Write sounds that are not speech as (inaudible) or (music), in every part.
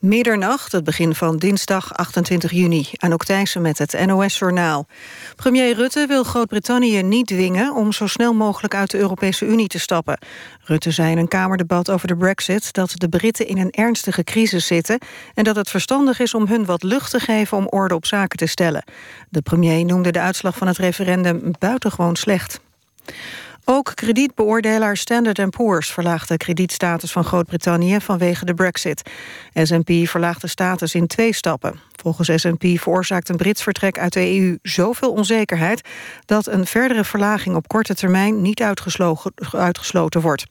Middernacht, het begin van dinsdag 28 juni. Anouk Thijssen met het NOS-journaal. Premier Rutte wil Groot-Brittannië niet dwingen... om zo snel mogelijk uit de Europese Unie te stappen. Rutte zei in een Kamerdebat over de brexit... dat de Britten in een ernstige crisis zitten... en dat het verstandig is om hun wat lucht te geven... om orde op zaken te stellen. De premier noemde de uitslag van het referendum buitengewoon slecht. Ook kredietbeoordelaar Standard Poor's verlaagt de kredietstatus van Groot-Brittannië vanwege de brexit. S&P verlaagt de status in twee stappen. Volgens S&P veroorzaakt een Brits vertrek uit de EU zoveel onzekerheid... dat een verdere verlaging op korte termijn niet uitgesloten wordt.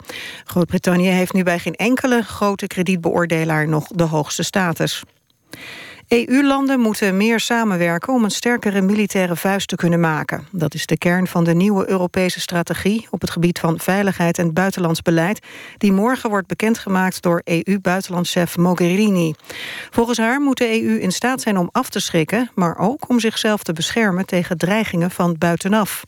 Groot-Brittannië heeft nu bij geen enkele grote kredietbeoordelaar nog de hoogste status. EU-landen moeten meer samenwerken om een sterkere militaire vuist te kunnen maken. Dat is de kern van de nieuwe Europese strategie op het gebied van veiligheid en buitenlands beleid, die morgen wordt bekendgemaakt door EU-buitenlandchef Mogherini. Volgens haar moet de EU in staat zijn om af te schrikken, maar ook om zichzelf te beschermen tegen dreigingen van buitenaf.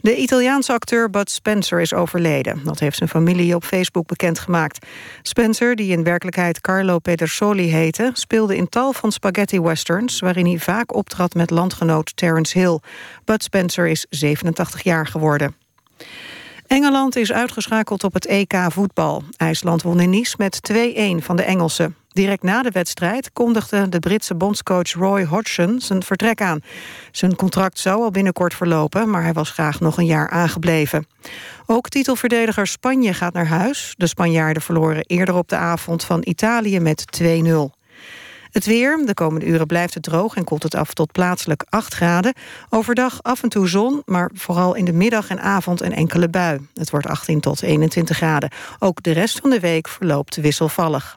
De Italiaanse acteur Bud Spencer is overleden. Dat heeft zijn familie op Facebook bekendgemaakt. Spencer, die in werkelijkheid Carlo Pedersoli heette... speelde in tal van spaghetti-westerns... waarin hij vaak optrad met landgenoot Terence Hill. Bud Spencer is 87 jaar geworden. Engeland is uitgeschakeld op het EK voetbal. IJsland won in Nice met 2-1 van de Engelsen. Direct na de wedstrijd kondigde de Britse bondscoach Roy Hodgson zijn vertrek aan. Zijn contract zou al binnenkort verlopen, maar hij was graag nog een jaar aangebleven. Ook titelverdediger Spanje gaat naar huis. De Spanjaarden verloren eerder op de avond van Italië met 2-0. Het weer, de komende uren blijft het droog en koelt het af tot plaatselijk 8 graden. Overdag af en toe zon, maar vooral in de middag en avond een enkele bui. Het wordt 18 tot 21 graden. Ook de rest van de week verloopt wisselvallig.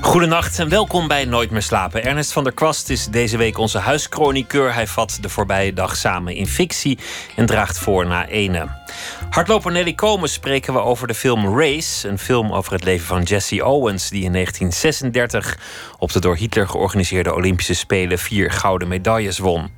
Goedenacht en welkom bij Nooit meer slapen. Ernest van der Kwast is deze week onze huischroniqueur. Hij vat de voorbije dag samen in fictie en draagt voor na ene. Hardloper Nelly Komen spreken we over de film Race. Een film over het leven van Jesse Owens... die in 1936 op de door Hitler georganiseerde Olympische Spelen... vier gouden medailles won.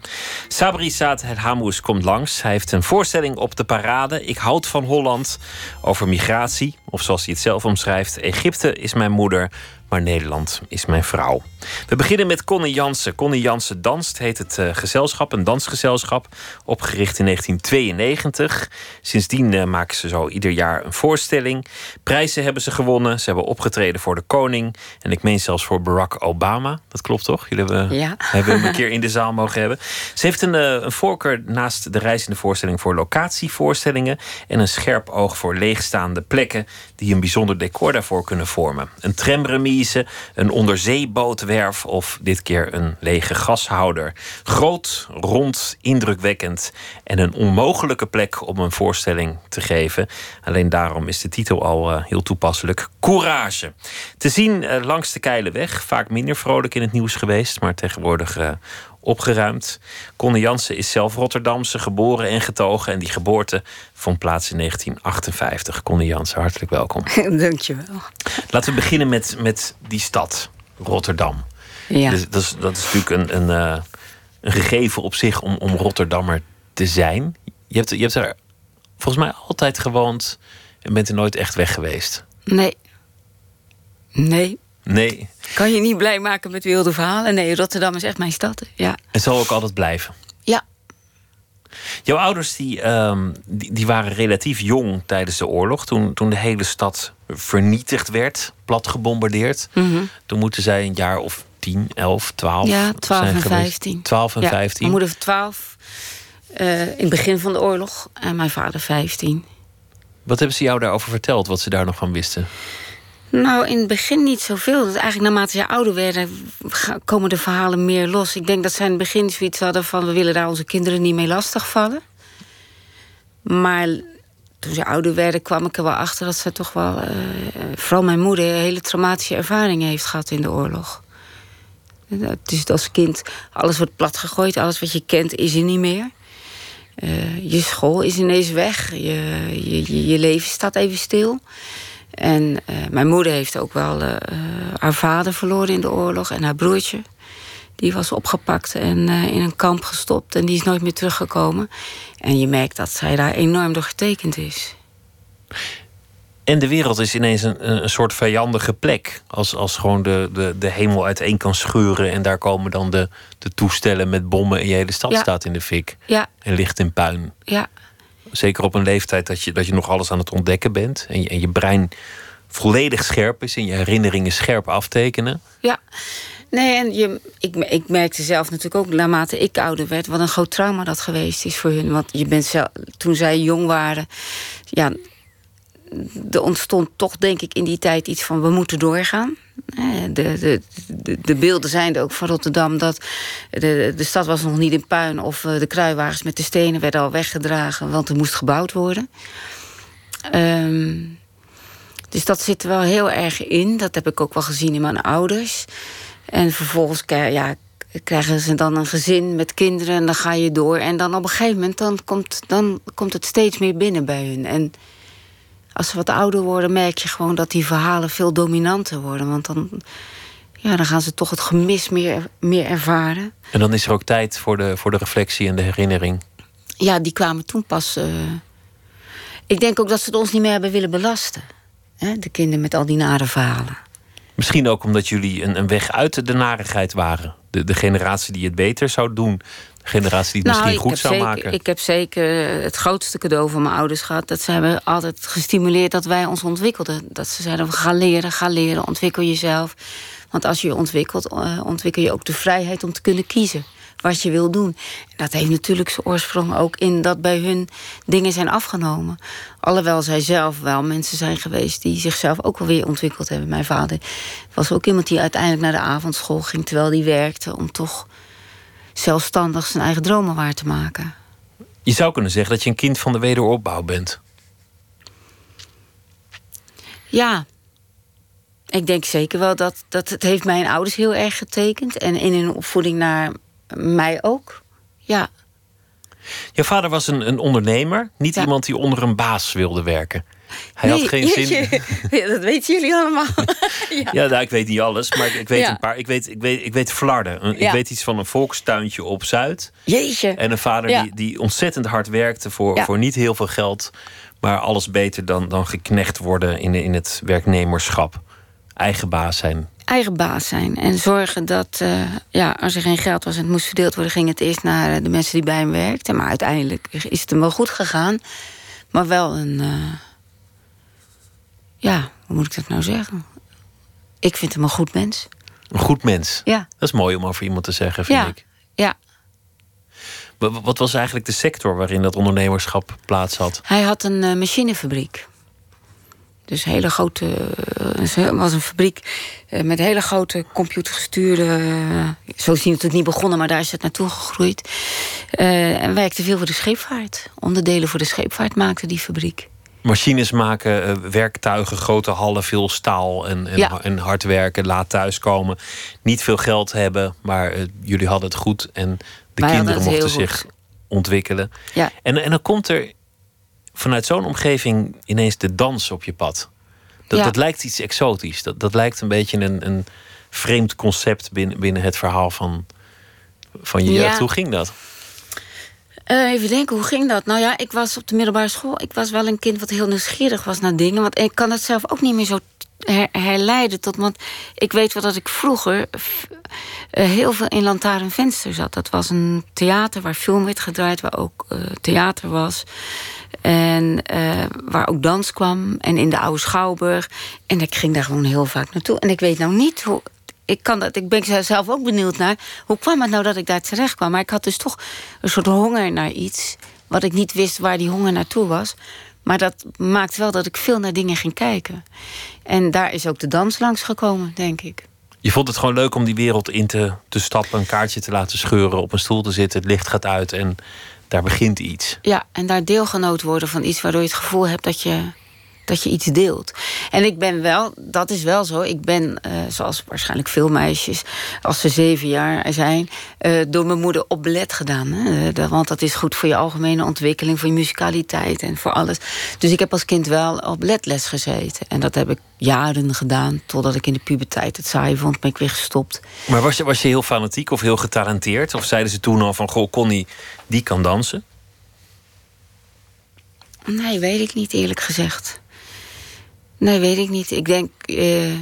Sabri Saad El Hamous komt langs. Hij heeft een voorstelling op de parade... Ik houd van Holland, over migratie. Of zoals hij het zelf omschrijft... Egypte is mijn moeder, maar Nederland is mijn vrouw. We beginnen met Connie Jansen. Connie Jansen danst, heet het uh, gezelschap, een dansgezelschap, opgericht in 1992. Sindsdien uh, maken ze zo ieder jaar een voorstelling. Prijzen hebben ze gewonnen. Ze hebben opgetreden voor de koning. En ik meen zelfs voor Barack Obama. Dat klopt toch? Jullie hebben, ja. (laughs) hebben hem een keer in de zaal mogen hebben. Ze heeft een, uh, een voorkeur naast de reizende voorstelling voor locatievoorstellingen. En een scherp oog voor leegstaande plekken die een bijzonder decor daarvoor kunnen vormen. Een tramremise, een onderzeebootwerf of dit keer een lege gashouder. Groot, rond, indrukwekkend en een onmogelijke plek om een voorstelling te geven. Alleen daarom is de titel al uh, heel toepasselijk. Courage. Te zien uh, langs de Keileweg. Vaak minder vrolijk in het nieuws geweest, maar tegenwoordig uh, opgeruimd. Conne Jansen is zelf Rotterdamse, geboren en getogen. En die geboorte vond plaats in 1958. Conne Jansen, hartelijk welkom. (laughs) Dankjewel. Laten we beginnen met, met die stad, Rotterdam. Ja. Dus, dat, is, dat is natuurlijk een, een, uh, een gegeven op zich om, om Rotterdammer te zijn. Je hebt, je hebt er volgens mij altijd gewoond en bent er nooit echt weg geweest. Nee. Nee. Nee. Kan je niet blij maken met wilde verhalen? Nee, Rotterdam is echt mijn stad. Ja. En zal ook altijd blijven. Jouw ouders die, um, die, die, waren relatief jong tijdens de oorlog. Toen, toen de hele stad vernietigd werd, plat gebombardeerd. Mm -hmm. Toen moeten zij een jaar of 10, 11, 12 Ja, 12 zijn en geweest. 15. 12 en ja, 15. Mijn moeder 12 uh, in het begin van de oorlog en mijn vader 15. Wat hebben ze jou daarover verteld, wat ze daar nog van wisten? Nou, in het begin niet zoveel. Eigenlijk naarmate ze ouder werden, komen de verhalen meer los. Ik denk dat zij in het begin zoiets hadden van... we willen daar onze kinderen niet mee lastigvallen. Maar toen ze ouder werden, kwam ik er wel achter... dat ze toch wel, uh, vooral mijn moeder... hele traumatische ervaringen heeft gehad in de oorlog. Dus als kind, alles wordt platgegooid. Alles wat je kent, is er niet meer. Uh, je school is ineens weg. Je, je, je leven staat even stil. En uh, mijn moeder heeft ook wel uh, haar vader verloren in de oorlog en haar broertje. Die was opgepakt en in een kamp gestopt en die is nooit meer teruggekomen. En je merkt dat zij daar enorm door getekend is. En de wereld is ineens een, een soort vijandige plek. Als, als gewoon de, de, de hemel uiteen kan scheuren. En daar komen dan de, de toestellen met bommen. En je hele stad staat in de fik. Ja. En ligt in puin. Ja. Zeker op een leeftijd dat je, dat je nog alles aan het ontdekken bent. En je, en je brein volledig scherp is. En je herinneringen scherp aftekenen. Ja. Nee, en je, ik, ik merkte zelf natuurlijk ook, naarmate ik ouder werd, wat een groot trauma dat geweest is voor hun. Want je bent zelf, toen zij jong waren, ja, er ontstond toch, denk ik, in die tijd iets van we moeten doorgaan. De, de, de, de beelden zijn er ook van Rotterdam dat de, de stad was nog niet in puin of de kruiwagens met de stenen werden al weggedragen, want er moest gebouwd worden. Um, dus dat zit er wel heel erg in. Dat heb ik ook wel gezien in mijn ouders. En vervolgens ja, krijgen ze dan een gezin met kinderen en dan ga je door. En dan op een gegeven moment dan komt, dan komt het steeds meer binnen bij hun. En als ze wat ouder worden, merk je gewoon dat die verhalen veel dominanter worden. Want dan, ja, dan gaan ze toch het gemis meer, meer ervaren. En dan is er ook tijd voor de, voor de reflectie en de herinnering. Ja, die kwamen toen pas. Uh... Ik denk ook dat ze het ons niet meer hebben willen belasten. Hè? De kinderen met al die nare verhalen. Misschien ook omdat jullie een, een weg uit de narigheid waren. De, de generatie die het beter zou doen. Generatie die het nou, misschien goed zou zeker, maken. Ik heb zeker het grootste cadeau van mijn ouders gehad. Dat ze hebben altijd gestimuleerd dat wij ons ontwikkelden. Dat ze zeiden, ga leren, ga leren, ontwikkel jezelf. Want als je je ontwikkelt, uh, ontwikkel je ook de vrijheid om te kunnen kiezen wat je wil doen. Dat heeft natuurlijk zijn oorsprong ook in dat bij hun dingen zijn afgenomen. Alhoewel zij zelf wel mensen zijn geweest die zichzelf ook wel weer ontwikkeld hebben. Mijn vader was ook iemand die uiteindelijk naar de avondschool ging terwijl hij werkte om toch zelfstandig zijn eigen dromen waar te maken. Je zou kunnen zeggen dat je een kind van de wederopbouw bent. Ja, ik denk zeker wel dat, dat het heeft mijn ouders heel erg getekend. En in hun opvoeding naar mij ook. Ja. Je vader was een, een ondernemer, niet iemand die onder een baas wilde werken. Hij had geen zin. Ja, (laughs) dat weten jullie allemaal. (laughs) ja, ja nou, ik weet niet alles, maar ik weet een paar. Ik weet, ik weet, ik weet Flarden. Ik weet iets van een volkstuintje op Zuid. Jeetje. En een vader die, die ontzettend hard werkte voor, voor niet heel veel geld. Maar alles beter dan, dan geknecht worden in, in het werknemerschap. Eigen baas zijn eigen baas zijn. En zorgen dat, uh, ja, als er geen geld was en het moest verdeeld worden, ging het eerst naar eh, de mensen die bij hem werkten. Maar uiteindelijk is het hem wel goed gegaan. Maar wel een. Uh, ja, hoe moet ik dat nou zeggen? Ik vind hem een goed mens. Een goed mens? Ja. Dat is mooi om over iemand te zeggen, vind ja. ik. Ja. Wat was eigenlijk de sector waarin dat ondernemerschap plaats had? Hij had een uh, machinefabriek. Dus hele grote. Het was een fabriek met hele grote computergestuurde. Zo is hij natuurlijk niet begonnen, maar daar is het naartoe gegroeid. Uh, en werkte veel voor de scheepvaart. Onderdelen voor de scheepvaart maakte die fabriek. Machines maken, werktuigen, grote hallen, veel staal en, en, Ja. en hard werken, laat thuiskomen. Niet veel geld hebben, maar uh, jullie hadden het goed en de Wij kinderen het mochten goed. zich ontwikkelen. Ja. En, en dan komt er vanuit zo'n omgeving ineens de dans op je pad. Dat, Ja. dat lijkt iets exotisch. Dat, dat lijkt een beetje een, een vreemd concept binnen, binnen het verhaal van, van je Ja. jeugd. Hoe ging dat? Eh, even denken, hoe ging dat? Nou ja, ik was op de middelbare school. Ik was wel een kind wat heel nieuwsgierig was naar dingen. Want ik kan het zelf ook niet meer zo her- herleiden tot. Want ik weet wel dat ik vroeger eh, heel veel in Lantaarnvenster zat. Dat was een theater waar film werd gedraaid, waar ook eh, theater was. En eh, waar ook dans kwam. En in de oude Schouwburg. En ik ging daar gewoon heel vaak naartoe. En ik weet nou niet hoe. Ik, kan dat, ik ben zelf ook benieuwd naar. Hoe kwam het nou dat ik daar terecht kwam? Maar ik had dus toch een soort honger naar iets. Wat ik niet wist waar die honger naartoe was. Maar dat maakt wel dat ik veel naar dingen ging kijken. En daar is ook de dans langs gekomen, denk ik. Je vond het gewoon leuk om die wereld in te, te stappen, een kaartje te laten scheuren, op een stoel te zitten, het licht gaat uit en daar begint iets. Ja, en daar deelgenoot worden van iets waardoor je het gevoel hebt dat je dat je iets deelt. En ik ben wel, dat is wel zo. Ik ben, uh, zoals waarschijnlijk veel meisjes, als ze zeven jaar zijn, uh, door mijn moeder op ballet gedaan. Hè? Uh, want dat is goed voor je algemene ontwikkeling, voor je musicaliteit en voor alles. Dus ik heb als kind wel op balletles gezeten. En dat heb ik jaren gedaan, totdat ik in de puberteit het saai vond, ben ik weer gestopt. Maar was je, was je heel fanatiek of heel getalenteerd? Of zeiden ze toen al van, goh, Connie, die kan dansen? Nee, weet ik niet, eerlijk gezegd. Nee, weet ik niet. Ik denk. Uh,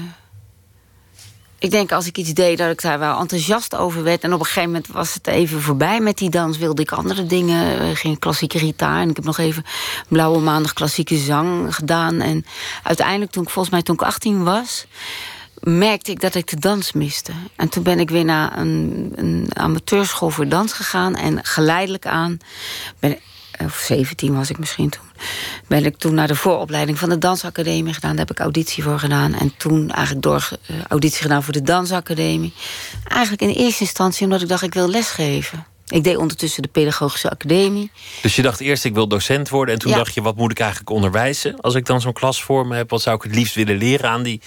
ik denk als ik iets deed dat ik daar wel enthousiast over werd. En op een gegeven moment was het even voorbij met die dans. Wilde ik andere dingen. Uh, geen klassieke gitaar. En ik heb nog even Blauwe Maandag klassieke zang gedaan. En uiteindelijk, toen ik volgens mij toen ik 18 was merkte ik dat ik de dans miste. En toen ben ik weer naar een, een amateurschool voor dans gegaan. En geleidelijk aan ben, of 17 was ik misschien toen, ben ik toen naar de vooropleiding van de Dansacademie gedaan. Daar heb ik auditie voor gedaan. En toen eigenlijk door uh, auditie gedaan voor de Dansacademie. Eigenlijk in eerste instantie omdat ik dacht, ik wil lesgeven. Ik deed ondertussen de Pedagogische Academie. Dus je dacht eerst, ik wil docent worden. En toen dacht je, wat moet ik eigenlijk onderwijzen? Als ik dan zo'n klas voor me heb, wat zou ik het liefst willen leren aan die,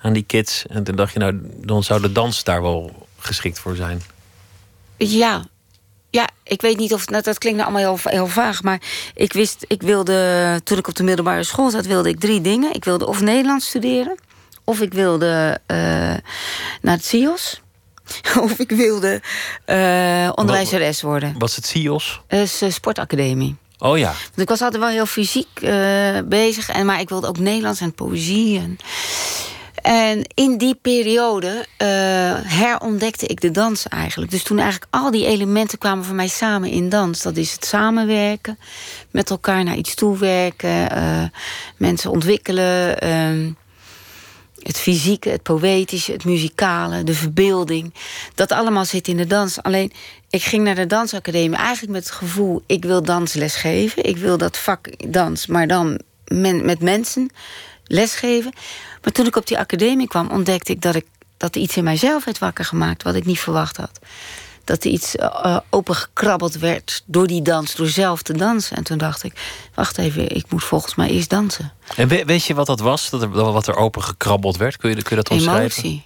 aan die kids? En toen dacht je, nou, dan zou de dans daar wel geschikt voor zijn. Ja, ja, ik weet niet of. Nou, dat klinkt nou allemaal heel, heel vaag. Maar ik wist, ik wilde. Toen ik op de middelbare school zat, wilde ik drie dingen. Ik wilde of Nederlands studeren. Of ik wilde uh, naar het CIOS. (laughs) of ik wilde uh, onderwijzeres worden. Wat is het CIOS? Uh, is sportacademie. Oh ja. Want ik was altijd wel heel fysiek bezig. En, maar ik wilde ook Nederlands en poëzie. En, en in die periode uh, herontdekte ik de dans eigenlijk. Dus toen eigenlijk al die elementen kwamen voor mij samen in dans. Dat is het samenwerken, met elkaar naar iets toewerken, uh, mensen ontwikkelen. Uh, het fysieke, het poëtische, het muzikale, de verbeelding. Dat allemaal zit in de dans. Alleen, ik ging naar de dansacademie eigenlijk met het gevoel... ik wil dansles geven. Ik wil dat vak dans, maar dan met mensen lesgeven. Maar toen ik op die academie kwam, ontdekte ik dat, ik, dat er iets in mijzelf werd wakker gemaakt wat ik niet verwacht had. Dat er iets uh, opengekrabbeld werd door die dans, door zelf te dansen. En toen dacht ik, wacht even, ik moet volgens mij eerst dansen. En weet je wat dat was, dat er, wat er opengekrabbeld werd? Kun je, kun je dat omschrijven? Emotie.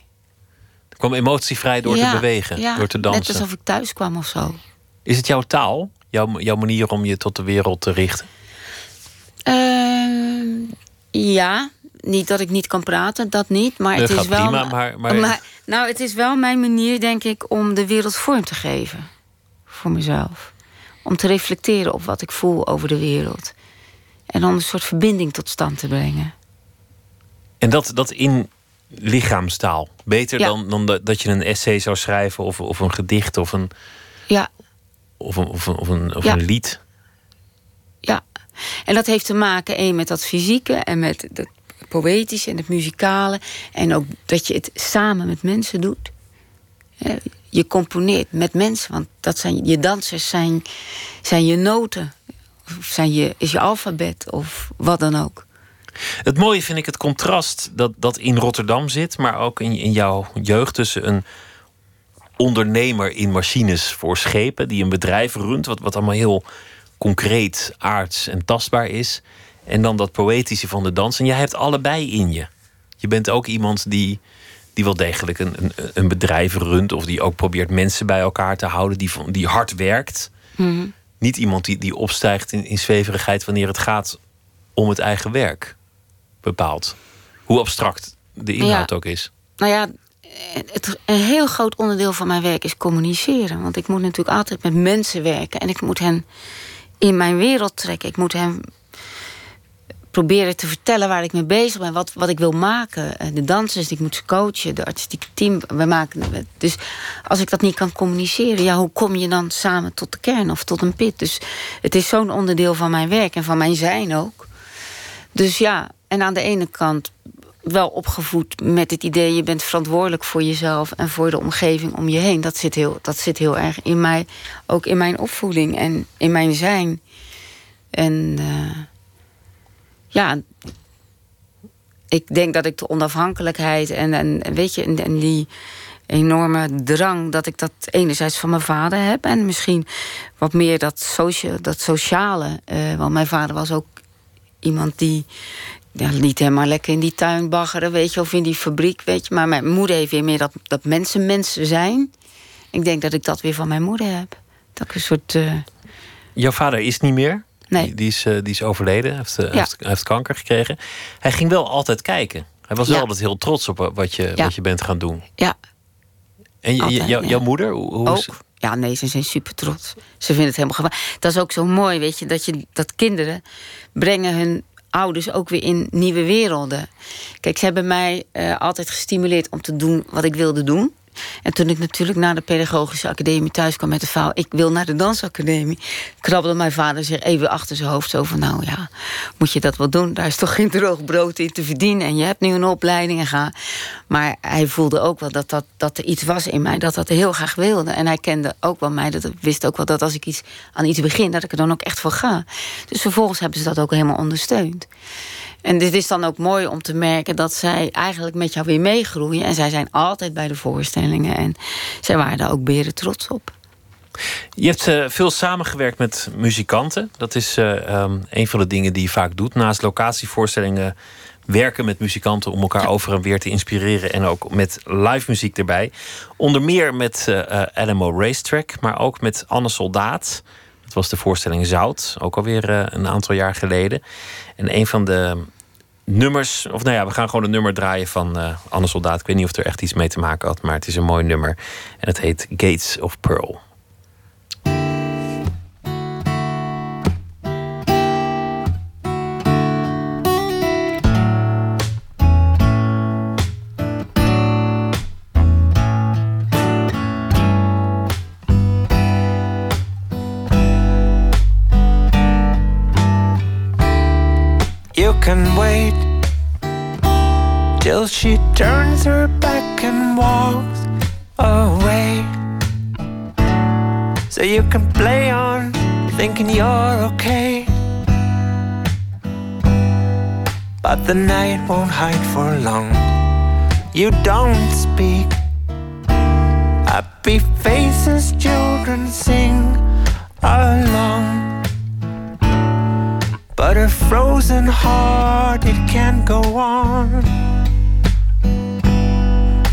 Er kwam emotie vrij door ja, te bewegen, ja, door te dansen. Net alsof ik thuis kwam of zo. Is het jouw taal? Jouw, jouw manier om je tot de wereld te richten? Uh, ja, niet dat ik niet kan praten, dat niet. Maar het dat is wel. Prima, maar, maar... maar, nou, het is wel mijn manier, denk ik, om de wereld vorm te geven. Voor mezelf. Om te reflecteren op wat ik voel over de wereld. En dan een soort verbinding tot stand te brengen. En dat, dat in lichaamstaal. Beter Ja. dan, dan dat, dat je een essay zou schrijven of, of een gedicht of een, Ja, of een, of een, of een, of Ja. een lied. ja. En dat heeft te maken één met dat fysieke en met poëtische en het muzikale. En ook dat je het samen met mensen doet. Je componeert met mensen, want dat zijn, je dansers zijn, zijn je noten. Of zijn je, is je alfabet of wat dan ook. Het mooie vind ik het contrast dat, dat in Rotterdam zit, maar ook in, in jouw jeugd tussen een ondernemer in machines voor schepen, die een bedrijf runt, wat, wat allemaal heel concreet, aards en tastbaar is. En dan dat poëtische van de dans. En jij hebt allebei in je. Je bent ook iemand die, die wel degelijk een, een, een bedrijf runt, of die ook probeert mensen bij elkaar te houden, die, die hard werkt. Mhm. Niet iemand die, die opstijgt in, in zweverigheid wanneer het gaat om het eigen werk. Bepaald. Hoe abstract de inhoud Ja. ook is. Nou ja, het, een heel groot onderdeel van mijn werk is communiceren. Want ik moet natuurlijk altijd met mensen werken. En ik moet hen in mijn wereld trekken. Ik moet hen proberen te vertellen waar ik mee bezig ben. Wat, wat ik wil maken. Eh, De dansers, ik moet ze coachen. De artistieke team. We maken, dus als ik dat niet kan communiceren... ja, hoe kom je dan samen tot de kern of tot een pit? Dus het is zo'n onderdeel van mijn werk en van mijn zijn ook. Dus ja, en aan de ene kant wel opgevoed met het idee... je bent verantwoordelijk voor jezelf en voor de omgeving om je heen. Dat zit heel, dat zit heel erg in mij, ook in mijn opvoeding en in mijn zijn. En eh, ja, ik denk dat ik de onafhankelijkheid en, en weet je, en, die enorme drang dat ik dat enerzijds van mijn vader heb en misschien wat meer dat, socia dat sociale. eh, want mijn vader was ook iemand die ja, liet hem maar lekker in die tuin baggeren, weet je, of in die fabriek, weet je. Maar mijn moeder heeft weer meer dat, dat mensen mensen zijn. Ik denk dat ik dat weer van mijn moeder heb. Dat een soort. Uh... Jouw vader is niet meer? Nee. Die, die is, uh, die is overleden, heeft, uh, heeft, heeft, kanker gekregen. Hij ging wel altijd kijken. Hij was wel altijd heel trots op wat je, wat je bent gaan doen. Ja. En jouw moeder? Hoe, hoe Ook. Ja, nee, ze zijn super trots. Ze vinden het helemaal geweldig. Dat is ook zo mooi, weet je, dat, je, dat kinderen brengen hun ouders ook weer in nieuwe werelden. Kijk, ze hebben mij uh, altijd gestimuleerd om te doen wat ik wilde doen. En toen ik natuurlijk naar de pedagogische academie thuis kwam met de verhaal... ik wil naar de dansacademie, krabbelde mijn vader zich even achter zijn hoofd... zo van, nou ja, moet je dat wel doen? Daar is toch geen droog brood in te verdienen... en je hebt nu een opleiding en ga. Maar hij voelde ook wel dat, dat, dat er iets was in mij... dat dat heel graag wilde. En hij kende ook wel mij, dat wist ook wel dat als ik iets, aan iets begin... dat ik er dan ook echt voor ga. Dus vervolgens hebben ze dat ook helemaal ondersteund. En dit is dan ook mooi om te merken dat zij eigenlijk met jou weer meegroeien. En zij zijn altijd bij de voorstellingen. En zij waren daar ook beren trots op. Je hebt uh, veel samengewerkt met muzikanten. Dat is uh, um, een van de dingen die je vaak doet. Naast locatievoorstellingen werken met muzikanten om elkaar over en weer te inspireren. En ook met live muziek erbij. Onder meer met uh, LMO Racetrack, maar ook met Anne Soldaat. Was de voorstelling Zout, ook alweer een aantal jaar geleden. En een van de nummers, of nou ja, we gaan gewoon een nummer draaien van uh, Anne Soldaat. Ik weet niet of er echt iets mee te maken had, maar het is een mooi nummer. En het heet Gates of Pearl. Can wait till she turns her back and walks away. So you can play on thinking you're okay. But the night won't hide for long. You don't speak. Happy faces, children sing along. But a frozen heart, it can't go on.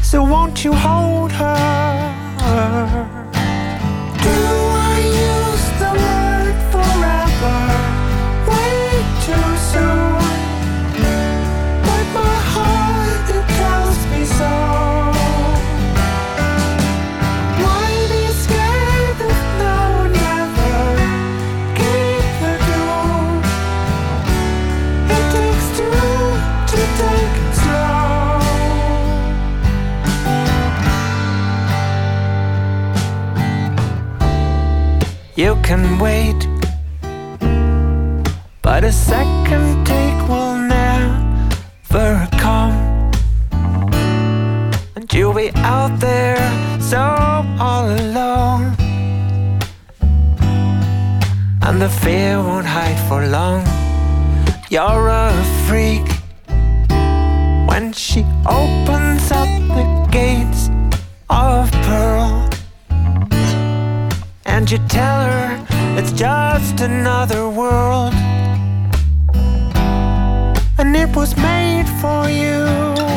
So won't you hold her? You can wait. But a second take will never come. And you'll be out there so all alone. And the fear won't hide for long. You're a freak. When she opens up the gates of pearl and you tell her it's just another world. And it was made for you.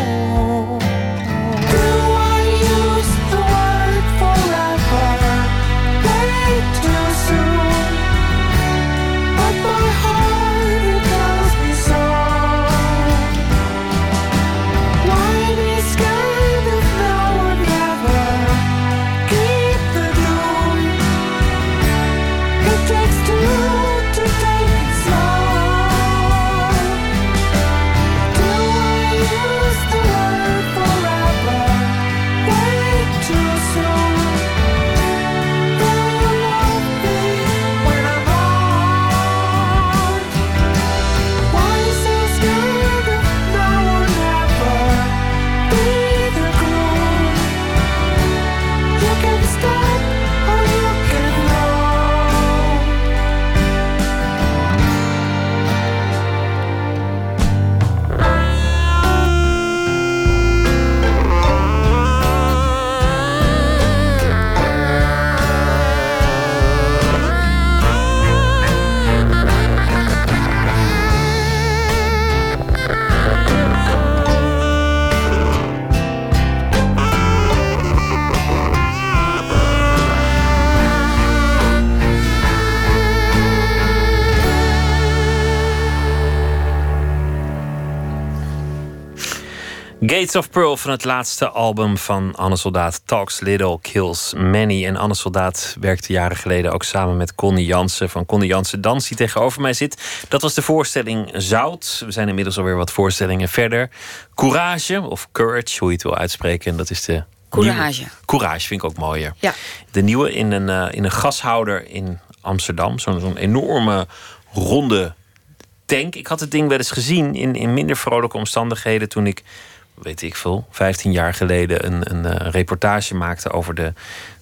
Gates of Pearl van het laatste album van Anne Soldaat Talks Little, Kills Many. En Anne Soldaat werkte jaren geleden ook samen met Connie Jansen van Connie Jansen Dans, die tegenover mij zit. Dat was de voorstelling Zout. We zijn inmiddels alweer wat voorstellingen verder. Courage, of Courage, hoe je het wil uitspreken. En dat is de. Courage. Nieuwe. Courage vind ik ook mooier. Ja. De nieuwe in een, uh, in een gashouder in Amsterdam. Zo'n zo'n enorme ronde tank. Ik had het ding wel eens gezien in, in minder vrolijke omstandigheden toen ik weet ik veel, 15 jaar geleden een, een, uh, reportage maakte over de,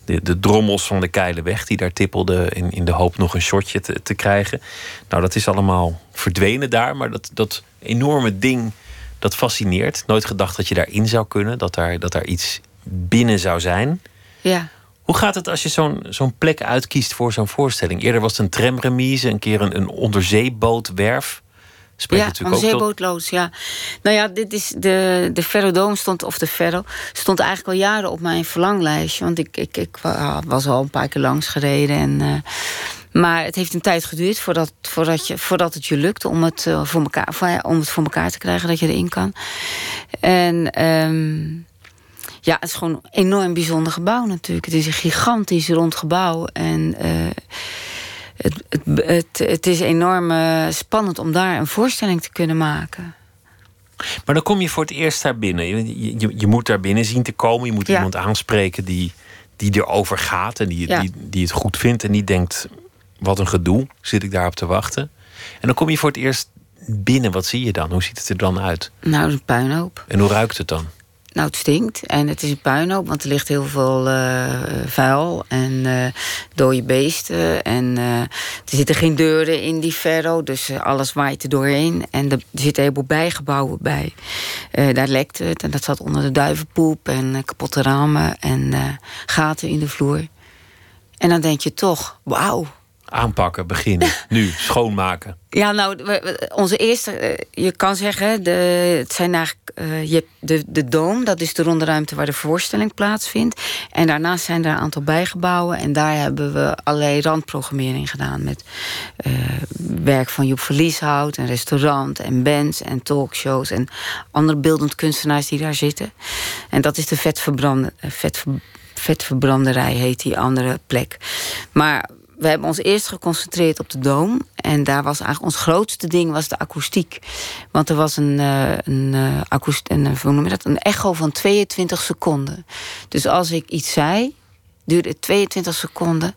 de, de, drommels van de Keilenweg. Die daar tippelden in, in de hoop nog een shotje te, te krijgen. Nou, dat is allemaal verdwenen daar. Maar dat, dat enorme ding, dat fascineert. Nooit gedacht dat je daarin zou kunnen. Dat daar, dat daar iets binnen zou zijn. Ja. Hoe gaat het als je zo'n zo'n plek uitkiest voor zo'n voorstelling? Eerder was het een tramremise, een keer een, een onderzeebootwerf. Spreekt ja, natuurlijk ook tot- ja. Nou ja, dit is de, de Ferrodoom stond, of de Ferro, stond eigenlijk al jaren op mijn verlanglijstje. Want ik, ik, ik wa- was al een paar keer langs gereden. En, eh, maar het heeft een tijd geduurd voordat, voordat, je, voordat het je lukt om het, eh, voor elkaar, voor, ja, om het voor elkaar te krijgen dat je erin kan. En ehm, ja, het is gewoon een enorm bijzonder gebouw natuurlijk. Het is een gigantisch rond gebouw. En eh, het, het, het, het is enorm eh, spannend om daar een voorstelling te kunnen maken. Maar dan kom je voor het eerst daar binnen. Je, je, je moet daar binnen zien te komen. Je moet Ja. iemand aanspreken die, die erover gaat. En die, Ja. die, die het goed vindt. En niet denkt, wat een gedoe. Zit ik daarop te wachten? En dan kom je voor het eerst binnen. Wat zie je dan? Hoe ziet het er dan uit? Nou, een puinhoop. En hoe ruikt het dan? Nou, het stinkt en het is een puinhoop, want er ligt heel veel eh, vuil en eh dode beesten. En eh, er zitten geen deuren in die ferro, dus alles waait er doorheen. En er zitten een heleboel bijgebouwen bij. Daar lekt het en dat zat onder de duivenpoep en kapotte ramen en gaten in de vloer. En dan denk je toch, wauw, Aanpakken, beginnen. (laughs) Nu, schoonmaken. Ja, nou, we- onze eerste, eh, je kan zeggen, de, het zijn eigenlijk, eh, je hebt de, de Doom, dat is de ronde ruimte waar de voorstelling plaatsvindt. En daarnaast zijn er een aantal bijgebouwen. En daar hebben we allerlei randprogrammering gedaan. Met eh, werk van Joep Verlieshout, een restaurant en bands en talkshows. En andere beeldend kunstenaars die daar zitten. En dat is de vetverbrande, eh, vetver, vetvarbranderij, heet die andere plek. Maar we hebben ons eerst geconcentreerd op de Doom. En daar was eigenlijk ons grootste ding was de akoestiek. Want er was een, eh, een, eh, een, eh, hoe noem je dat? een echo van 22 seconden. Dus als ik iets zei, duurde het 22 seconden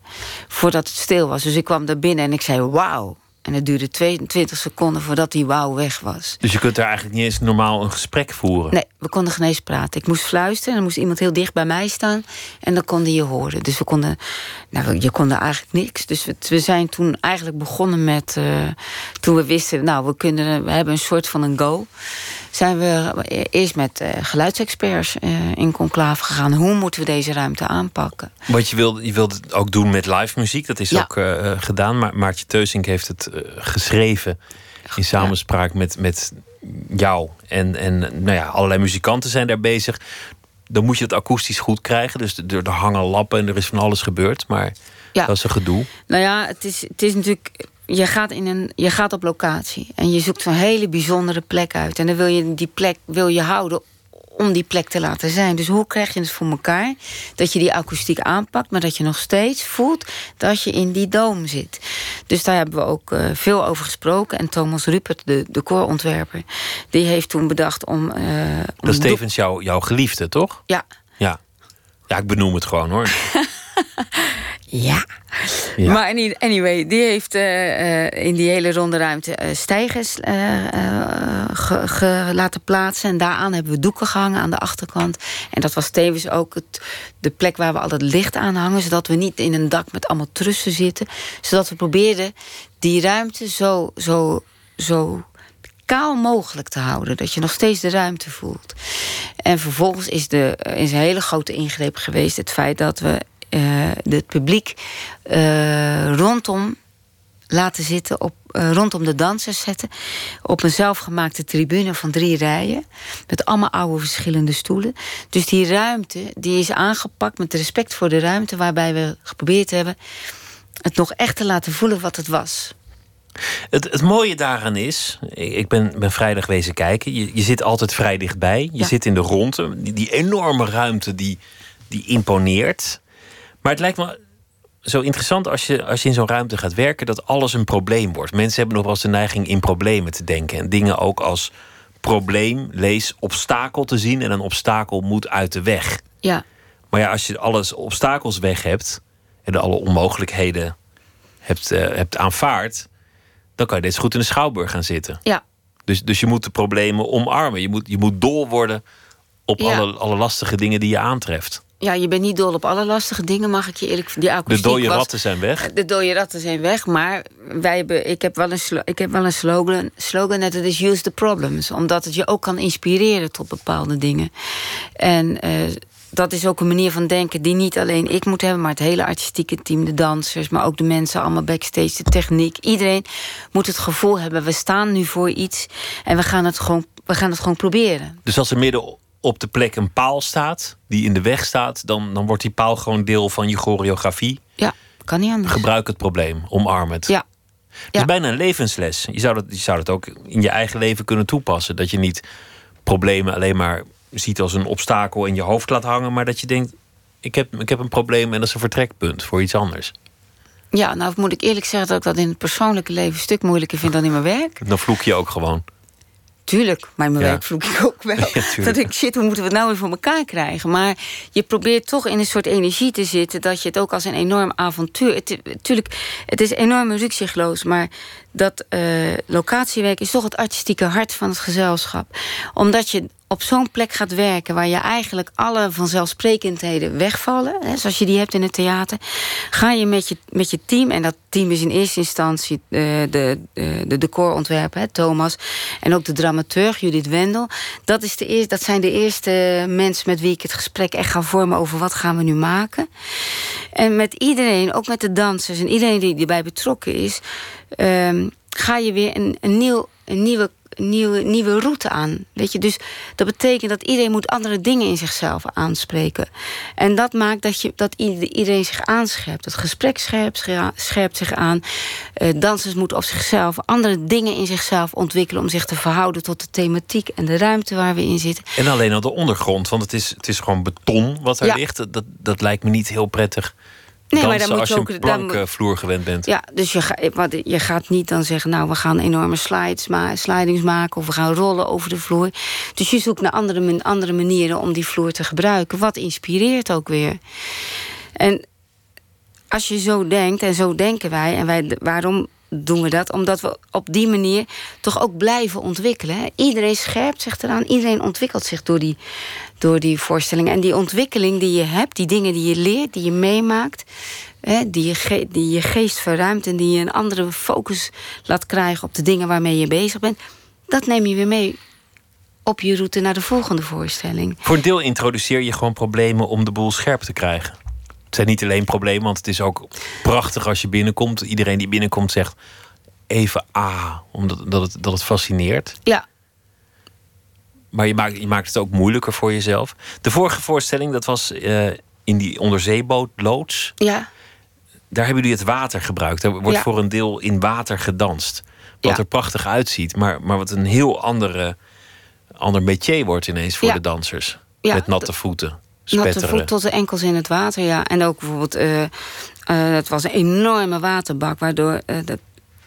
voordat het stil was. Dus ik kwam daar binnen en ik zei wauw. En het duurde 22 seconden voordat die wauw weg was. Dus je kunt daar eigenlijk niet eens normaal een gesprek voeren. Nee, we konden geen eens praten. Ik moest fluisteren en dan moest iemand heel dicht bij mij staan. En dan konden je horen. Dus we konden. Nou, je kon eigenlijk niks. Dus we, we zijn toen eigenlijk begonnen met. eh, toen we wisten, nou, we, kunnen, we hebben een soort van een go. Zijn we eerst met eh, geluidsexperts eh, in conclave gegaan. Hoe moeten we deze ruimte aanpakken? Want je wilde, je wilde het ook doen met live muziek. Dat is Ja. ook eh, gedaan. Maar Maartje Teusink heeft het geschreven. In samenspraak met, met jou. En, en nou ja, allerlei muzikanten zijn daar bezig. Dan moet je het akoestisch goed krijgen. Dus er, er hangen lappen en er is van alles gebeurd. Maar Ja. dat is een gedoe. Nou ja, het is, het is natuurlijk. Je gaat, in een, je gaat op locatie en je zoekt zo'n hele bijzondere plek uit. En dan wil je die plek wil je houden om die plek te laten zijn. Dus hoe krijg je het voor elkaar dat je die akoestiek aanpakt, maar dat je nog steeds voelt dat je in die doom zit. Dus daar hebben we ook eh, veel over gesproken. En Thomas Rupert, de, de koorontwerper, die heeft toen bedacht om. eh, Dat is tevens jouw, jouw geliefde, toch? Ja. Ja. Ja, ik benoem het gewoon hoor. (laughs) Ja. Ja. Maar any- anyway, die heeft eh, eh, in die hele ronde ruimte eh, stijgers ge- ge- laten plaatsen. En daaraan hebben we doeken gehangen aan de achterkant. En dat was tevens ook het, de plek waar we al het licht aan hangen. Zodat we niet in een dak met allemaal trussen zitten. Zodat we probeerden die ruimte zo, zo, zo kaal mogelijk te houden. Dat je nog steeds de ruimte voelt. En vervolgens is, de, is een hele grote ingreep geweest... het feit dat we het publiek eh, rondom laten zitten... Op, eh, rondom de dansers zetten... op een zelfgemaakte tribune van drie rijen... met allemaal oude verschillende stoelen. Dus die ruimte die is aangepakt met respect voor de ruimte... waarbij we geprobeerd hebben het nog echt te laten voelen wat het was. Het, het mooie daaraan is, ik ben, ben vrijdag wezen kijken. Je, je zit altijd vrij dichtbij. Je Ja. zit in de ronde. Die, die enorme ruimte die, die imponeert. Maar het lijkt me zo interessant als je, als je in zo'n ruimte gaat werken, dat alles een probleem wordt. Mensen hebben nog wel eens de neiging in problemen te denken. En dingen ook als probleem, lees obstakel te zien. En een obstakel moet uit de weg. Ja, Maar ja, als je alles obstakels weg hebt en alle onmogelijkheden hebt, eh, hebt aanvaard, dan kan je zo goed in de schouwburg gaan zitten. ja, Dus, dus je moet de problemen omarmen. Je moet, je moet dol worden op Ja. alle, alle lastige dingen die je aantreft. Ja, je bent niet dol op alle lastige dingen, mag ik je eerlijk Die De dode was- ratten zijn weg. De dode ratten zijn weg, maar wij hebben, ik heb wel een, ik heb wel een slogan, slogan dat is use the problems. Omdat het je ook kan inspireren tot bepaalde dingen. En eh, dat is ook een manier van denken die niet alleen ik moet hebben... maar het hele artistieke team, de dansers... maar ook de mensen allemaal backstage, de techniek. Iedereen moet het gevoel hebben, we staan nu voor iets... en we gaan het gewoon, we gaan het gewoon proberen. Dus als er midden op de plek een paal staat, die in de weg staat, dan, dan wordt die paal gewoon deel van je choreografie. Ja, kan niet anders. Gebruik het probleem, omarm het. Ja. Het Ja. is bijna een levensles. Je zou, dat, je zou dat ook in je eigen leven kunnen toepassen. Dat je niet problemen alleen maar ziet als een obstakel in je hoofd laat hangen, maar dat je denkt: ik heb, ik heb een probleem en dat is een vertrekpunt voor iets anders. Ja, nou moet ik eerlijk zeggen dat ik dat in het persoonlijke leven... een stuk moeilijker vind dan in mijn werk. Dan vloek je ook gewoon. Tuurlijk, maar mijn Ja. werk vroeg ik ook wel. (laughs) dat ik, shit, hoe moeten we het nou weer voor elkaar krijgen? Maar je probeert toch in een soort energie te zitten... dat je het ook als een enorm avontuur... Het, tuurlijk, het is enorm rukzichtloos, maar dat eh, locatiewerk... is toch het artistieke hart van het gezelschap. Omdat je op zo'n plek gaat werken... waar je eigenlijk alle vanzelfsprekendheden wegvallen... Hè, zoals je die hebt in het theater... ga je met je, met je team... en dat team is in eerste instantie eh, de, de, de decorontwerper, Thomas... en ook de dramaturg, Judith Wendel. Dat, is de eerste, dat zijn de eerste mensen met wie ik het gesprek echt ga vormen... over wat gaan we nu maken. En met iedereen, ook met de dansers... en iedereen die erbij betrokken is... ehm, ga je weer een, een, nieuw, een nieuwe nieuwe, nieuwe route aan. Weet je? Dus dat betekent dat iedereen moet andere dingen in zichzelf aanspreken. En dat maakt dat, je, dat ieder- iedereen zich aanscherpt. Het gesprek scherpt, zich aan. Eh, dansers moeten op zichzelf andere dingen in zichzelf ontwikkelen... om zich te verhouden tot de thematiek en de ruimte waar we in zitten. En alleen al de ondergrond, want het is, het is gewoon beton wat er Ja. ligt. Dat, dat lijkt me niet heel prettig. Nee, maar dan moet als je je ook- een vloer gewend bent. Ja, dus je, ga, wat, je gaat niet dan zeggen... nou, we gaan enorme slides ma slidings maken... of we gaan rollen over de vloer. Dus je zoekt naar andere, andere manieren om die vloer te gebruiken. Wat inspireert ook weer. En als je zo denkt, en zo denken wij... en wij, waarom doen we dat? Omdat we op die manier toch ook blijven ontwikkelen. Iedereen scherpt zich eraan. Iedereen ontwikkelt zich door die, door die voorstellingen. En die ontwikkeling die je hebt, die dingen die je leert, die je meemaakt... Hè, die, je die je geest verruimt en die je een andere focus laat krijgen... op de dingen waarmee je bezig bent... dat neem je weer mee op je route naar de volgende voorstelling. Voor een deel introduceer je gewoon problemen om de boel scherp te krijgen. Het zijn niet alleen problemen, want het is ook prachtig als je binnenkomt. Iedereen die binnenkomt zegt even ah, omdat dat het, dat het fascineert. Ja, Maar je maakt, je maakt het ook moeilijker voor jezelf. De vorige voorstelling, dat was eh, in die onderzeebootloods. ja, Daar hebben jullie het water gebruikt. Er wordt Ja. voor een deel in water gedanst. Wat Ja. er prachtig uitziet, maar, maar wat een heel andere, ander métier wordt ineens voor Ja. de dansers. Met natte dat- natte spetteren. voet tot de enkels in het water, ja. En ook bijvoorbeeld, eh, het was een enorme waterbak... waardoor eh, dat,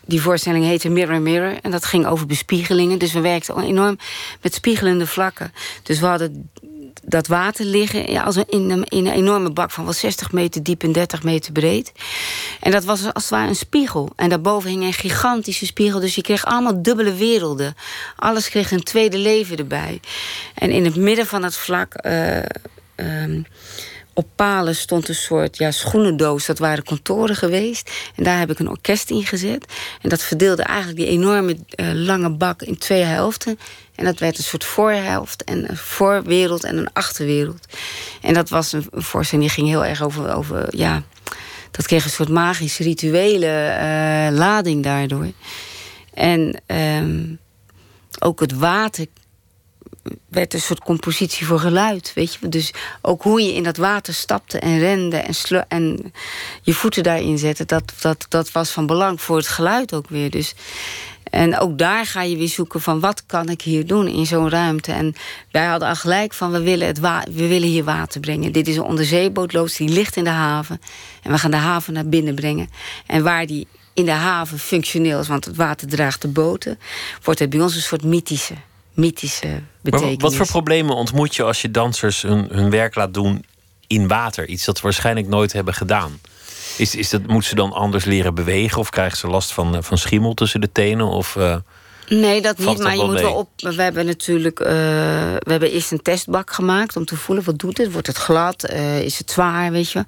die voorstelling heette Mirror Mirror. En dat ging over bespiegelingen. Dus we werkten enorm met spiegelende vlakken. Dus we hadden dat water liggen ja, als een, in, een, in een enorme bak... van wel 60 meter diep en 30 meter breed. En dat was als het ware een spiegel. En daarboven hing een gigantische spiegel. Dus je kreeg allemaal dubbele werelden. Alles kreeg een tweede leven erbij. En in het midden van het vlak... ehm, op palen stond een soort ja, schoenendoos. Dat waren kantoren geweest. En daar heb ik een orkest in gezet. En dat verdeelde eigenlijk die enorme eh, lange bak in twee helften. En dat werd een soort voorhelft en een voorwereld en een achterwereld. En dat was een, voorstelling die ging heel erg over, over ja... Dat kreeg een soort magisch rituele eh, lading daardoor. En ehm, ook het water werd een soort compositie voor geluid, weet je. Dus ook hoe je in dat water stapte en rende en, en je voeten daarin zette... Dat, dat, dat was van belang voor het geluid ook weer. Dus, en ook daar ga je weer zoeken van wat kan ik hier doen in zo'n ruimte. En wij hadden al gelijk van we willen, het we willen hier water brengen. Dit is een onderzeebootloods, die ligt in de haven. En we gaan de haven naar binnen brengen. En waar die in de haven functioneel is, want het water draagt de boten... wordt het bij ons een soort mythische mythische betekenis. wat voor problemen ontmoet je als je dansers hun, hun werk laat doen in water? Iets dat ze waarschijnlijk nooit hebben gedaan. Is, is dat, moeten ze dan anders leren bewegen? Of krijgen ze last van, eh, van schimmel tussen de tenen? Of, uh, nee, dat niet. Maar je moet wel op. We hebben natuurlijk. Uh, we hebben eerst een testbak gemaakt om te voelen wat doet het. Wordt het glad? Uh, is het zwaar? Weet je.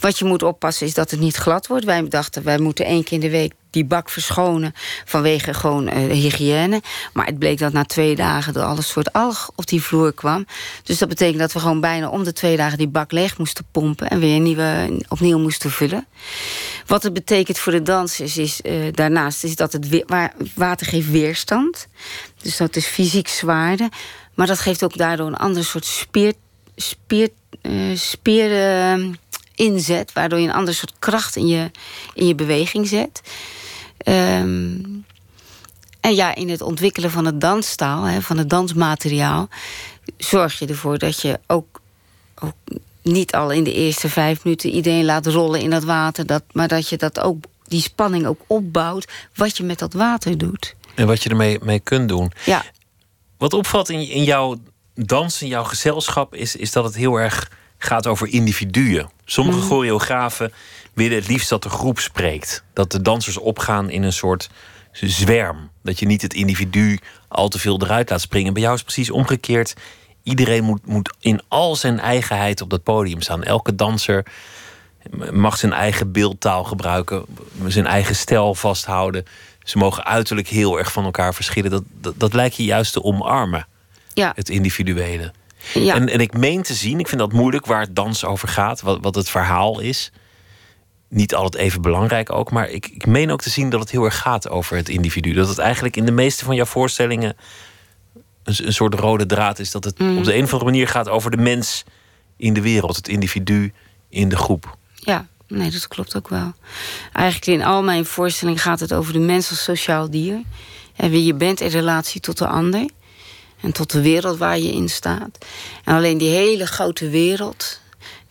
Wat je moet oppassen is dat het niet glad wordt. Wij dachten, wij moeten één keer in de week die bak verschonen vanwege gewoon uh, hygiëne. Maar het bleek dat na twee dagen er al een soort alg op die vloer kwam. Dus dat betekent dat we gewoon bijna om de twee dagen die bak leeg moesten pompen en weer nieuwe, opnieuw moesten vullen. Wat het betekent voor de dansers is uh, daarnaast is dat het water geeft weerstand. Dus dat is fysiek zwaarder. Maar dat geeft ook daardoor een ander soort spier, spier, uh, inzet, waardoor je een ander soort kracht in je, in je beweging zet. Um, en ja, in het ontwikkelen van het dansstaal, hè, van het dansmateriaal, zorg je ervoor dat je ook, ook, niet al in de eerste vijf minuten iedereen laat rollen in dat water, dat, maar dat je dat ook, die spanning ook opbouwt, wat je met dat water doet. En wat je ermee mee kunt doen. Ja. Wat opvalt in, in jouw dans, in jouw gezelschap, is, is dat het heel erg gaat over individuen. Sommige mm. choreografen willen het liefst dat de groep spreekt. Dat de dansers opgaan in een soort zwerm. Dat je niet het individu al te veel eruit laat springen. Bij jou is precies omgekeerd. Iedereen moet, moet in al zijn eigenheid op dat podium staan. Elke danser mag zijn eigen beeldtaal gebruiken, zijn eigen stijl vasthouden. Ze mogen uiterlijk heel erg van elkaar verschillen. Dat, dat, dat lijkt je juist te omarmen. Ja. Het individuele. Ja. En, en ik meen te zien, ik vind dat moeilijk waar het dans over gaat, wat, wat het verhaal is niet altijd even belangrijk ook. Maar ik, ik meen ook te zien dat het heel erg gaat over het individu. Dat het eigenlijk in de meeste van jouw voorstellingen een, een soort rode draad is. Dat het Mm. op de een of andere manier gaat over de mens in de wereld. Het individu in de groep. Ja, nee, dat klopt ook wel. Eigenlijk in al mijn voorstellingen gaat het over de mens als sociaal dier. En wie je bent in relatie tot de ander. En tot de wereld waar je in staat. En alleen die hele grote wereld,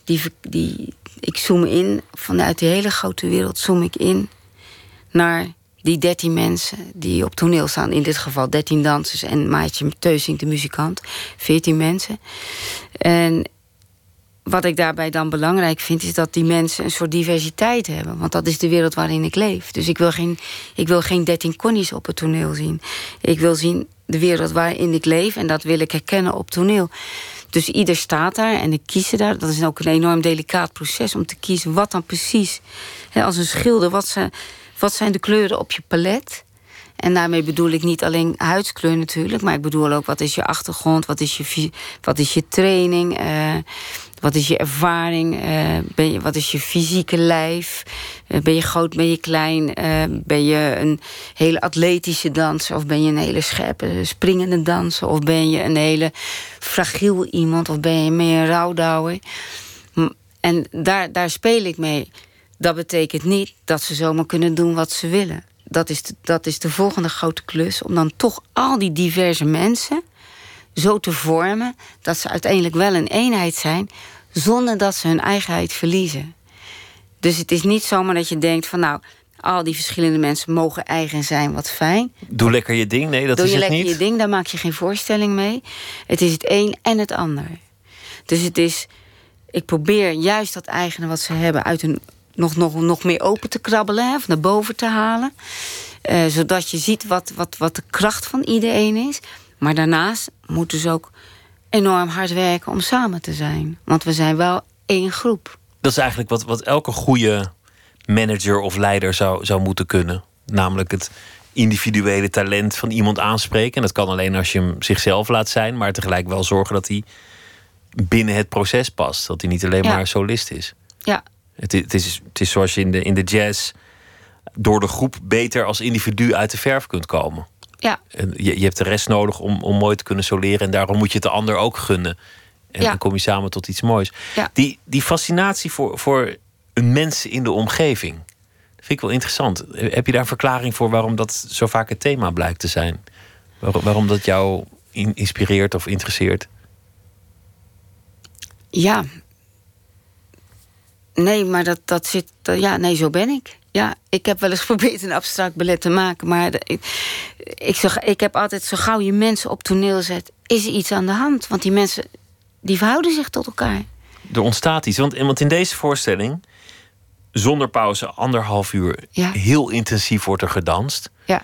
die, die, ik zoom in, vanuit die hele grote wereld zoom ik in naar die dertien mensen die op toneel staan. In dit geval dertien dansers en Maatje Teusing, de muzikant. Veertien mensen. En wat ik daarbij dan belangrijk vind, is dat die mensen een soort diversiteit hebben. Want dat is de wereld waarin ik leef. Dus ik wil geen, ik wil geen dertien connies op het toneel zien. Ik wil zien de wereld waarin ik leef en dat wil ik herkennen op toneel. Dus ieder staat daar en ik kies daar. Dat is ook een enorm delicaat proces om te kiezen wat dan precies. als een schilder, wat zijn, wat zijn de kleuren op je palet? En daarmee bedoel ik niet alleen huidskleur natuurlijk, maar ik bedoel ook wat is je achtergrond, wat is je, wat is je training, uh, wat is je ervaring, uh, ben je, wat is je fysieke lijf, uh, ben je groot, ben je klein, ben je een hele atletische danser of ben je een hele scherpe springende danser of ben je een hele fragiel iemand of ben je meer een rouwdouwer. En daar, daar speel ik mee. Dat betekent niet dat ze zomaar kunnen doen wat ze willen dat is, dat is de volgende grote klus. Om dan toch al die diverse mensen zo te vormen dat ze uiteindelijk wel een eenheid zijn, zonder dat ze hun eigenheid verliezen. Dus het is niet zomaar dat je denkt van nou, al die verschillende mensen mogen eigen zijn, wat fijn. Doe lekker je ding, nee, dat Doe is je het lekker niet. je ding, daar maak je geen voorstelling mee. Het is het een en het ander. Dus het is, ik probeer juist dat eigene wat ze hebben uit hun nog, nog, nog meer open te krabbelen, hè, of naar boven te halen. Uh, zodat je ziet wat, wat, wat de kracht van iedereen is. Maar daarnaast moeten ze ook enorm hard werken om samen te zijn. Want we zijn wel één groep. Dat is eigenlijk wat, wat elke goede manager of leider zou, zou moeten kunnen. Namelijk het individuele talent van iemand aanspreken. En dat kan alleen als je hem zichzelf laat zijn, maar tegelijk wel zorgen dat hij binnen het proces past. Dat hij niet alleen Ja. maar solist is. Ja, Het, i- het, is, het is zoals je in de, in de jazz door de groep beter als individu uit de verf kunt komen. Ja. En je, je hebt de rest nodig om, om mooi te kunnen soleren. En daarom moet je het de ander ook gunnen. En Ja. dan kom je samen tot iets moois. Ja. Die, die fascinatie voor, voor een mens in de omgeving. Dat vind ik wel interessant. Heb je daar een verklaring voor waarom dat zo vaak het thema blijkt te zijn? Waar- waarom dat jou in- inspireert of interesseert? Ja. Nee, maar dat, dat zit. Ja, nee, zo ben ik. Ja, ik heb wel eens (laughs) geprobeerd een abstract ballet te maken, maar ik, ik, ik heb altijd zo gauw je mensen op toneel zet, is er iets aan de hand? Want die mensen die verhouden zich tot elkaar. Er ontstaat iets. Want, want in deze voorstelling, zonder pauze, anderhalf uur, Ja. heel intensief wordt er gedanst. Ja,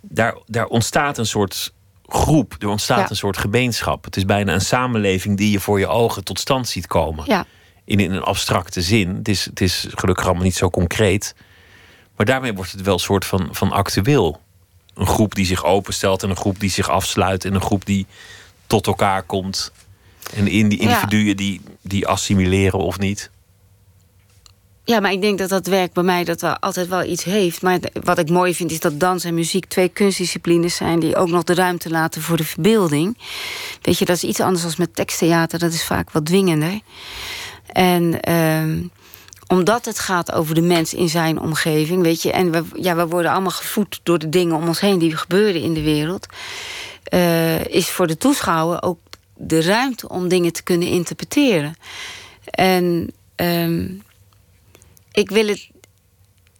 Daar, daar ontstaat een soort groep, er ontstaat Ja. een soort gemeenschap. Het is bijna een samenleving die je voor je ogen tot stand ziet komen. ja, In, in een abstracte zin. Het is, het is gelukkig allemaal niet zo concreet. Maar daarmee wordt het wel een soort van, van actueel. Een groep die zich openstelt en een groep die zich afsluit en een groep die tot elkaar komt. En in die Ja. individuen die, die assimileren of niet. ja, maar ik denk dat dat werk bij mij dat wel altijd wel iets heeft. Maar wat ik mooi vind is dat dans en muziek twee kunstdisciplines zijn die ook nog de ruimte laten voor de verbeelding. Weet je, dat is iets anders dan met teksttheater, dat is vaak wat dwingender. En ehm, omdat het gaat over de mens in zijn omgeving, weet je, en we, ja, we worden allemaal gevoed door de dingen om ons heen die gebeuren in de wereld, eh, is voor de toeschouwer ook de ruimte om dingen te kunnen interpreteren. En ehm, ik wil het.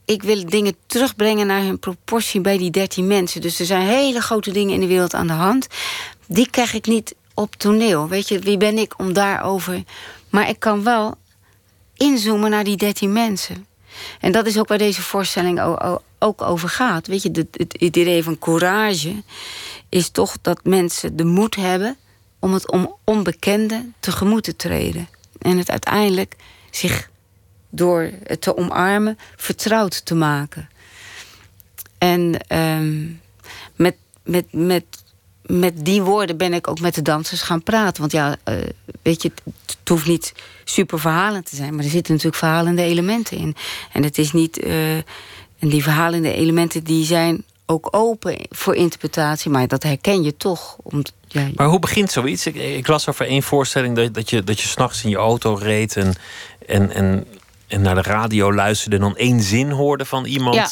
Ik wil dingen terugbrengen naar hun proportie bij die 13 mensen. Dus er zijn hele grote dingen in de wereld aan de hand. Die krijg ik niet op toneel. Weet je, wie ben ik om daarover. Maar ik kan wel inzoomen naar die 13 mensen. En dat is ook waar deze voorstelling ook over gaat. Weet je, het, idee van courage is toch dat mensen de moed hebben om het onbekende tegemoet te treden. En het uiteindelijk zich door het te omarmen vertrouwd te maken. En ehm, met, met, met, met die woorden ben ik ook met de dansers gaan praten. Want ja, eh, weet je, het, hoeft niet super verhalend te zijn, maar er zitten natuurlijk verhalende elementen in. En het is niet. eh, en die verhalende elementen die zijn ook open voor interpretatie, maar dat herken je toch. Om, ja, Maar hoe begint zoiets? Ik, ik las over één voorstelling dat, dat je, dat je s'nachts in je auto reed en, en, en, en naar de radio luisterde en dan één zin hoorde van iemand. Ja.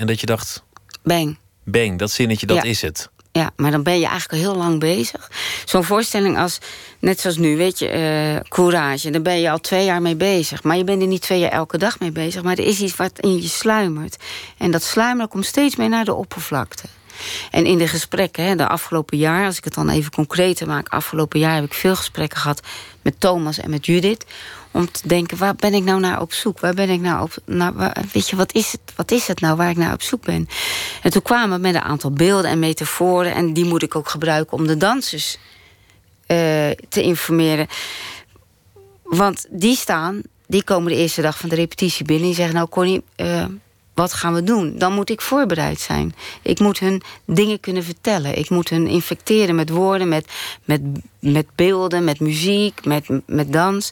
En dat je dacht, bang. bang, dat zinnetje, dat Ja. is het. Ja, maar dan ben je eigenlijk al heel lang bezig. Zo'n voorstelling als, net zoals nu, weet je, eh, Courage. Daar ben je al twee jaar mee bezig. Maar je bent er niet twee jaar elke dag mee bezig. Maar er is iets wat in je sluimert. En dat sluimeren komt steeds meer naar de oppervlakte. En in de gesprekken, hè, de afgelopen jaar, als ik het dan even concreter maak, afgelopen jaar heb ik veel gesprekken gehad met Thomas en met Judith. Om te denken, waar ben ik nou naar op zoek? Waar ben ik nou op. Waar- weet je, wat is, het, wat is het nou waar ik naar op zoek ben? En toen kwamen we met een aantal beelden en metaforen. En die moet ik ook gebruiken om de dansers eh, te informeren. Want die staan, die komen de eerste dag van de repetitie binnen. Die zeggen, nou Connie, eh, wat gaan we doen? Dan moet ik voorbereid zijn. Ik moet hun dingen kunnen vertellen. Ik moet hun infecteren met woorden, met, met, met beelden, met muziek, met, met dans.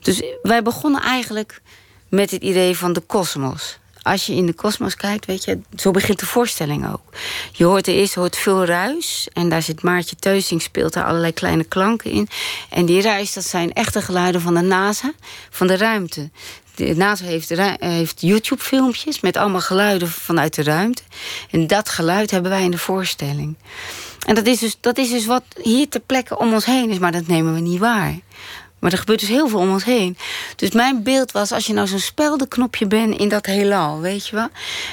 Dus wij begonnen eigenlijk met het idee van de kosmos. Als je in de kosmos kijkt, weet je, zo begint de voorstelling ook. Je hoort er eerst hoort veel ruis. En daar zit Maartje Teusing, speelt allerlei kleine klanken in. En die ruis, dat zijn echte geluiden van de NASA, van de ruimte. De NASA heeft, heeft YouTube-filmpjes met allemaal geluiden vanuit de ruimte. En dat geluid hebben wij in de voorstelling. En dat is dus, dat is dus wat hier ter plekke om ons heen is, maar dat nemen we niet waar. Maar er gebeurt dus heel veel om ons heen. Dus mijn beeld was, als je nou zo'n speldenknopje bent in dat heelal, weet je wel.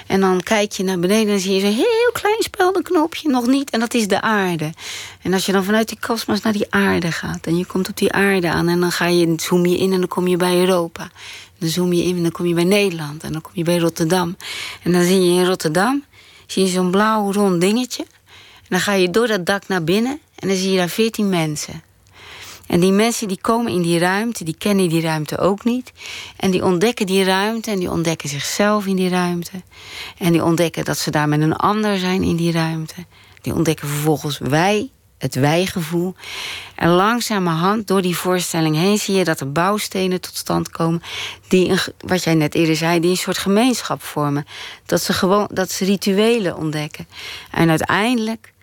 En dan kijk je naar beneden en zie je zo'n heel klein speldenknopje, nog niet. En dat is de aarde. En als je dan vanuit die kosmos naar die aarde gaat en je komt op die aarde aan en dan ga je, zoom je in en dan kom je bij Europa. Dan zoom je in en dan kom je bij Nederland en dan kom je bij Rotterdam. En dan zie je in Rotterdam zie je zo'n blauw rond dingetje. En dan ga je door dat dak naar binnen en dan zie je daar veertien mensen. En die mensen die komen in die ruimte, die kennen die ruimte ook niet. En die ontdekken die ruimte en die ontdekken zichzelf in die ruimte. En die ontdekken dat ze daar met een ander zijn in die ruimte. Die ontdekken vervolgens wij het wijgevoel. En langzamerhand door die voorstelling heen zie je dat er bouwstenen tot stand komen. Die, een, wat jij net eerder zei, die een soort gemeenschap vormen. Dat ze, gewoon, dat ze rituelen ontdekken. En uiteindelijk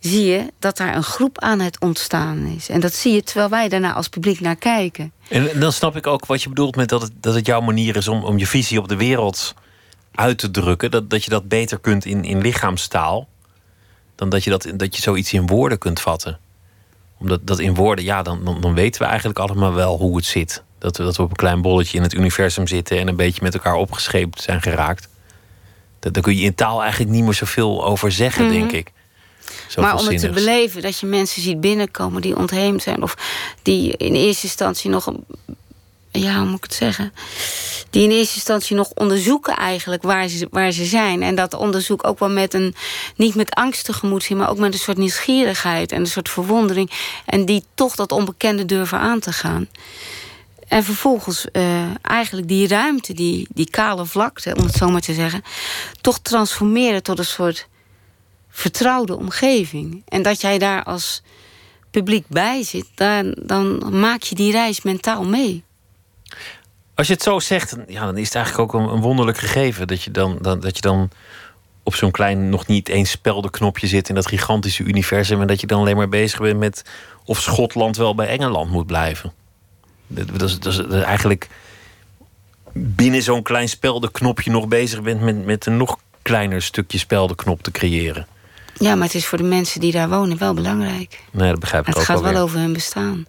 zie je dat daar een groep aan het ontstaan is. En dat zie je terwijl wij daarna als publiek naar kijken. En dan snap ik ook wat je bedoelt met dat het, dat het jouw manier is om, om je visie op de wereld uit te drukken. Dat, dat je dat beter kunt in, in lichaamstaal. Dan dat je, dat, dat je zoiets in woorden kunt vatten. Omdat dat in woorden, ja, dan, dan, dan weten we eigenlijk allemaal wel hoe het zit. Dat we, dat we op een klein bolletje in het universum zitten en een beetje met elkaar opgescheept zijn geraakt. Daar kun je in taal eigenlijk niet meer zoveel over zeggen, denk ik. Zoveel maar om het te beleven, dat je mensen ziet binnenkomen die ontheemd zijn. Of die in eerste instantie nog. een- Ja, hoe moet ik het zeggen? Die in eerste instantie nog onderzoeken eigenlijk waar ze, waar ze zijn. En dat onderzoek ook wel met een. Niet met angst tegemoet zien, maar ook met een soort nieuwsgierigheid en een soort verwondering. En die toch dat onbekende durven aan te gaan. En vervolgens eh, eigenlijk die ruimte, die, die kale vlakte, om het zo maar te zeggen, toch transformeren tot een soort vertrouwde omgeving. En dat jij daar als publiek bij zit, dan, dan maak je die reis mentaal mee. Als je het zo zegt, dan- ja, dan is het eigenlijk ook een, een wonderlijk gegeven. Dat je dan, dan, dat je dan op zo'n klein, nog niet eens speldenknopje zit in dat gigantische universum. En dat je dan alleen maar bezig bent met of Schotland wel bij Engeland moet blijven. Dat, dat, is, dat, eigenlijk binnen zo'n klein speldenknopje nog bezig bent met, met een nog kleiner stukje speldenknop te creëren. Ja, maar het is voor de mensen die daar wonen wel belangrijk. Nee, dat begrijp ik Het ook gaat wel. wel over hun bestaan.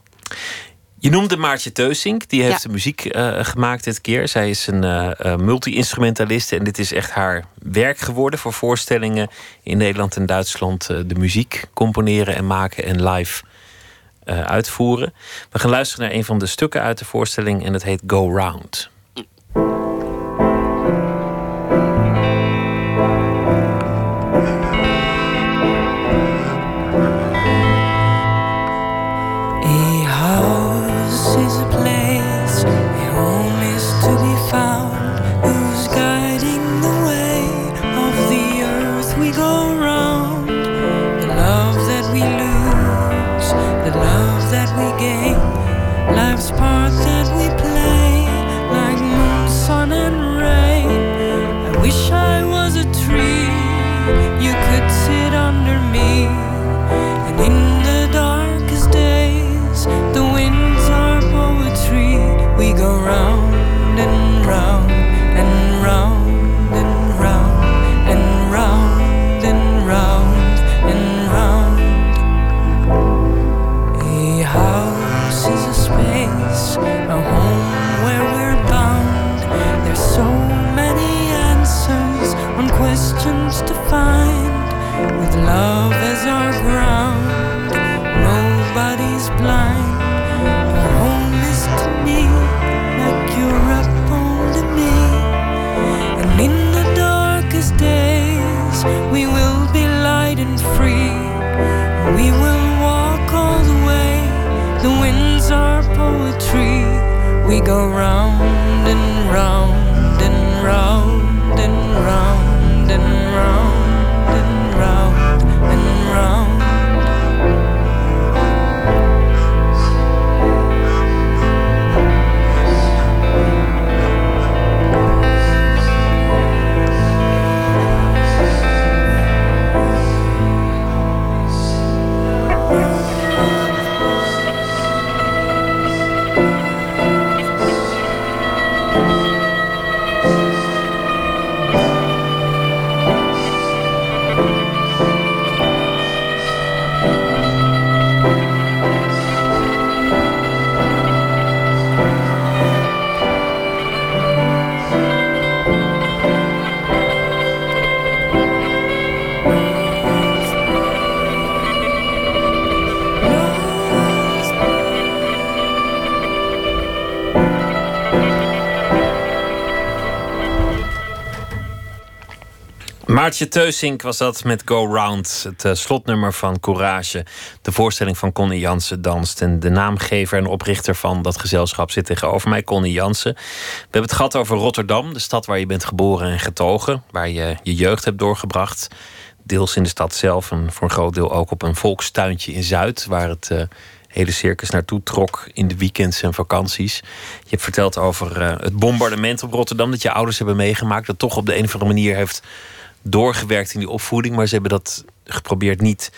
Je noemde Maartje Teusink, die heeft Ja. de muziek eh, gemaakt dit keer. Zij is een eh, eh, multi-instrumentaliste en dit is echt haar werk geworden voor voorstellingen in Nederland en Duitsland. de muziek componeren en maken en live uitvoeren. We gaan luisteren naar een van de stukken uit de voorstelling en het heet Go Round. Maartje Teusink was dat met Go Round, het eh, slotnummer van Courage. De voorstelling van Connie Jansen danst. En de naamgever en oprichter van dat gezelschap zit tegenover mij, Connie Jansen. We hebben het gehad over Rotterdam, de stad waar je bent geboren en getogen. Waar je je jeugd hebt doorgebracht. Deels in de stad zelf en voor een groot deel ook op een volkstuintje in Zuid, waar het uh, hele circus naartoe trok in de weekends en vakanties. Je hebt verteld over uh, het bombardement op Rotterdam dat je ouders hebben meegemaakt, dat toch op de een of andere manier heeft doorgewerkt in die opvoeding, maar ze hebben dat geprobeerd niet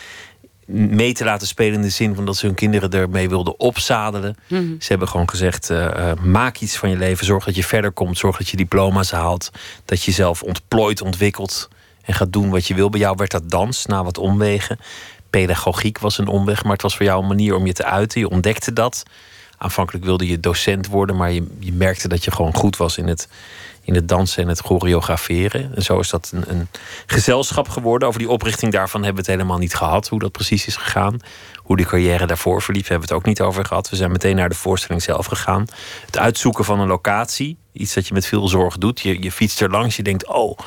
mee te laten spelen in de zin van dat ze hun kinderen ermee wilden opzadelen. Mhm. Ze hebben gewoon gezegd: uh, maak iets van je leven, zorg dat je verder komt, zorg dat je diploma's haalt, dat je jezelf ontplooit, ontwikkelt en gaat doen wat je wil. Bij jou werd dat dans na wat omwegen. Pedagogiek was een omweg, maar het was voor jou een manier om je te uiten. Je ontdekte dat. Aanvankelijk wilde je docent worden, maar je, je merkte dat je gewoon goed was in het, in het dansen en het choreograferen. En zo is dat een, een, gezelschap geworden. Over die oprichting daarvan hebben we het helemaal niet gehad, hoe dat precies is gegaan. Hoe die carrière daarvoor verliep, hebben we het ook niet over gehad. We zijn meteen naar de voorstelling zelf gegaan. Het uitzoeken van een locatie, iets dat je met veel zorg doet. Je, je fietst er langs, je denkt, oh,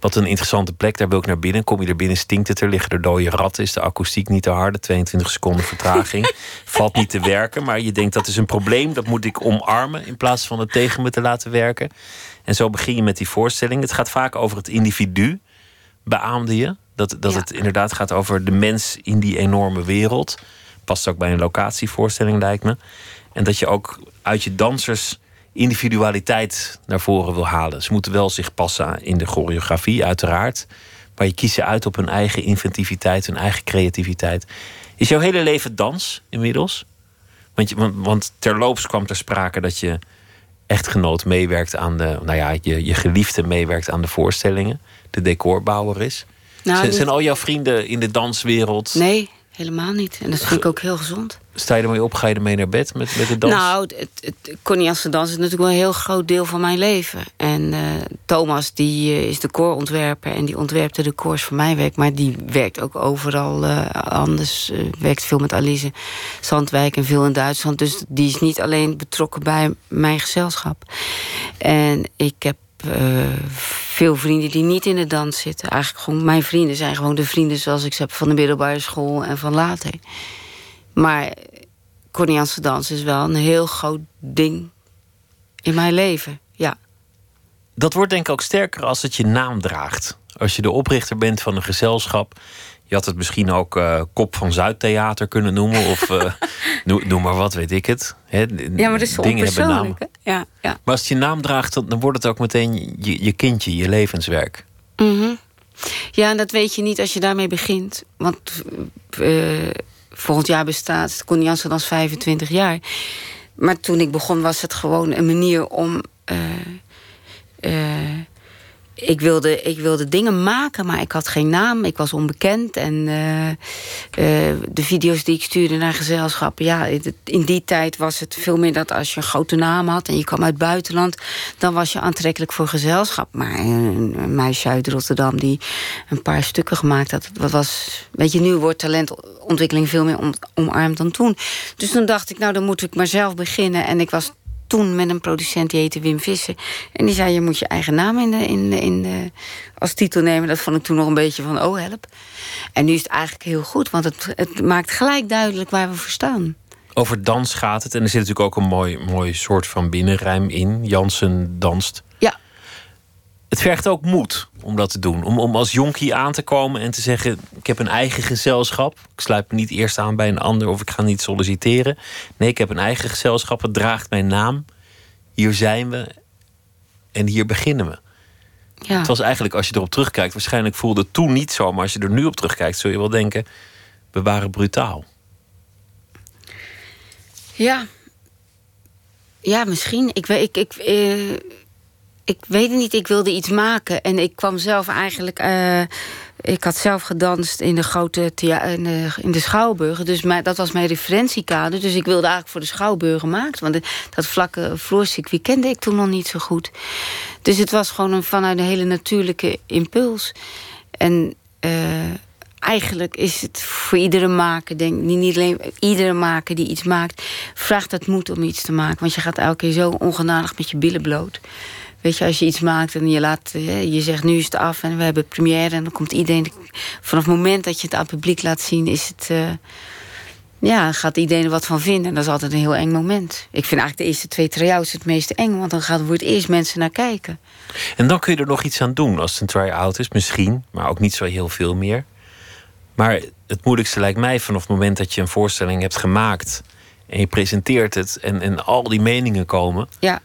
wat een interessante plek, daar wil ik naar binnen. Kom je er binnen, stinkt het er, liggen er dode ratten, is de akoestiek niet te harde, 22 seconden vertraging. (laughs) Valt niet te werken, maar je denkt dat is een probleem, dat moet ik omarmen in plaats van het tegen me te laten werken. En zo begin je met die voorstelling. Het gaat vaak over het individu, beaamde je. Dat, dat Ja. het inderdaad gaat over de mens in die enorme wereld. Past ook bij een locatievoorstelling, lijkt me. En dat je ook uit je dansers individualiteit naar voren wil halen. Ze moeten wel zich passen in de choreografie, uiteraard. Maar je kiest ze uit op hun eigen inventiviteit, hun eigen creativiteit. Is jouw hele leven dans inmiddels? Want, je, want, want terloops kwam ter sprake dat je echtgenoot meewerkt aan de, nou ja, je, je geliefde meewerkt aan de voorstellingen, de decorbouwer is. Nou, zijn, zijn al jouw vrienden in de danswereld? Nee, helemaal niet. En dat vind ik ook heel gezond. Sta je ermee op? Ga je ermee naar bed met, met de dans? Nou, het, het, Connie dans is natuurlijk wel een heel groot deel van mijn leven. En eh, Thomas die eh, is decorontwerper en die ontwerpt de decors voor mijn werk. Maar die werkt ook overal eh, anders. werkt veel met Alice Zandwijk en veel in Duitsland. Dus die is niet alleen betrokken bij mijn gezelschap. En ik heb veel vrienden die niet in de dans zitten. Eigenlijk gewoon mijn vrienden zijn gewoon de vrienden zoals ik ze heb van de middelbare school en van later. Maar Corniaanse dans is wel een heel groot ding in mijn leven. Ja. Dat wordt denk ik ook sterker als het je naam draagt. Als je de oprichter bent van een gezelschap. Je had het misschien ook eh, Kop van Zuidtheater kunnen noemen. Of eh, (laughs) noem, noem maar wat, weet ik het. Ja, maar dat is dingen hebben naam. Ja, ja. Maar als het je naam draagt, dan, dan wordt het ook meteen je, je kindje, je levenswerk. Mhm. Ja, en dat weet je niet als je daarmee begint. Want eh, volgend jaar bestaat Connianse dans 25 jaar. Maar toen ik begon was het gewoon een manier om... eh, eh, ik, wilde, ik wilde dingen maken, maar ik had geen naam. Ik was onbekend. En eh, eh, de video's die ik stuurde naar gezelschappen... ja, in die tijd was het veel meer dat als je een grote naam had... en je kwam uit het buitenland, dan was je aantrekkelijk voor gezelschap. Maar een, meisje uit Rotterdam die een paar stukken gemaakt had... dat was, weet je, nu wordt talentontwikkeling veel meer om, omarmd dan toen. Dus toen dacht ik, nou, dan moet ik maar zelf beginnen. En ik was toen met een producent die heette Wim Visser. En die zei, je moet je eigen naam in de, in de, in de, als titel nemen. Dat vond ik toen nog een beetje van, oh help. En nu is het eigenlijk heel goed, want het, het maakt gelijk duidelijk waar we voor staan. Over dans gaat het. En er zit natuurlijk ook een mooi, mooi soort van binnenrijm in. Jansen danst. Ja. Het vergt ook moed om dat te doen. Om, om als jonkie aan te komen en te zeggen... ik heb een eigen gezelschap. Ik sluit me niet eerst aan bij een ander... of ik ga niet solliciteren. Nee, ik heb een eigen gezelschap. Het draagt mijn naam. Hier zijn we. En hier beginnen we. Ja. Het was eigenlijk, als je erop terugkijkt... waarschijnlijk voelde het toen niet zo... maar als je er nu op terugkijkt... zul je wel denken... we waren brutaal. Ja. Ja, misschien. Ik, weet- ik, ik, eh, ik weet het niet. Ik wilde iets maken. En ik kwam zelf eigenlijk... eh, ik had zelf gedanst in de grote in de, in de Schouwburgen. Dus dat was mijn referentiekader. Dus ik wilde eigenlijk voor de Schouwburgen maken. Want dat vlakke vloercircuit kende ik toen nog niet zo goed. Dus het was gewoon een, vanuit een hele natuurlijke impuls. En eh, eigenlijk is het voor iedere maker, denk ik, niet alleen iedere maker die iets maakt, vraagt het moed om iets te maken. Want je gaat elke keer zo ongenadig met je billen bloot. Weet je, als je iets maakt en je, laat, je zegt nu is het af en we hebben première en dan komt iedereen. Vanaf het moment dat je het aan het publiek laat zien, is het. eh, ja, gaat iedereen er wat van vinden. En dat is altijd een heel eng moment. Ik vind eigenlijk de eerste twee try-outs het meest eng, want dan gaan voor het eerst mensen naar kijken. En dan kun je er nog iets aan doen als het een try-out is, misschien, maar ook niet zo heel veel meer. Maar het moeilijkste lijkt mij vanaf het moment dat je een voorstelling hebt gemaakt en je presenteert het en, en al die meningen komen, Ja,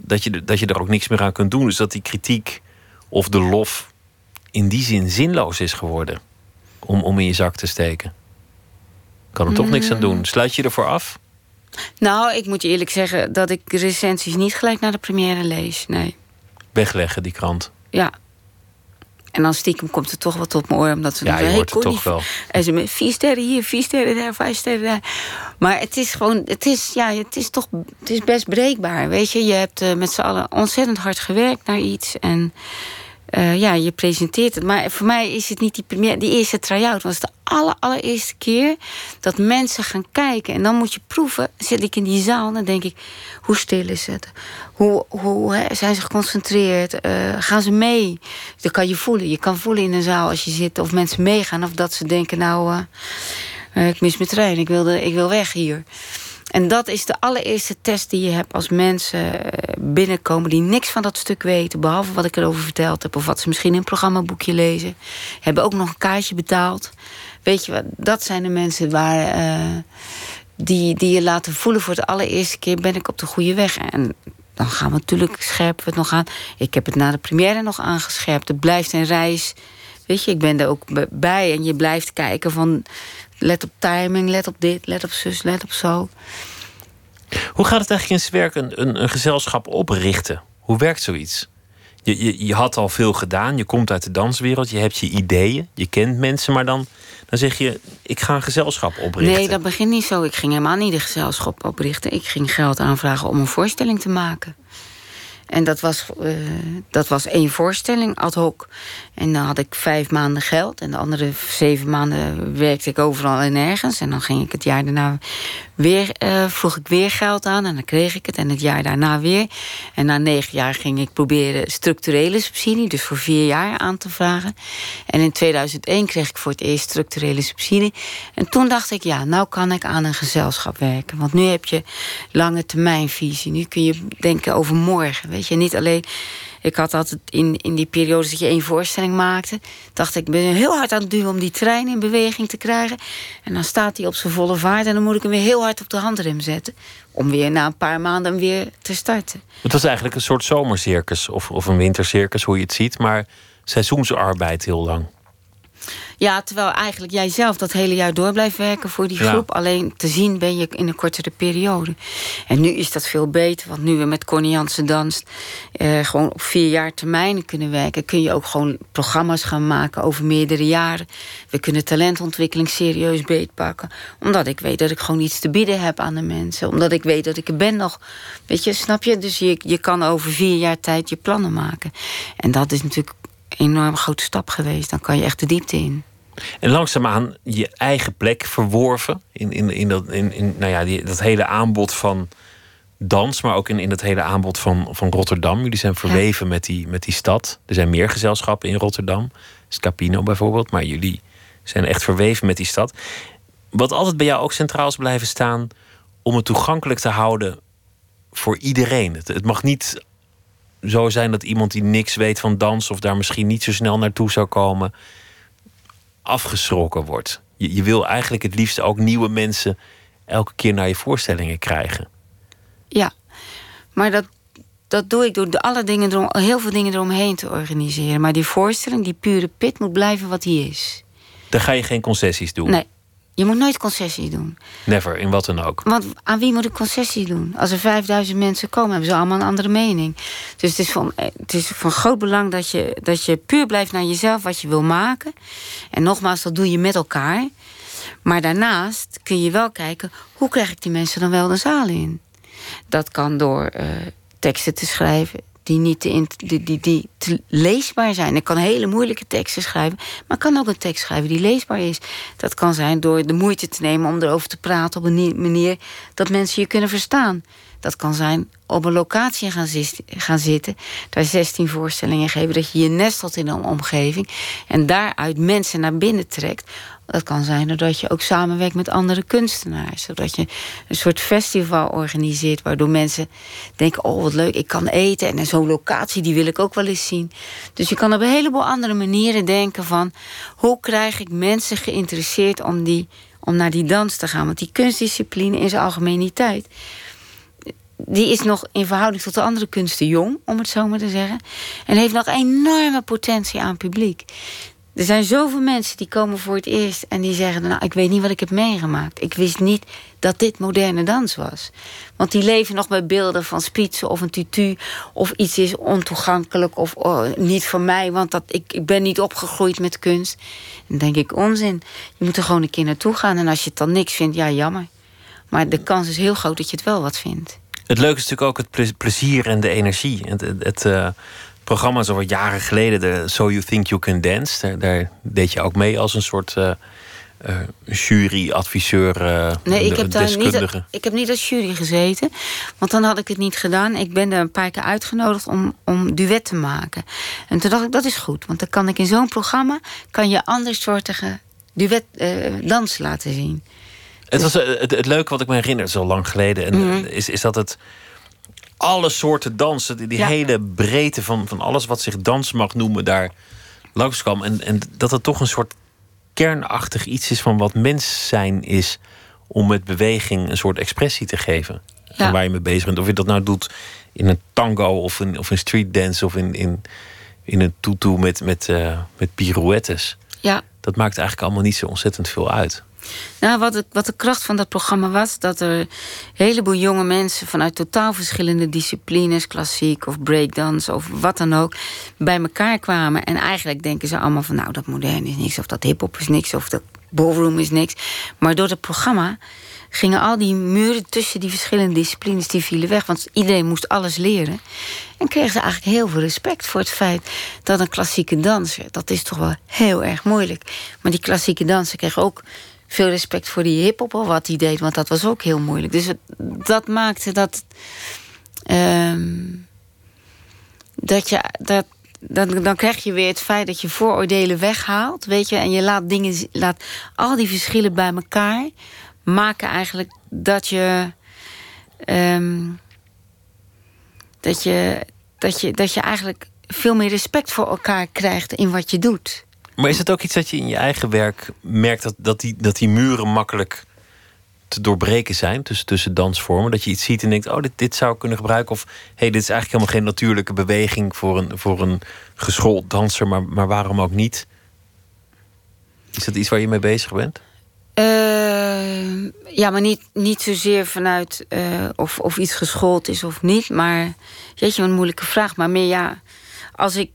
dat je, dat je er ook niks meer aan kunt doen. Dus dat die kritiek of de lof in die zin zinloos is geworden om, om in je zak te steken. Kan er toch niks aan doen. Sluit je ervoor af? nou, ik moet je eerlijk zeggen dat ik recensies niet gelijk naar de première lees. Nee, Wegleggen, die krant. ja. En dan stiekem komt er toch wat op mijn oor, omdat ze Ja, dan je hoort hey, het toch wel. En ze met vier sterren hier, vier sterren daar, vijf sterren daar. Maar het is gewoon, het is, ja, het is toch het is best breekbaar. Weet je, je hebt eh, met z'n allen ontzettend hard gewerkt naar iets. En eh, ja, je presenteert het. Maar voor mij is het niet die, première, die eerste try-out. was de aller, allereerste keer dat mensen gaan kijken. En dan moet je proeven. Zit ik in die zaal, dan denk ik, hoe stil is het? Hoe, hoe hè, zijn ze geconcentreerd? Eh, gaan ze mee? Dat kan je voelen. Je kan voelen in een zaal als je zit of mensen meegaan. Of dat ze denken, nou, eh, ik mis mijn trein. Ik, wilde, ik wil weg hier. En dat is de allereerste test die je hebt als mensen eh, binnenkomen die niks van dat stuk weten, behalve wat ik erover verteld heb, of wat ze misschien in een programmaboekje lezen. Hebben ook nog een kaartje betaald. Weet je wat, dat zijn de mensen waar, eh, die, die je laten voelen voor de allereerste keer: ben ik op de goede weg? En dan gaan we natuurlijk scherpen we het nog aan. Ik heb het na de première nog aangescherpt. Het blijft een reis. Weet je, ik ben er ook bij en je blijft kijken van. Let op timing, let op dit, let op zus, let op zo. Hoe gaat het eigenlijk in zijn werk een, een, een gezelschap oprichten? Hoe werkt zoiets? Je, je, je had al veel gedaan, je komt uit de danswereld, je hebt je ideeën, je kent mensen, maar dan, dan zeg je: Ik ga een gezelschap oprichten. Nee, dat begint niet zo. Ik ging helemaal niet de gezelschap oprichten. Ik ging geld aanvragen om een voorstelling te maken. En dat was, eh, dat was één voorstelling, ad hoc. En dan had ik vijf maanden geld. En de andere zeven maanden werkte ik overal en nergens. En dan ging ik het jaar daarna weer, eh, vroeg ik weer geld aan. En dan kreeg ik het. En het jaar daarna weer. En na negen jaar ging ik proberen structurele subsidie. Dus voor vier jaar aan te vragen. En in 2001 kreeg ik voor het eerst structurele subsidie. En toen dacht ik, ja, nou kan ik aan een gezelschap werken. Want nu heb je lange termijnvisie. Nu kun je denken over morgen. Weet je, niet alleen. Ik had altijd in, in die periode dat je één voorstelling maakte. dacht ik, ben heel hard aan het duwen om die trein in beweging te krijgen. En dan staat hij op zijn volle vaart. En dan moet ik hem weer heel hard op de handrem zetten. Om weer na een paar maanden weer te starten. Het was eigenlijk een soort zomercircus of, of een wintercircus, hoe je het ziet, maar seizoensarbeid heel lang. Ja, terwijl eigenlijk jij zelf dat hele jaar door blijft werken voor die Ja. groep. Alleen te zien ben je in een kortere periode. En nu is dat veel beter, want nu we met Connie Jansen danst... eh, gewoon op vier jaar termijn kunnen werken... kun je ook gewoon programma's gaan maken over meerdere jaren. We kunnen talentontwikkeling serieus beetpakken. Omdat ik weet dat ik gewoon iets te bieden heb aan de mensen. Omdat ik weet dat ik er ben nog. Weet je, snap je? Dus je, je kan over vier jaar tijd je plannen maken. En dat is natuurlijk enorm grote stap geweest. Dan kan je echt de diepte in. En langzaamaan je eigen plek verworven in, in, in, dat, in, in nou ja, die, dat hele aanbod van dans, maar ook in, in dat hele aanbod van, van Rotterdam. Jullie zijn verweven met, die, met die stad. Er zijn meer gezelschappen in Rotterdam, Scapino bijvoorbeeld, maar jullie zijn echt verweven met die stad. Wat altijd bij jou ook centraal is blijven staan, om het toegankelijk te houden voor iedereen. Het, het mag niet zo zijn dat iemand die niks weet van dans of daar misschien niet zo snel naartoe zou komen, afgeschrokken wordt. Je, je wil eigenlijk het liefst ook nieuwe mensen elke keer naar je voorstellingen krijgen. Ja, maar dat, dat doe ik door alle dingen erom, heel veel dingen eromheen te organiseren. Maar die voorstelling, die pure pit, moet blijven wat die is. Dan ga je geen concessies doen. Nee, je moet nooit concessie doen. Never, in wat dan ook. Want aan wie moet ik concessie doen? Als er 5000 mensen komen, hebben ze allemaal een andere mening. Dus het is van, het is van groot belang dat je, dat je puur blijft naar jezelf wat je wil maken. En nogmaals, dat doe je met elkaar. Maar daarnaast kun je wel kijken, hoe krijg ik die mensen dan wel de zaal in? Dat kan door eh, teksten te schrijven die, niet te, die, die, die leesbaar zijn. Ik kan hele moeilijke teksten schrijven, maar ik kan ook een tekst schrijven die leesbaar is. Dat kan zijn door de moeite te nemen om erover te praten op een nie- manier dat mensen je kunnen verstaan. Dat kan zijn op een locatie gaan, gaan zitten, daar 16 voorstellingen geven, dat je je nestelt in een omgeving en daaruit mensen naar binnen trekt Dat kan zijn doordat je ook samenwerkt met andere kunstenaars. Zodat je een soort festival organiseert... waardoor mensen denken, oh wat leuk, ik kan eten... en zo'n locatie, die wil ik ook wel eens zien. Dus je kan op een heleboel andere manieren denken van... hoe krijg ik mensen geïnteresseerd om, die, om naar die dans te gaan? Want die kunstdiscipline in zijn algemeniteit die is nog in verhouding tot de andere kunsten jong, om het zo maar te zeggen. En heeft nog enorme potentie aan publiek. Er zijn zoveel mensen die komen voor het eerst en die zeggen: Nou, ik weet niet wat ik heb meegemaakt. Ik wist niet dat dit moderne dans was. Want die leven nog met beelden van spitsen of een tutu. Of iets is ontoegankelijk of oh, niet voor mij, want dat, ik, ik ben niet opgegroeid met kunst. Dan denk ik: onzin. Je moet er gewoon een keer naartoe gaan. En als je het dan niks vindt, ja, jammer. Maar de kans is heel groot dat je het wel wat vindt. Het leuke is natuurlijk ook het plezier en de energie. Het, het, uh, programma zo wat jaren geleden, de So You Think You Can Dance, daar, deed je ook mee als een soort uh, uh, jury, adviseur, nee, ik heb daar niet, ik heb niet als jury gezeten, want dan had ik het niet gedaan. Ik ben er een paar keer uitgenodigd om, om duet te maken. En toen dacht ik, dat is goed, want dan kan ik in zo'n programma kan je andersoortige duet dans laten zien. Het, was, eh, het, het, leuke wat ik me herinner, zo lang geleden, en, mhm. is, is dat het alle soorten dansen, die, hele breedte van, van alles wat zich dans mag noemen, daar langskwam. En, en dat het toch een soort kernachtig iets is van wat mens zijn is om met beweging een soort expressie te geven. Ja. waar je mee bezig bent. Of je dat nou doet in een tango of in, of een street dance of in, in, in een tutu met, met, uh, met pirouettes. Ja. Dat maakt eigenlijk allemaal niet zo ontzettend veel uit. Nou, wat, wat de kracht van dat programma was, dat er een heleboel jonge mensen vanuit totaal verschillende disciplines, klassiek of breakdance of wat dan ook, bij elkaar kwamen. En eigenlijk denken ze allemaal van, nou, dat modern is niks, of dat hip-hop is niks, of dat ballroom is niks. Maar door het programma gingen al die muren tussen die verschillende disciplines die vielen weg. Want iedereen moest alles leren. En kregen ze eigenlijk heel veel respect voor het feit dat een klassieke danser, dat is toch wel heel erg moeilijk. Maar die klassieke danser kreeg ook veel respect voor die hip-hop wat hij deed, want dat was ook heel moeilijk. Dus dat maakte dat. Ehm, dat je. Dat, dan, dan krijg je weer het feit dat je vooroordelen weghaalt, weet je, en je laat dingen, laat al die verschillen bij elkaar maken eigenlijk dat je, ehm, dat je, dat je, dat je eigenlijk veel meer respect voor elkaar krijgt in wat je doet. Maar is het ook iets dat je in je eigen werk merkt dat, dat, die, dat die muren makkelijk te doorbreken zijn tussen, tussen dansvormen? Dat je iets ziet en denkt: oh, dit, dit zou ik kunnen gebruiken. Of hey, dit is eigenlijk helemaal geen natuurlijke beweging voor een, voor een geschoold danser, maar, maar waarom ook niet? Is dat iets waar je mee bezig bent? Uh, ja, maar niet, niet zozeer vanuit uh, of, of iets geschoold is of niet. Maar jeetje, wat een moeilijke vraag. Maar meer ja, als ik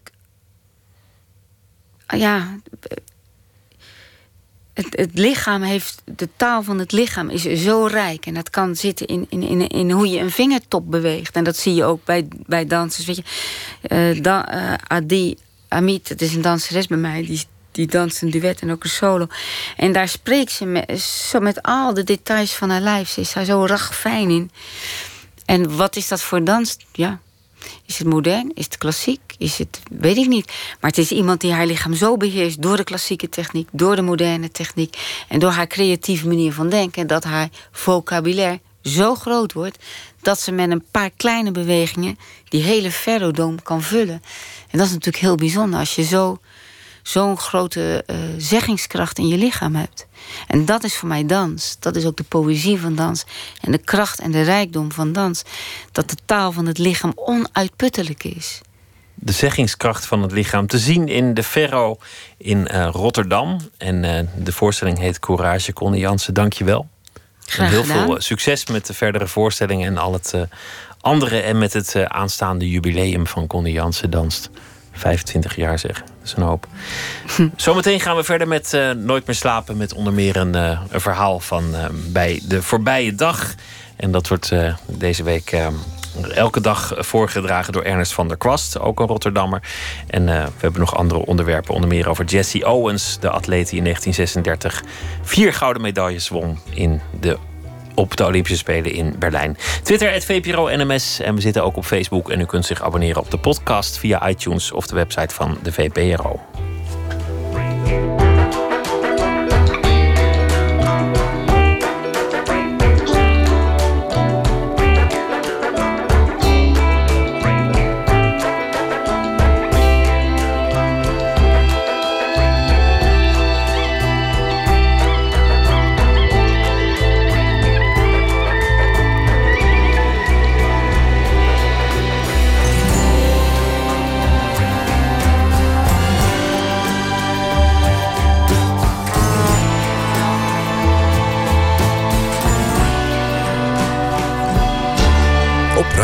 ja, het, het, lichaam heeft, de taal van het lichaam is zo rijk. En dat kan zitten in, in, in, in hoe je een vingertop beweegt. En dat zie je ook bij, bij dansers. Weet je, da, uh, Adi Amit, het is een danseres bij mij, die, die danst een duet en ook een solo. En daar spreekt ze met, zo met al de details van haar lijf. Ze is daar zo ragfijn in. En wat is dat voor dans? Ja, is het modern? Is het klassiek? Is het, weet ik niet. Maar het is iemand die haar lichaam zo beheerst door de klassieke techniek, door de moderne techniek en door haar creatieve manier van denken, dat haar vocabulaire zo groot wordt dat ze met een paar kleine bewegingen die hele ferrodome kan vullen. En dat is natuurlijk heel bijzonder als je zo zo'n grote uh, zeggingskracht in je lichaam hebt. En dat is voor mij dans. Dat is ook de poëzie van dans. En de kracht en de rijkdom van dans. Dat de taal van het lichaam onuitputtelijk is. De zeggingskracht van het lichaam te zien in de Ferro in uh, Rotterdam. En uh, de voorstelling heet Courage. Connie Jansen, dank je wel. Graag heel gedaan. veel succes met de verdere voorstellingen en al het andere. En met het aanstaande jubileum van Connie Jansen danst. 25 jaar zeg. Dat is een hoop. (laughs) Zometeen gaan we verder met uh, Nooit meer slapen. Met onder meer een, uh, een verhaal van uh, bij de voorbije dag. En dat wordt deze week elke dag voorgedragen door Ernest van der Kwast. Ook een Rotterdammer. En we hebben nog andere onderwerpen. Onder meer over Jesse Owens. De atleet die in 1936 vier gouden medailles won in de op de Olympische Spelen in Berlijn. Twitter, VPRO NMS. En we zitten ook op Facebook. En u kunt zich abonneren op de podcast via iTunes of de website van de VPRO.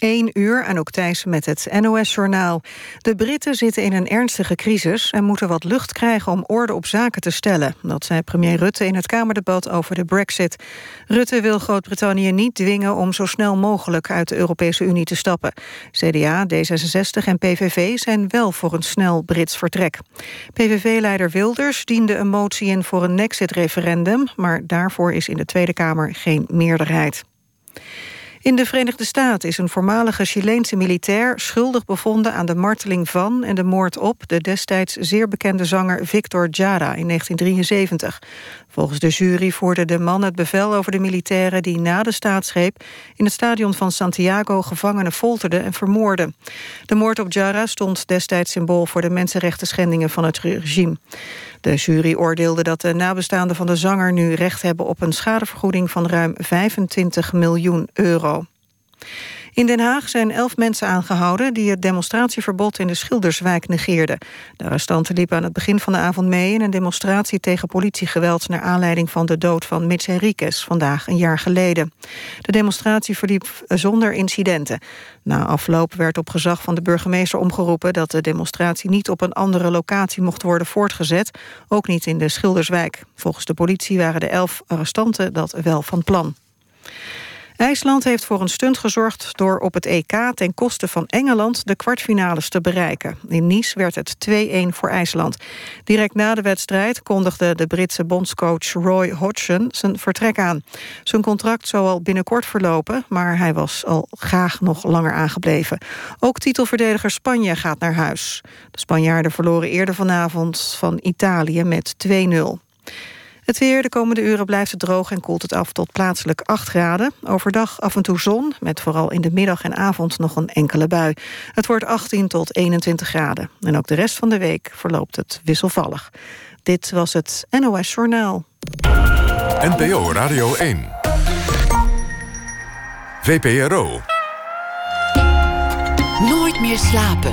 1 uur, ook Thijs met het NOS-journaal. De Britten zitten in een ernstige crisis... en moeten wat lucht krijgen om orde op zaken te stellen. Dat zei premier Rutte in het Kamerdebat over de brexit. Rutte wil Groot-Brittannië niet dwingen... om zo snel mogelijk uit de Europese Unie te stappen. CDA, D66 en PVV zijn wel voor een snel Brits vertrek. PVV-leider Wilders diende een motie in voor een Nexit-referendum... maar daarvoor is in de Tweede Kamer geen meerderheid. In de Verenigde Staten is een voormalige Chileense militair... schuldig bevonden aan de marteling van en de moord op... de destijds zeer bekende zanger Victor Jara in 1973. Volgens de jury voerde de man het bevel over de militairen... die na de staatsgreep in het stadion van Santiago... gevangenen folterden en vermoorden. De moord op Jara stond destijds symbool... voor de mensenrechten schendingen van het regime. De jury oordeelde dat de nabestaanden van de zanger nu recht hebben op een schadevergoeding van ruim 25 miljoen euro. In Den Haag zijn elf mensen aangehouden... die het demonstratieverbod in de Schilderswijk negeerden. De arrestanten liepen aan het begin van de avond mee... in een demonstratie tegen politiegeweld... naar aanleiding van de dood van Mitch Henriquez... vandaag een jaar geleden. De demonstratie verliep zonder incidenten. Na afloop werd op gezag van de burgemeester omgeroepen... dat de demonstratie niet op een andere locatie mocht worden voortgezet. Ook niet in de Schilderswijk. Volgens de politie waren de elf arrestanten dat wel van plan. IJsland heeft voor een stunt gezorgd door op het EK ten koste van Engeland de kwartfinales te bereiken. In Nice werd het 2-1 voor IJsland. Direct na de wedstrijd kondigde de Britse bondscoach Roy Hodgson zijn vertrek aan. Zijn contract zou al binnenkort verlopen, maar hij was al graag nog langer aangebleven. Ook titelverdediger Spanje gaat naar huis. De Spanjaarden verloren eerder vanavond van Italië met 2-0. Het weer de komende uren blijft het droog en koelt het af tot plaatselijk 8 graden. Overdag af en toe zon, met vooral in de middag en avond nog een enkele bui. Het wordt 18 tot 21 graden. En ook de rest van de week verloopt het wisselvallig. Dit was het NOS Journaal. NPO Radio 1. VPRO. Nooit meer slapen.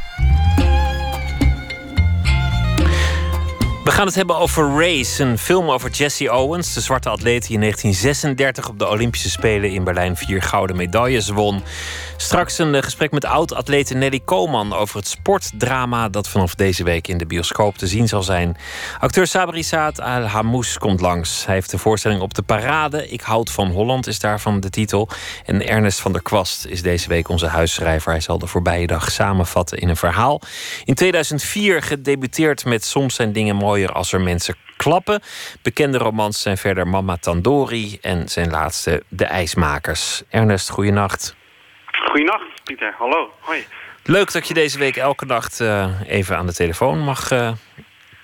We gaan het hebben over Race, een film over Jesse Owens, de zwarte atleet die in 1936 op de Olympische Spelen in Berlijn vier gouden medailles won. Straks een eh, gesprek met oud-atlete Nelly Koman over het sportdrama dat vanaf deze week in de bioscoop te zien zal zijn. Acteur Sabri Saad Al Hamous komt langs. Hij heeft de voorstelling op de parade. Ik houd van Holland is daarvan de titel. En Ernest van der Kwast is deze week onze huisschrijver. Hij zal de voorbije dag samenvatten in een verhaal. In 2004 gedebuteerd met Soms zijn dingen mooier als er mensen klappen. Bekende romans zijn verder Mama Tandori en zijn laatste De IJsmakers. Ernest, goeienacht. Goedenacht, Pieter. Hallo. Hoi. Leuk dat je deze week elke nacht uh, even aan de telefoon mag uh,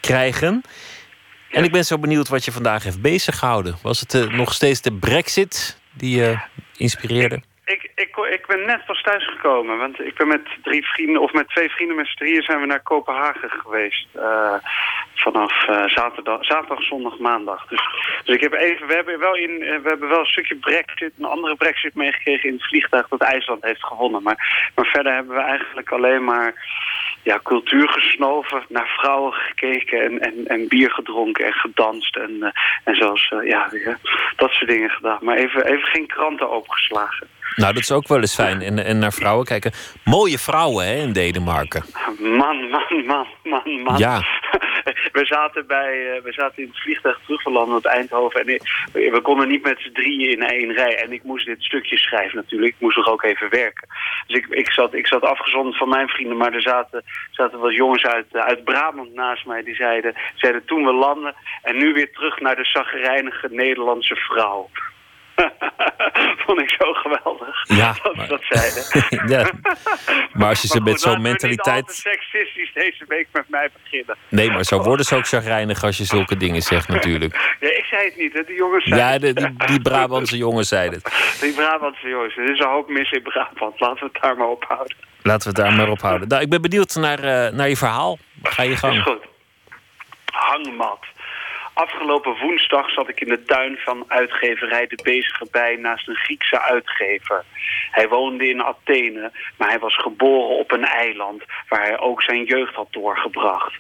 krijgen. En ik ben zo benieuwd wat je vandaag heeft bezig gehouden. Was het uh, nog steeds de brexit die je inspireerde? Ik, ik, ik, ben net pas thuis gekomen. Want ik ben met drie vrienden, of met twee vrienden met z'n drieën zijn we naar Kopenhagen geweest. Uh, vanaf uh, zaterdag, zaterdag, zondag, maandag. Dus, dus ik heb even, we hebben wel in, we hebben wel een stukje brexit, een andere brexit meegekregen in het vliegtuig dat IJsland heeft gewonnen. Maar, maar verder hebben we eigenlijk alleen maar ja, cultuur gesnoven, naar vrouwen gekeken en, en, en bier gedronken en gedanst en, uh, en zoals, ja, dat soort dingen gedaan. Maar even, even geen kranten opengeslagen. Nou, dat is ook wel eens fijn. En, en naar vrouwen kijken. Mooie vrouwen hè, in Denemarken. Man, man, man, man, man. Ja. We zaten, bij, we zaten in het vliegtuig terugverlanden uit Eindhoven. En we konden niet met z'n drieën in één rij. En ik moest dit stukje schrijven natuurlijk. Ik moest er ook even werken. Dus ik, ik, zat, ik zat afgezonderd van mijn vrienden. Maar er zaten, zaten wat jongens uit, uit Brabant naast mij. Die zeiden, zeiden toen we landen. En nu weer terug naar de zagrijnige Nederlandse vrouw. (laughs) Vond ik zo geweldig ja, dat maar... dat zeiden. (laughs) ja. Maar als je (laughs) ze met zo'n mentaliteit... niet seksistisch deze week met mij beginnen. Nee, maar zo worden ze ook chagrijnig als je zulke dingen zegt natuurlijk. Ja, ik zei het niet, hè. Die jongens zeiden Ja, de, die, die Brabantse jongen zei het. Die Brabantse jongens. Er is een hoop mis in Brabant. Laten we het daar maar ophouden. Laten we het daar maar op houden. Nou, ik ben benieuwd naar, uh, naar je verhaal. Ga je Is gang. goed. Hangmat. Afgelopen woensdag zat ik in de tuin van uitgeverij De Bezige Bij naast een Griekse uitgever. Hij woonde in Athene, maar hij was geboren op een eiland waar hij ook zijn jeugd had doorgebracht.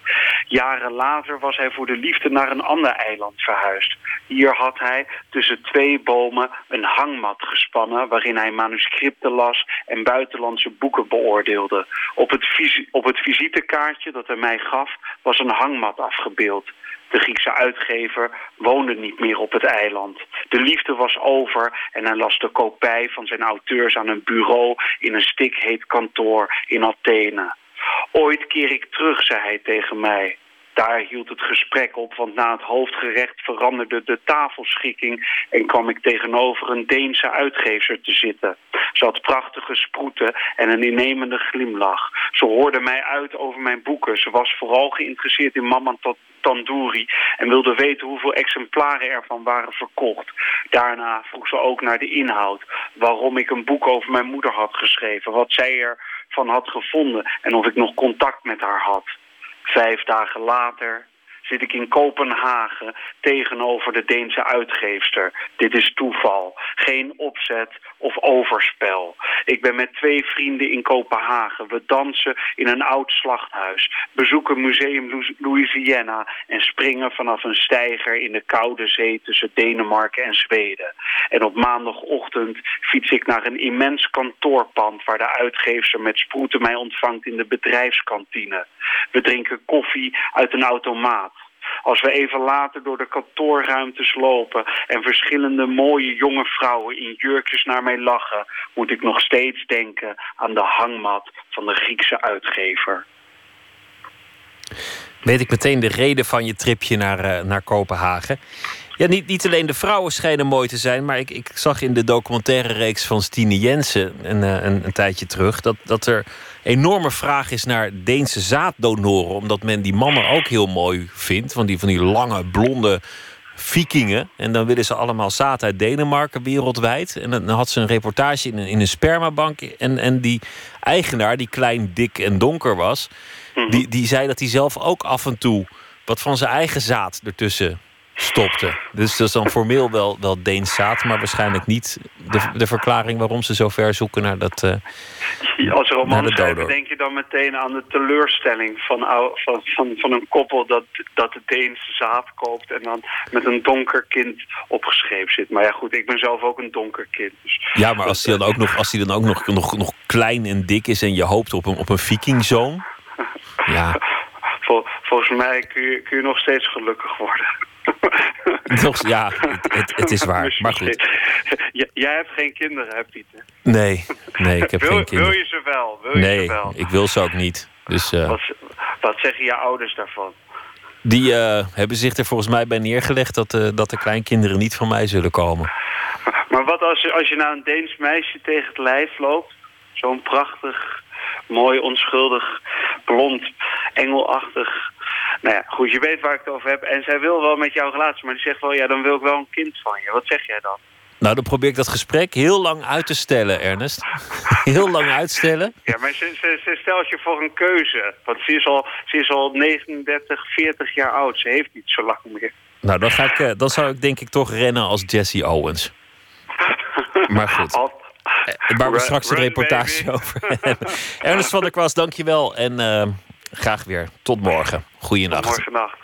Jaren later was hij voor de liefde naar een ander eiland verhuisd. Hier had hij tussen twee bomen een hangmat gespannen waarin hij manuscripten las en buitenlandse boeken beoordeelde. Op het, op het visitekaartje dat hij mij gaf was een hangmat afgebeeld. De Griekse uitgever woonde niet meer op het eiland. De liefde was over en hij las de kopij van zijn auteurs aan een bureau in een stikheet kantoor in Athene. Ooit keer ik terug, zei hij tegen mij. Daar hield het gesprek op, want na het hoofdgerecht veranderde de tafelschikking en kwam ik tegenover een Deense uitgever te zitten. Ze had prachtige sproeten en een innemende glimlach. Ze hoorde mij uit over mijn boeken. Ze was vooral geïnteresseerd in Mama Tandoori en wilde weten hoeveel exemplaren ervan waren verkocht. Daarna vroeg ze ook naar de inhoud, waarom ik een boek over mijn moeder had geschreven, wat zij ervan had gevonden en of ik nog contact met haar had. Vijf dagen later zit ik in Kopenhagen tegenover de Deense uitgeefster. Dit is toeval, geen opzet of overspel. Ik ben met twee vrienden in Kopenhagen. We dansen in een oud slachthuis, bezoeken Museum Louisiana... en springen vanaf een steiger in de koude zee tussen Denemarken en Zweden. En op maandagochtend fiets ik naar een immens kantoorpand... waar de uitgeefster met sproeten mij ontvangt in de bedrijfskantine. We drinken koffie uit een automaat. Als we even later door de kantoorruimtes lopen en verschillende mooie jonge vrouwen in jurkjes naar mij lachen, moet ik nog steeds denken aan de hangmat van de Griekse uitgever. Weet ik meteen de reden van je tripje naar, uh, naar Kopenhagen. Ja, niet, niet alleen de vrouwen schijnen mooi te zijn, maar ik, ik zag in de documentaire reeks van Stine Jensen een, eh, een, een tijdje terug dat, dat er enorme vraag is naar Deense zaaddonoren. Omdat men die mannen ook heel mooi vindt. Van die, van die lange, blonde vikingen. En dan willen ze allemaal zaad uit Denemarken wereldwijd. En dan had ze een reportage in een, in een spermabank. En, en die eigenaar, die klein, dik en donker was... Mhm. die, die zei dat hij zelf ook af en toe wat van zijn eigen zaad ertussen stopte. Dus dat is dan formeel wel, wel Deens zaad, maar waarschijnlijk niet de, de verklaring waarom ze zo ver zoeken naar dat. Uh, Als romanschrijver denk je dan meteen aan de teleurstelling van, van, van, van een koppel dat, dat de Deense zaad koopt en dan met een donker kind opgeschreven zit. Maar ja, goed, ik ben zelf ook een donker kind. Dus ja, maar als hij dan ook, nog, als hij dan ook nog, nog, nog klein en dik is en je hoopt op een, op een vikingzoon. (laughs) Ja. Vol, volgens mij kun je, kun je nog steeds gelukkig worden. (laughs) Nog, ja, het, het, is waar. Maar goed. jij hebt geen kinderen, hè, Pieter? Nee, nee, ik heb wil, geen kinderen. Wil je ze wel? Wil nee, je ze wel? ik wil ze ook niet. Dus, uh, wat, wat zeggen je ouders daarvan? Die uh, hebben zich er volgens mij bij neergelegd dat, uh, dat de kleinkinderen niet van mij zullen komen. Maar wat als, je, als je nou een Deens meisje tegen het lijf loopt? Zo'n prachtig, mooi, onschuldig, blond, engelachtig nou ja, goed, je weet waar ik het over heb. En zij wil wel met jouw relatie, maar die zegt wel... ja, dan wil ik wel een kind van je. Wat zeg jij dan? Nou, dan probeer ik dat gesprek heel lang uit te stellen, Ernest. (laughs) heel lang uitstellen. Ja, maar ze, ze, ze, stelt je voor een keuze. Want ze is, al, ze is al 39, 40 jaar oud. Ze heeft niet zo lang meer. Nou, dan, ga ik, eh, dan zou ik denk ik toch rennen als Jesse Owens. (laughs) Maar goed. Eh, waar we straks een reportage over hebben. (laughs) Ernest van der Kwast, dankjewel. En uh, graag weer tot morgen. Goeienacht. Tot.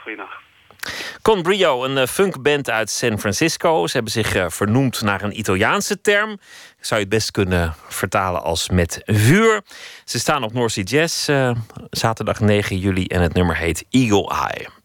Goeienacht. Con Brio, een funkband uit San Francisco. Ze hebben zich vernoemd naar een Italiaanse term. Zou je het best kunnen vertalen als met vuur. Ze staan op North Sea Jazz uh, zaterdag 9 juli en het nummer heet Eagle Eye.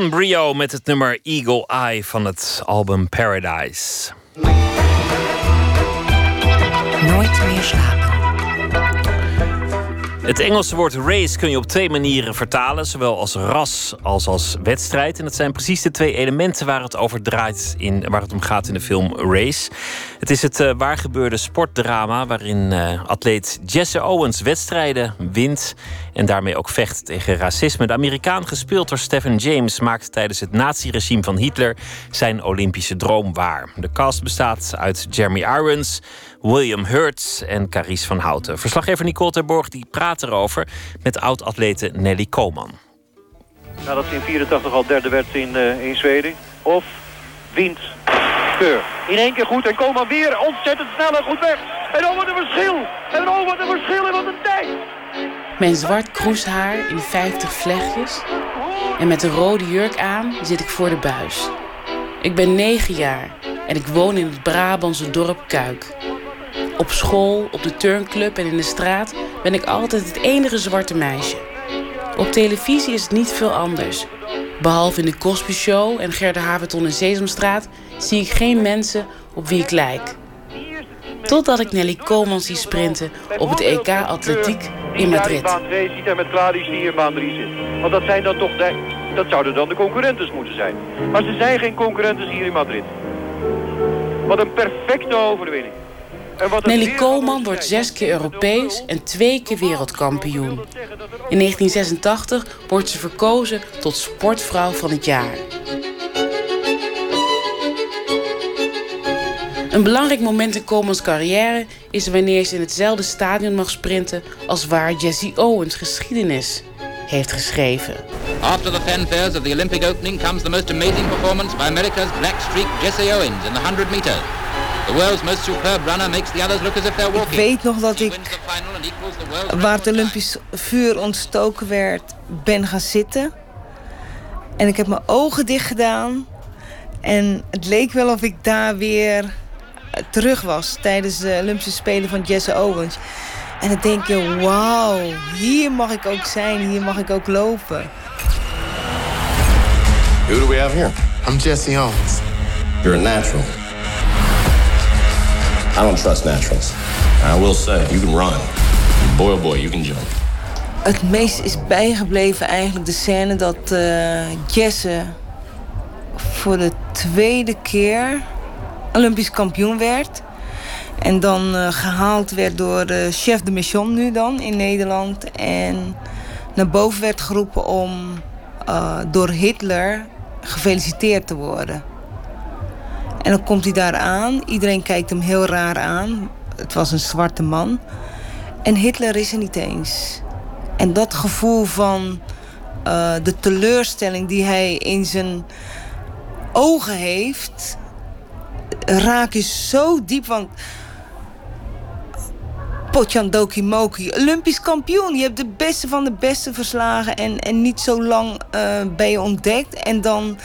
Con Brio met het nummer Eagle Eye van het album Paradise. Nooit meer slapen. Het Engelse woord race kun je op twee manieren vertalen, zowel als ras als als wedstrijd. En dat zijn precies de twee elementen waar het over draait, in, waar het om gaat in de film Race. Het is het uh, waargebeurde sportdrama waarin uh, atleet Jesse Owens wedstrijden wint en daarmee ook vecht tegen racisme. De Amerikaan, gespeeld door Stephen James, maakt tijdens het naziregime van Hitler zijn Olympische droom waar. De cast bestaat uit Jeremy Irons, William Hurts en Caries van Houten. Verslaggever Nicole Terborg die praat erover met oud-atlete Nelly Koman. Nadat ze in 84 al derde werd in, uh, in Zweden. Of wint In één keer goed en Koman weer ontzettend snel en goed weg. En oh wat een verschil. En oh wat een verschil en wat een tijd. Mijn zwart kroeshaar in 50 vlechtjes. En met een rode jurk aan zit ik voor de buis. Ik ben 9 jaar en ik woon in het Brabantse dorp Kuik. Op school, op de turnclub en in de straat ben ik altijd het enige zwarte meisje. Op televisie is het niet veel anders. Behalve in de Cosby Show en Gerda Haverton in Sesamstraat zie ik geen mensen op wie ik lijk. Totdat ik Nelly Koolman zie sprinten op het EK Atletiek in Madrid. baan 2 ziet met in baan 3 zit. Want dat zijn dan toch de, dat zouden dan de concurrentes moeten zijn. Maar ze zijn geen concurrentes hier in Madrid. Wat een perfecte overwinning. Nelly Koolman wordt zes keer Europees en twee keer wereldkampioen. In 1986 wordt ze verkozen tot sportvrouw van het jaar. Een belangrijk moment in Koolmans carrière is wanneer ze in hetzelfde stadion mag sprinten als waar Jesse Owens geschiedenis heeft geschreven. After the fanfares of the Olympic opening comes the most amazing performance by America's black streak Jesse Owens in the 100 meters. The world's most superb runner makes the others look as if they're walking. Ik weet nog dat ik, waar het Olympisch vuur ontstoken werd, ben gaan zitten. En ik heb mijn ogen dicht gedaan. En het leek wel of ik daar weer terug was tijdens de Olympische Spelen van Jesse Owens. En dan denk je, wauw, hier mag ik ook zijn, hier mag ik ook lopen. Who do we have here? I'm Jesse Owens. You're a natural. I don't trust naturals. I will say, you can run. Boy oh boy, you can jump. Het meest is bijgebleven eigenlijk de scène dat uh, Jesse voor de tweede keer Olympisch kampioen werd. En dan uh, gehaald werd door de chef de mission nu dan in Nederland. En naar boven werd geroepen om door Hitler gefeliciteerd te worden. En dan komt hij daar aan. Iedereen kijkt hem heel raar aan. Het was een zwarte man. En Hitler is er niet eens. En dat gevoel van uh, de teleurstelling die hij in zijn ogen heeft... raak je zo diep, want... Potjandoki Moki, Olympisch kampioen. Je hebt de beste van de beste verslagen en, en niet zo lang uh, ben je ontdekt. En dan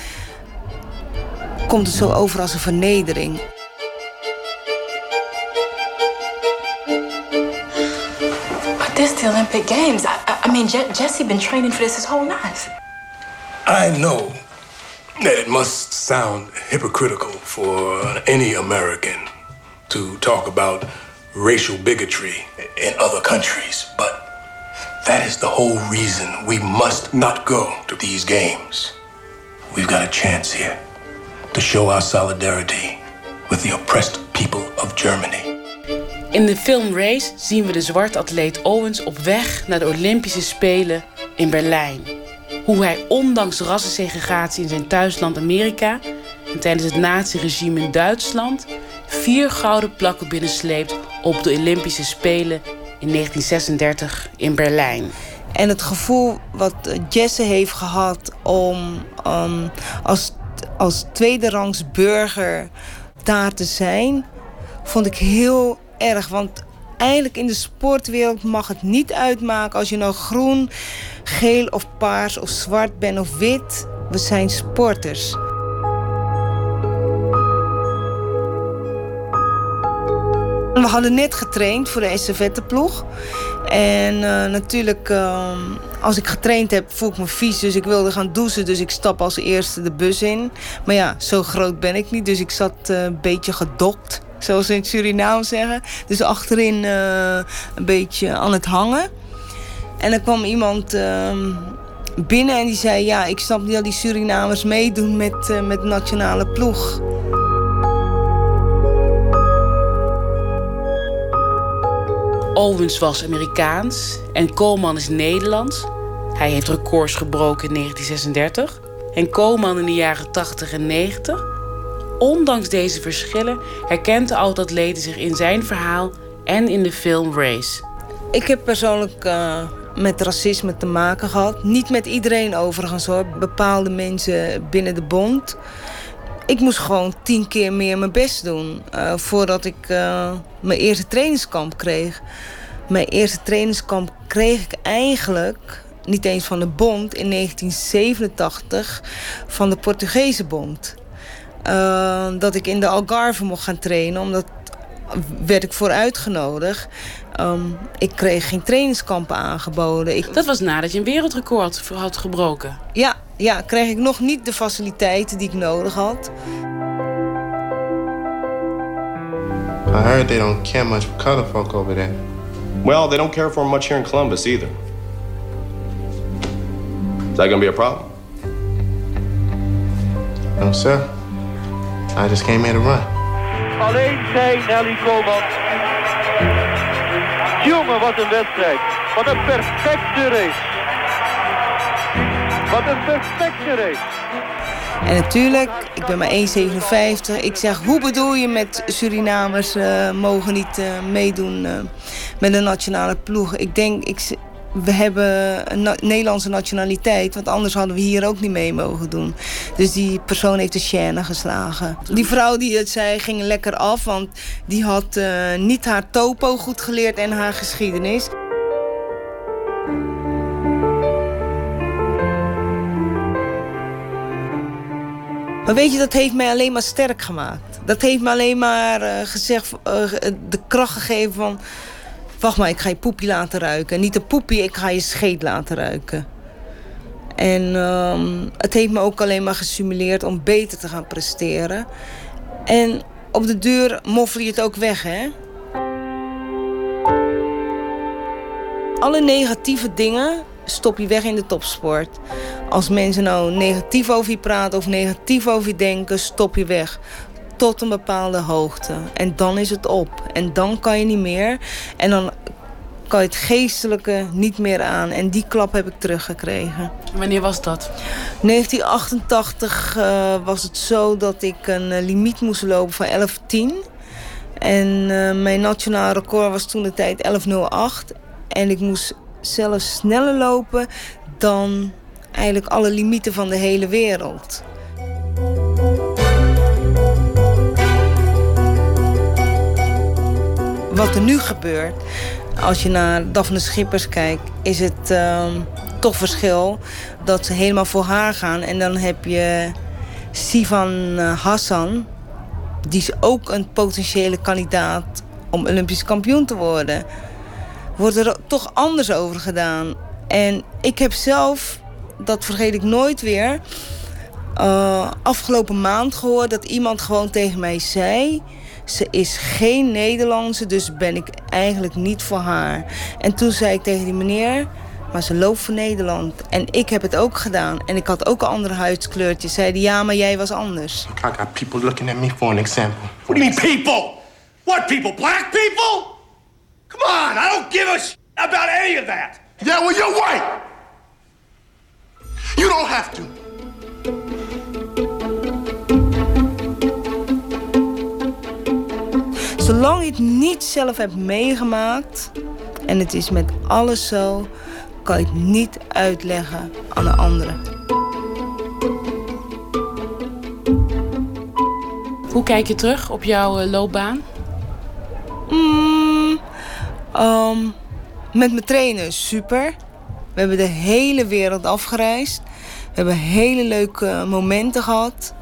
komt het zo over als een vernedering. But this the Olympic Games. I, I mean, Je Jesse been training for this his whole life. I know that it must sound hypocritical for any American to talk about racial bigotry in other countries, but that is the whole reason we must not go to these games. We've got a chance here to show our solidarity with the oppressed people of Germany. In de film Race zien we de zwarte atleet Owens op weg naar de Olympische Spelen in Berlijn. Hoe hij ondanks rassensegregatie in zijn thuisland Amerika en tijdens het naziregime in Duitsland vier gouden plakken binnensleept op de Olympische Spelen in 1936 in Berlijn. En het gevoel wat Jesse heeft gehad om um, als als tweederangs burger daar te zijn, vond ik heel erg. Want eigenlijk in de sportwereld mag het niet uitmaken als je nou groen, geel of paars of zwart bent of wit. We zijn sporters. We hadden net getraind voor de estafetteploeg. En uh, natuurlijk, uh, als ik getraind heb, voel ik me vies. Dus ik wilde gaan douchen. Dus ik stap als eerste de bus in. Maar ja, zo groot ben ik niet. Dus ik zat uh, een beetje gedokt. Zoals ze in Suriname zeggen. Dus achterin een beetje aan het hangen. En er kwam iemand ehm, binnen en die zei... ja, ik snap niet dat die Surinamers meedoen met, met nationale ploeg. Owens was Amerikaans en Koolman is Nederlands. Hij heeft records gebroken in 1936 en Koolman in de jaren 80 en 90. Ondanks deze verschillen herkent de oud-atlete zich in zijn verhaal en in de film Race. Ik heb persoonlijk uh, met racisme te maken gehad. Niet met iedereen overigens hoor. Bepaalde mensen binnen de bond. Ik moest gewoon tien keer meer mijn best doen uh, voordat ik uh, mijn eerste trainingskamp kreeg. Mijn eerste trainingskamp kreeg ik eigenlijk niet eens van de bond in 1987 van de Portugese bond. Uh, dat ik in de Algarve mocht gaan trainen, omdat werd ik voor uitgenodigd. Um, ik kreeg geen trainingskampen aangeboden. Ik... Dat was nadat je een wereldrecord had gebroken. Ja, ja, kreeg ik nog niet de faciliteiten die ik nodig had. I heard they don't care much for color folk over there. Well, they don't care for much here in Columbus either. Is that gonna be a problem? No, sir. I just came here to run. Alleen zij, Nelly Koolman. Jongen, wat een wedstrijd. Wat een perfecte race. Wat een perfecte race. En natuurlijk, ik ben maar 1,57. Ik zeg, hoe bedoel je met Surinamers uh, mogen niet uh, meedoen uh, met de nationale ploeg? Ik denk, ik, we hebben een Nederlandse nationaliteit, want anders hadden we hier ook niet mee mogen doen. Dus die persoon heeft de chaîne geslagen. Die vrouw die het zei, ging lekker af, want die had niet haar topo goed geleerd en haar geschiedenis. Maar weet je, dat heeft mij alleen maar sterk gemaakt. Dat heeft me alleen maar uh, gezegd, uh, de kracht gegeven van... wacht maar, ik ga je poepie laten ruiken. Niet de poepie, ik ga je scheet laten ruiken. En um, het heeft me ook alleen maar gesimuleerd om beter te gaan presteren. En op de deur moffel je het ook weg, hè? Alle negatieve dingen stop je weg in de topsport. Als mensen nou negatief over je praten of negatief over je denken, stop je weg. Tot een bepaalde hoogte. En dan is het op. En dan kan je niet meer. En dan kan je het geestelijke niet meer aan. En die klap heb ik teruggekregen. Wanneer was dat? 1988 uh, was het zo dat ik een uh, limiet moest lopen van 11.10. En uh, mijn nationaal record was toen de tijd 11.08. En ik moest zelfs sneller lopen dan eigenlijk alle limieten van de hele wereld. Wat er nu gebeurt, als je naar Daphne Schippers kijkt, is het uh, toch verschil dat ze helemaal voor haar gaan. En dan heb je Sivan eh, Hassan, die is ook een potentiële kandidaat om Olympisch kampioen te worden. Wordt er toch anders over gedaan. En ik heb zelf dat vergeet ik nooit weer. Uh, afgelopen maand gehoord dat iemand gewoon tegen mij zei... ze is geen Nederlandse, dus ben ik eigenlijk niet voor haar. En toen zei ik tegen die meneer... maar ze loopt voor Nederland. En ik heb het ook gedaan. En ik had ook een andere huidskleurtje. Zeiden ja, maar jij was anders. I got people looking at me for an example. What people? What people? Black people? Come on, I don't give a sh about any of that. Yeah, well, you're white. You don't have to. Zolang je het niet zelf hebt meegemaakt, en het is met alles zo, kan je het niet uitleggen aan de anderen. Hoe kijk je terug op jouw uh, loopbaan? Mm, um, met mijn trainen super. We hebben de hele wereld afgereisd. We hebben hele leuke momenten gehad.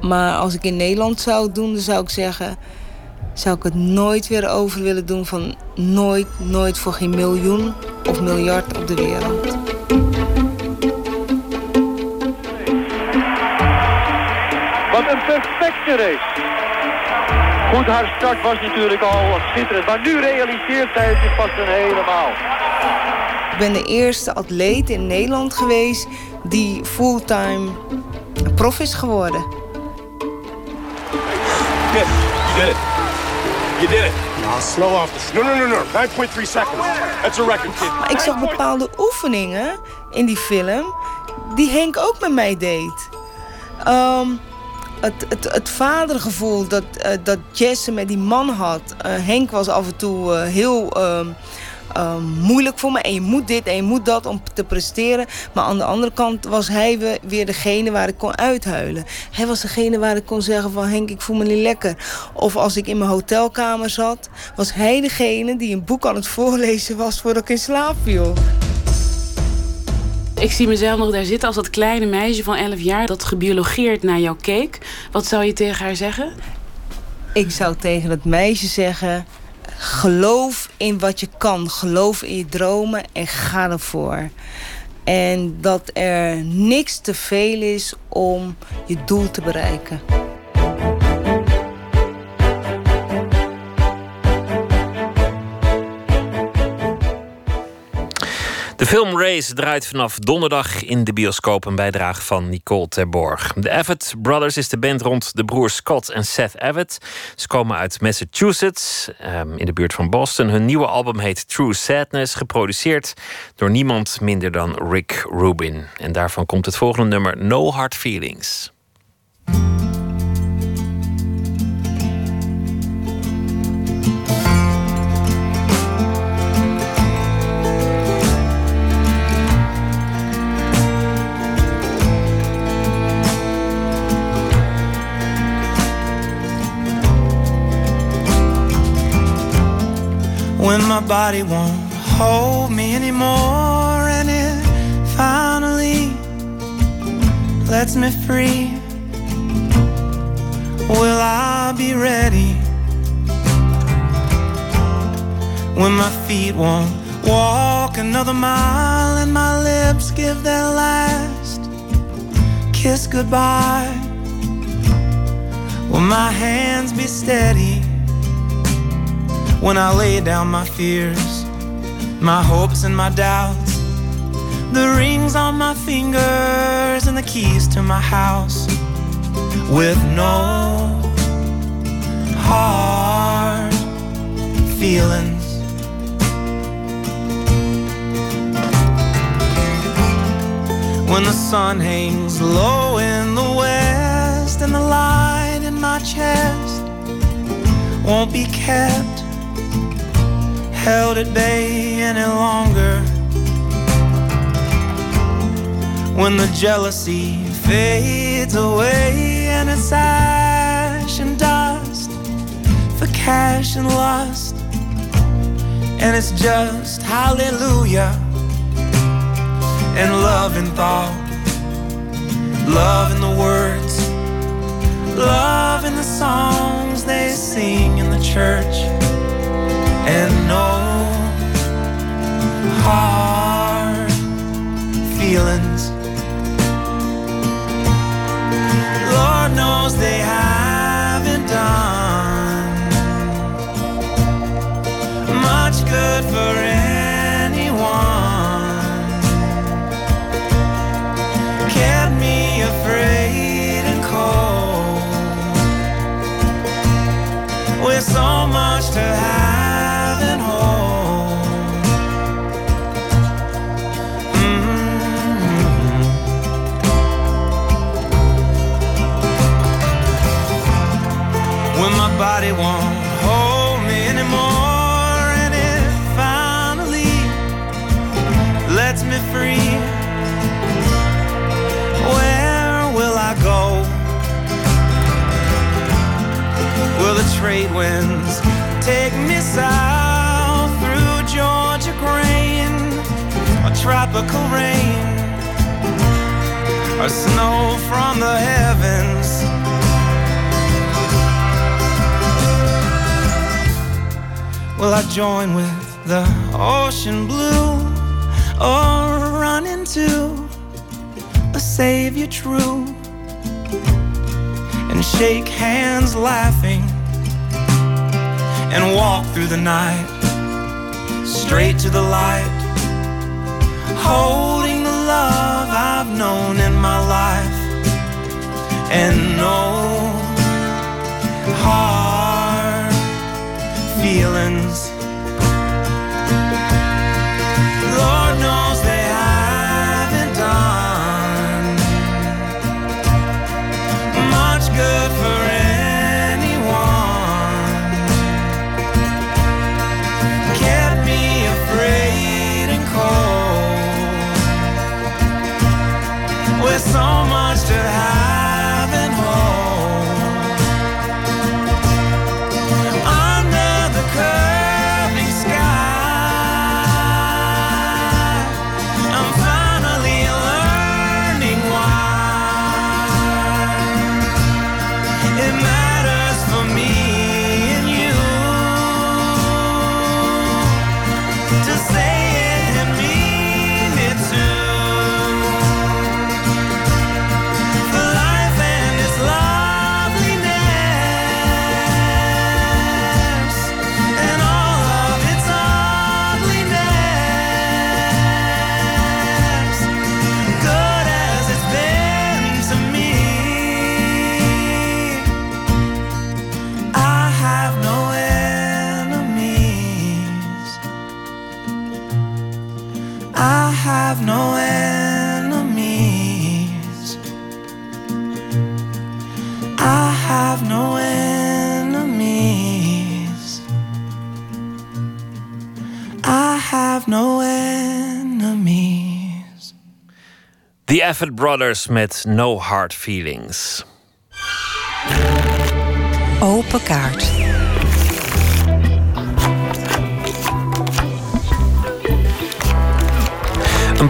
Maar als ik in Nederland zou doen, dan zou ik zeggen... zou ik het nooit weer over willen doen van nooit, nooit voor geen miljoen of miljard op de wereld. Wat een perfecte race. Goed, haar start was natuurlijk al schitterend. Maar nu realiseert zij het zich pas een helemaal. Ik ben de eerste atleet in Nederland geweest die fulltime prof is geworden. Good. You did it. You did it. Slow off this. No, no, no, no. 9.3 seconds. That's a record, kid. Maar ik zag bepaalde oefeningen in die film die Henk ook met mij deed. Ehm, het, het, het vadergevoel dat, uh, dat Jesse met die man had. Uh, Henk was af en toe uh, heel ehm, ehm, moeilijk voor me. En je moet dit en je moet dat om te presteren. Maar aan de andere kant was hij weer degene waar ik kon uithuilen. Hij was degene waar ik kon zeggen van Henk, ik voel me niet lekker. Of als ik in mijn hotelkamer zat, was hij degene die een boek aan het voorlezen was voordat ik in slaap viel. Ik zie mezelf nog daar zitten als dat kleine meisje van 11 jaar dat gebiologeerd naar jou keek. Wat zou je tegen haar zeggen? Ik zou tegen het meisje zeggen: geloof in wat je kan, geloof in je dromen en ga ervoor. En dat er niks te veel is om je doel te bereiken. De film Race draait vanaf donderdag in de bioscoop. Een bijdrage van Nicole Terborg. De Avett Brothers is de band rond de broers Scott en Seth Avett. Ze komen uit Massachusetts, um, in de buurt van Boston. Hun nieuwe album heet True Sadness, geproduceerd door niemand minder dan Rick Rubin. En daarvan komt het volgende nummer No Hard Feelings. When my body won't hold me anymore. And it finally lets me free. Will I be ready when my feet won't walk another mile and my lips give their last kiss goodbye? Will my hands be steady when I lay down my fears, my hopes and my doubts, the rings on my fingers and the keys to my house, with no hard feelings. When the sun hangs low in the west and the light in my chest won't be kept held at bay any longer. When the jealousy fades away and it's ash and dust for cash and lust, and it's just hallelujah and love and thought, love in the words, love in the songs tropical rain or snow from the heavens? Will I join with the ocean blue or run into a savior true and shake hands laughing and walk through the night straight to the light holding the love I've known in my life. And no hard feelings Avid Brothers met No Hard Feelings. Open kaart.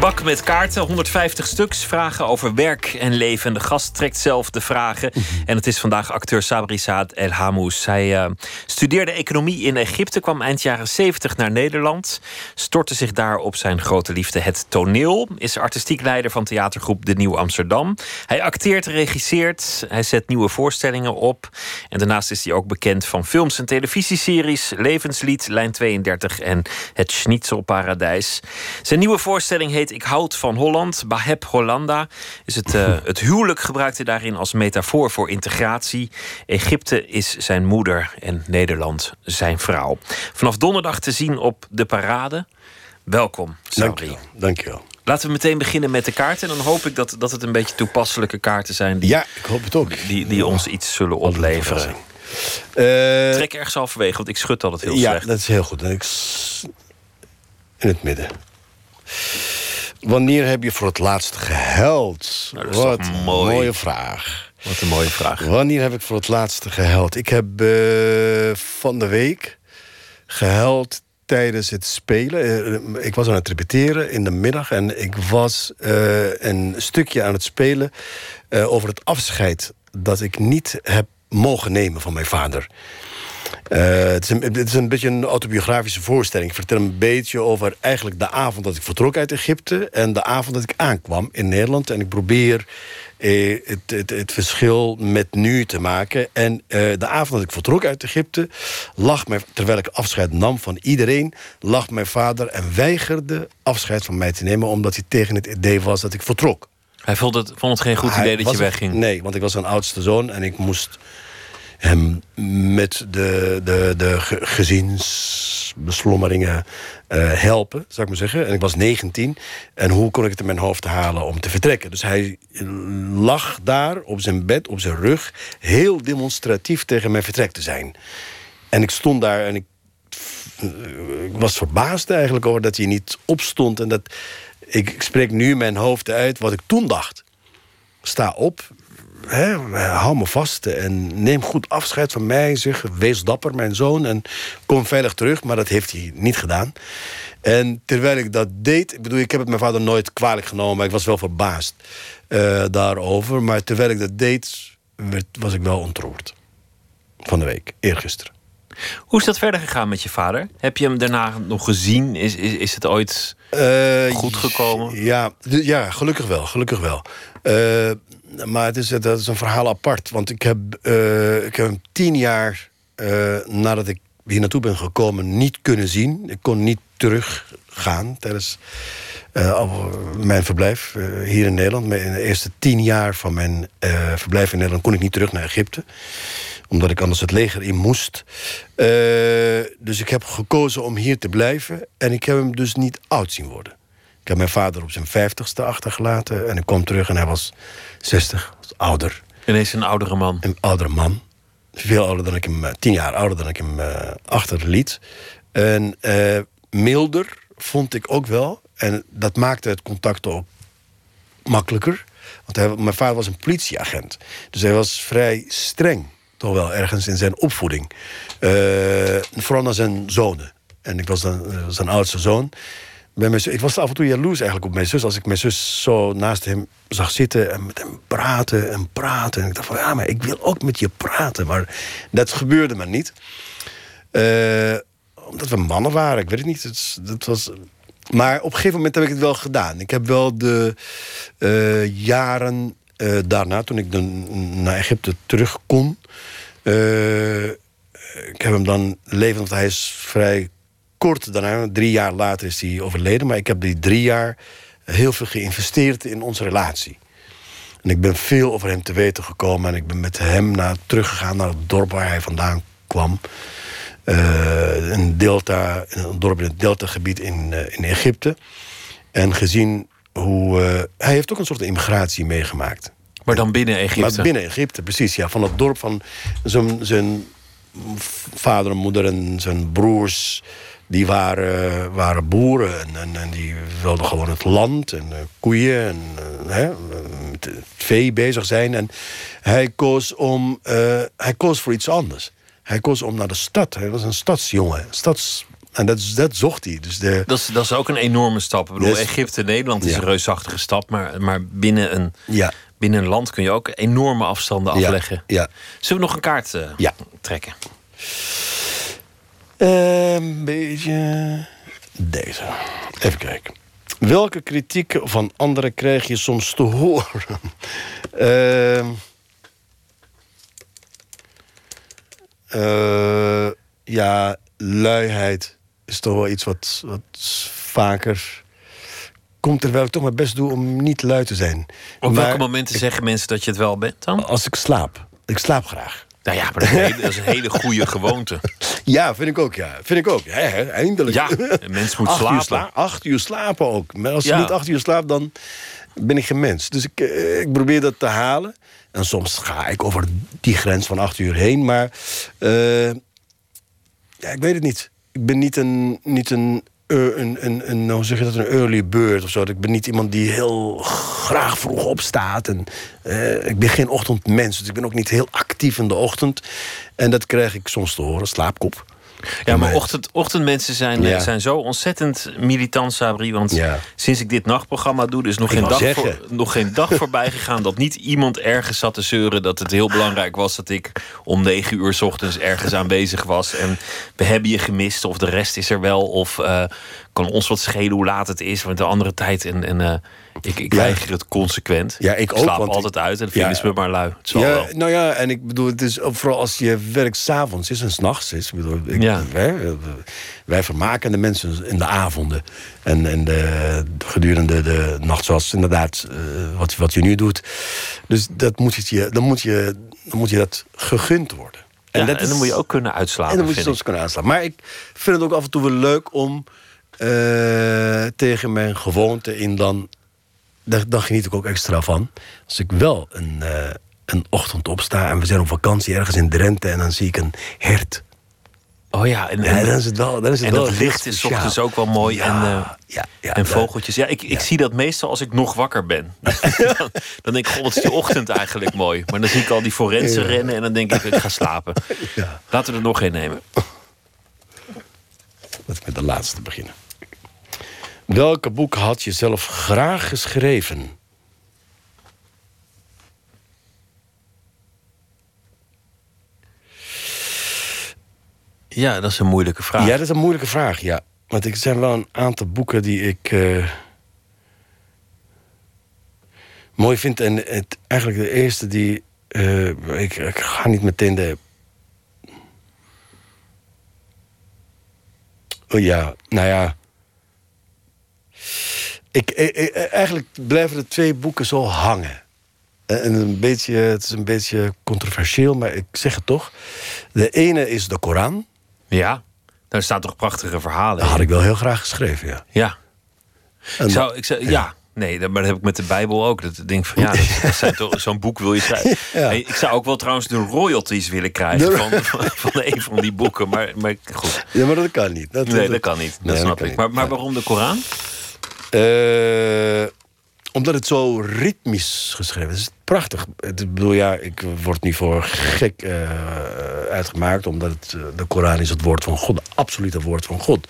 Bak met kaarten, 150 stuks, vragen over werk en leven. En de gast trekt zelf de vragen. En het is vandaag acteur Sabri Saad El Hamous. Hij eh, studeerde economie in Egypte, kwam eind jaren 70 naar Nederland. Stortte zich daar op zijn grote liefde, het toneel. Is artistiek leider van theatergroep De Nieuw Amsterdam. Hij acteert, regisseert, hij zet nieuwe voorstellingen op. En daarnaast is hij ook bekend van films en televisieseries. Levenslied, Lijn 32 en Het Schnitzelparadijs. Zijn nieuwe voorstelling heet Ik houd van Holland. Baheb Hollanda is het, eh, het huwelijk gebruikt hij daarin als metafoor voor integratie. Egypte is zijn moeder en Nederland zijn vrouw. Vanaf donderdag te zien op de parade. Welkom, Sabri. Dankjewel. Laten we meteen beginnen met de kaarten. En dan hoop ik dat, dat het een beetje toepasselijke kaarten zijn. Die, Ja, ik hoop het ook. Die, die ons iets zullen opleveren. Trek ergens halverwege, want ik schud altijd heel ja, slecht. dat is heel goed. En ik In het midden. Wanneer heb je voor het laatst gehuild? Nou, dat is Wat een mooi. mooie vraag. Wat een mooie vraag. Wanneer heb ik voor het laatst gehuild? Ik heb eh, van de week gehuild tijdens het spelen. Eh, ik was aan het repeteren in de middag en ik was eh, een stukje aan het spelen over het afscheid dat ik niet heb mogen nemen van mijn vader. Eh, het, is een, het is een beetje een autobiografische voorstelling. Ik vertel een beetje over eigenlijk de avond dat ik vertrok uit Egypte... en de avond dat ik aankwam in Nederland. En ik probeer eh, het, het, het verschil met nu te maken. En eh, de avond dat ik vertrok uit Egypte... lag mijn, terwijl ik afscheid nam van iedereen... lag mijn vader en weigerde afscheid van mij te nemen... omdat hij tegen het idee was dat ik vertrok. Hij vond het, vond het geen goed Hij idee dat je wegging. Nee, want ik was een oudste zoon en ik moest hem met de, de, de ge- gezinsbeslommeringen eh, helpen, zou ik maar zeggen. En ik was 19. En hoe kon ik het in mijn hoofd halen om te vertrekken? Dus hij lag daar op zijn bed, op zijn rug... heel demonstratief tegen mijn vertrek te zijn. En ik stond daar en ik ik was verbaasd eigenlijk over dat hij niet opstond. En dat, ik, ik spreek nu mijn hoofd uit wat ik toen dacht. Sta op, hou me vast en neem goed afscheid van mij. Zeg, wees dapper, mijn zoon, en kom veilig terug. Maar dat heeft hij niet gedaan. En terwijl ik dat deed, ik bedoel, ik heb het mijn vader nooit kwalijk genomen, maar ik was wel verbaasd eh, daarover. Maar terwijl ik dat deed, was ik wel ontroerd. Van de week, eergisteren. Hoe is dat verder gegaan met je vader? Heb je hem daarna nog gezien? Is, is, is het ooit Eh, goed gekomen? Ja, ja gelukkig wel. Gelukkig wel. Eh, maar het is, dat is een verhaal apart. Want ik heb, eh, ik heb hem tien jaar nadat ik hier naartoe ben gekomen niet kunnen zien. Ik kon niet teruggaan tijdens mijn verblijf hier in Nederland. In de eerste tien jaar van mijn verblijf in Nederland kon ik niet terug naar Egypte omdat ik anders het leger in moest. Eh, dus ik heb gekozen om hier te blijven. En ik heb hem dus niet oud zien worden. Ik heb mijn vader op zijn vijftigste achtergelaten. En ik kwam terug en hij was 60, was ouder. Ineens een oudere man. Een oudere man. Veel ouder dan ik hem, eh, tien jaar ouder dan ik hem eh, achterliet. En milder vond ik ook wel. En dat maakte het contact ook makkelijker. Want hij, mijn vader was een politieagent. Dus hij was vrij streng, toch wel ergens in zijn opvoeding. Eh, vooral naar zijn zonen. En ik was dan eh, zijn oudste zoon. Ik was af en toe jaloers eigenlijk op mijn zus. Als ik mijn zus zo naast hem zag zitten en met hem praten en praten. En ik dacht van, ja, maar ik wil ook met je praten. Maar dat gebeurde maar niet. Eh, omdat we mannen waren, ik weet het niet. Het, dat was... Maar op een gegeven moment heb ik het wel gedaan. Ik heb wel de jaren eh, daarna, toen ik dan naar Egypte terug kon... eh, ik heb hem dan levend, hij is vrij kort daarna, drie jaar later is hij overleden. Maar ik heb die drie jaar heel veel geïnvesteerd in onze relatie. En ik ben veel over hem te weten gekomen. En ik ben met hem naar, teruggegaan naar het dorp waar hij vandaan kwam. Eh, een, delta, een dorp in het deltagebied in, in Egypte. En gezien hoe... eh, hij heeft ook een soort immigratie meegemaakt. Maar dan binnen Egypte? Maar binnen Egypte, precies. Ja, van het dorp van zijn, zijn vader en moeder en zijn broers... die waren, waren boeren en, en, en die wilden gewoon het land en eh, koeien en eh, hè, met het vee bezig zijn. En hij koos, om, hij koos voor iets anders. Hij koos om naar de stad. Hij was een stadsjongen. Stads, en dat, dat zocht hij. Dus de, Dat is, dat is ook een enorme stap. Ik bedoel, Yes. Egypte, Nederland is Ja. een reusachtige stap. Maar, maar binnen, een, Ja. binnen een land kun je ook enorme afstanden Ja, afleggen. ja. Zullen we nog een kaart eh, trekken? Eh, Een beetje. Deze. Even kijken. Welke kritiek van anderen krijg je soms te horen? (laughs) Ehm eh, ja, luiheid is toch wel iets wat, wat vaker komt terwijl ik toch mijn best doe om niet lui te zijn. Op Maar welke momenten zeggen mensen dat je het wel bent dan? Als ik slaap. Ik slaap graag. Nou ja, maar dat is een hele, dat is een hele goede gewoonte. (laughs) Ja, vind ik ook, ja. Vind ik ook. Ja, eindelijk. Ja, een mens moet (laughs) acht slapen. Uur sla- acht uur slapen ook. Maar als je Ja. niet acht uur slaapt, dan ben ik geen mens. Dus ik, eh, ik probeer dat te halen. En soms ga ik over die grens van acht uur heen. Maar eh, ja, ik weet het niet. Ik ben niet een, niet een, eh, een, een, een, hoe zeg je dat, een early bird of zo. Ik ben niet iemand die heel graag vroeg opstaat. En, eh, ik ben geen ochtendmens, dus ik ben ook niet heel actief in de ochtend. En dat krijg ik soms te horen, slaapkop. Ja, maar ochtend, ochtendmensen zijn, Ja. eh, zijn zo ontzettend militant, Sabri. Want Ja. sinds ik dit nachtprogramma doe, er is nog Ik geen, dag, zeggen. voor, nog geen dag (laughs) voorbij gegaan dat niet iemand ergens zat te zeuren dat het heel belangrijk was dat ik om negen uur 's ochtends ergens aanwezig was. En we hebben je gemist, of de rest is er wel, of eh, kan ons wat schelen hoe laat het is, want de andere tijd. En, en eh, ik, ik Ja. weiger het consequent. Ja, ik ook, slaap want altijd uit en vinden ze me maar lui. Het zal Ja, wel. nou ja, en ik bedoel, het is ook vooral als je werkt s'avonds is en s'nachts is. Ik bedoel, ik, Ja. hè, wij vermaken de mensen in de avonden. En, en de, gedurende de nacht, zoals inderdaad eh, wat, wat je nu doet. Dus dat moet je, dan, moet je, dan moet je dat gegund worden. En, dat en dan is- moet je ook kunnen uitslapen. En dan moet je soms kunnen aanslaan. Maar ik vind het ook af en toe wel leuk om eh, tegen mijn gewoonte in dan... Daar, daar geniet ik ook extra van. Als ik wel een, eh, een ochtend opsta en we zijn op vakantie ergens in Drenthe... en dan zie ik een hert. Oh ja, en, Ja, dan is het wel, dan is het en wel dat licht is ochtends ook wel mooi. Ja, en, eh, ja, ja, en vogeltjes. Ja, ik, ik zie dat meestal als ik nog wakker ben. (laughs) (laughs) dan, dan denk ik, god, wat is die ochtend eigenlijk mooi. Maar dan zie ik al die forensen rennen en dan denk ik, ik ga slapen. Laten we er nog één nemen. Laten we met de laatste beginnen. Welke boek had je zelf graag geschreven? Ja, dat is een moeilijke vraag. Ja, dat is een moeilijke vraag, ja. Want er zijn wel een aantal boeken die ik eh, mooi vind. En het, eigenlijk de eerste die... eh, ik, ik ga niet meteen de... Oh ja, nou ja... Ik, eigenlijk blijven de twee boeken zo hangen. Eh, En een beetje, het is een beetje controversieel, maar ik zeg het toch. De ene is de Koran. Ja, daar staan toch prachtige verhalen Dat had ik wel heel graag geschreven, ja. Ja. En Ik zou, ik zou, ja. nee, maar dat heb ik met de Bijbel ook. Dat ik denk van ja, dat, dat zijn toch- zo'n boek wil je schrijven. (laughs) Ja. Ik zou ook wel trouwens de royalties willen krijgen De- van, van, een van die boeken. Maar, maar goed. Ja, maar dat kan niet. Dat, nee, dat kan niet. Dat Nee, snap ik. niet. Maar, maar waarom de Koran? Eh, omdat het zo ritmisch geschreven is. Prachtig. Ik bedoel, ja, ik word niet voor gek eh, uitgemaakt... omdat het, eh, de Koran is het woord van God. Het absolute woord van God.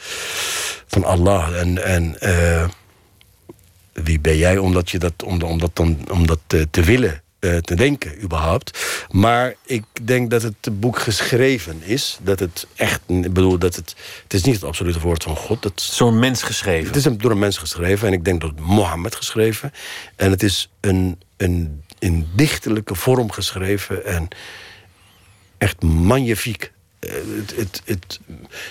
Van Allah. En, en wie ben jij om dat, je dat, om, dan, om dat te willen, eh, te denken überhaupt. Maar ik denk dat het boek geschreven is. Dat het echt, ik bedoel, dat het, het is niet het absolute woord van God. Dat, Zo'n mens geschreven. Het is een, door een mens geschreven en ik denk door Mohammed geschreven. En het is een, een, in dichterlijke vorm geschreven en echt magnifiek. Eh, Het, het, het,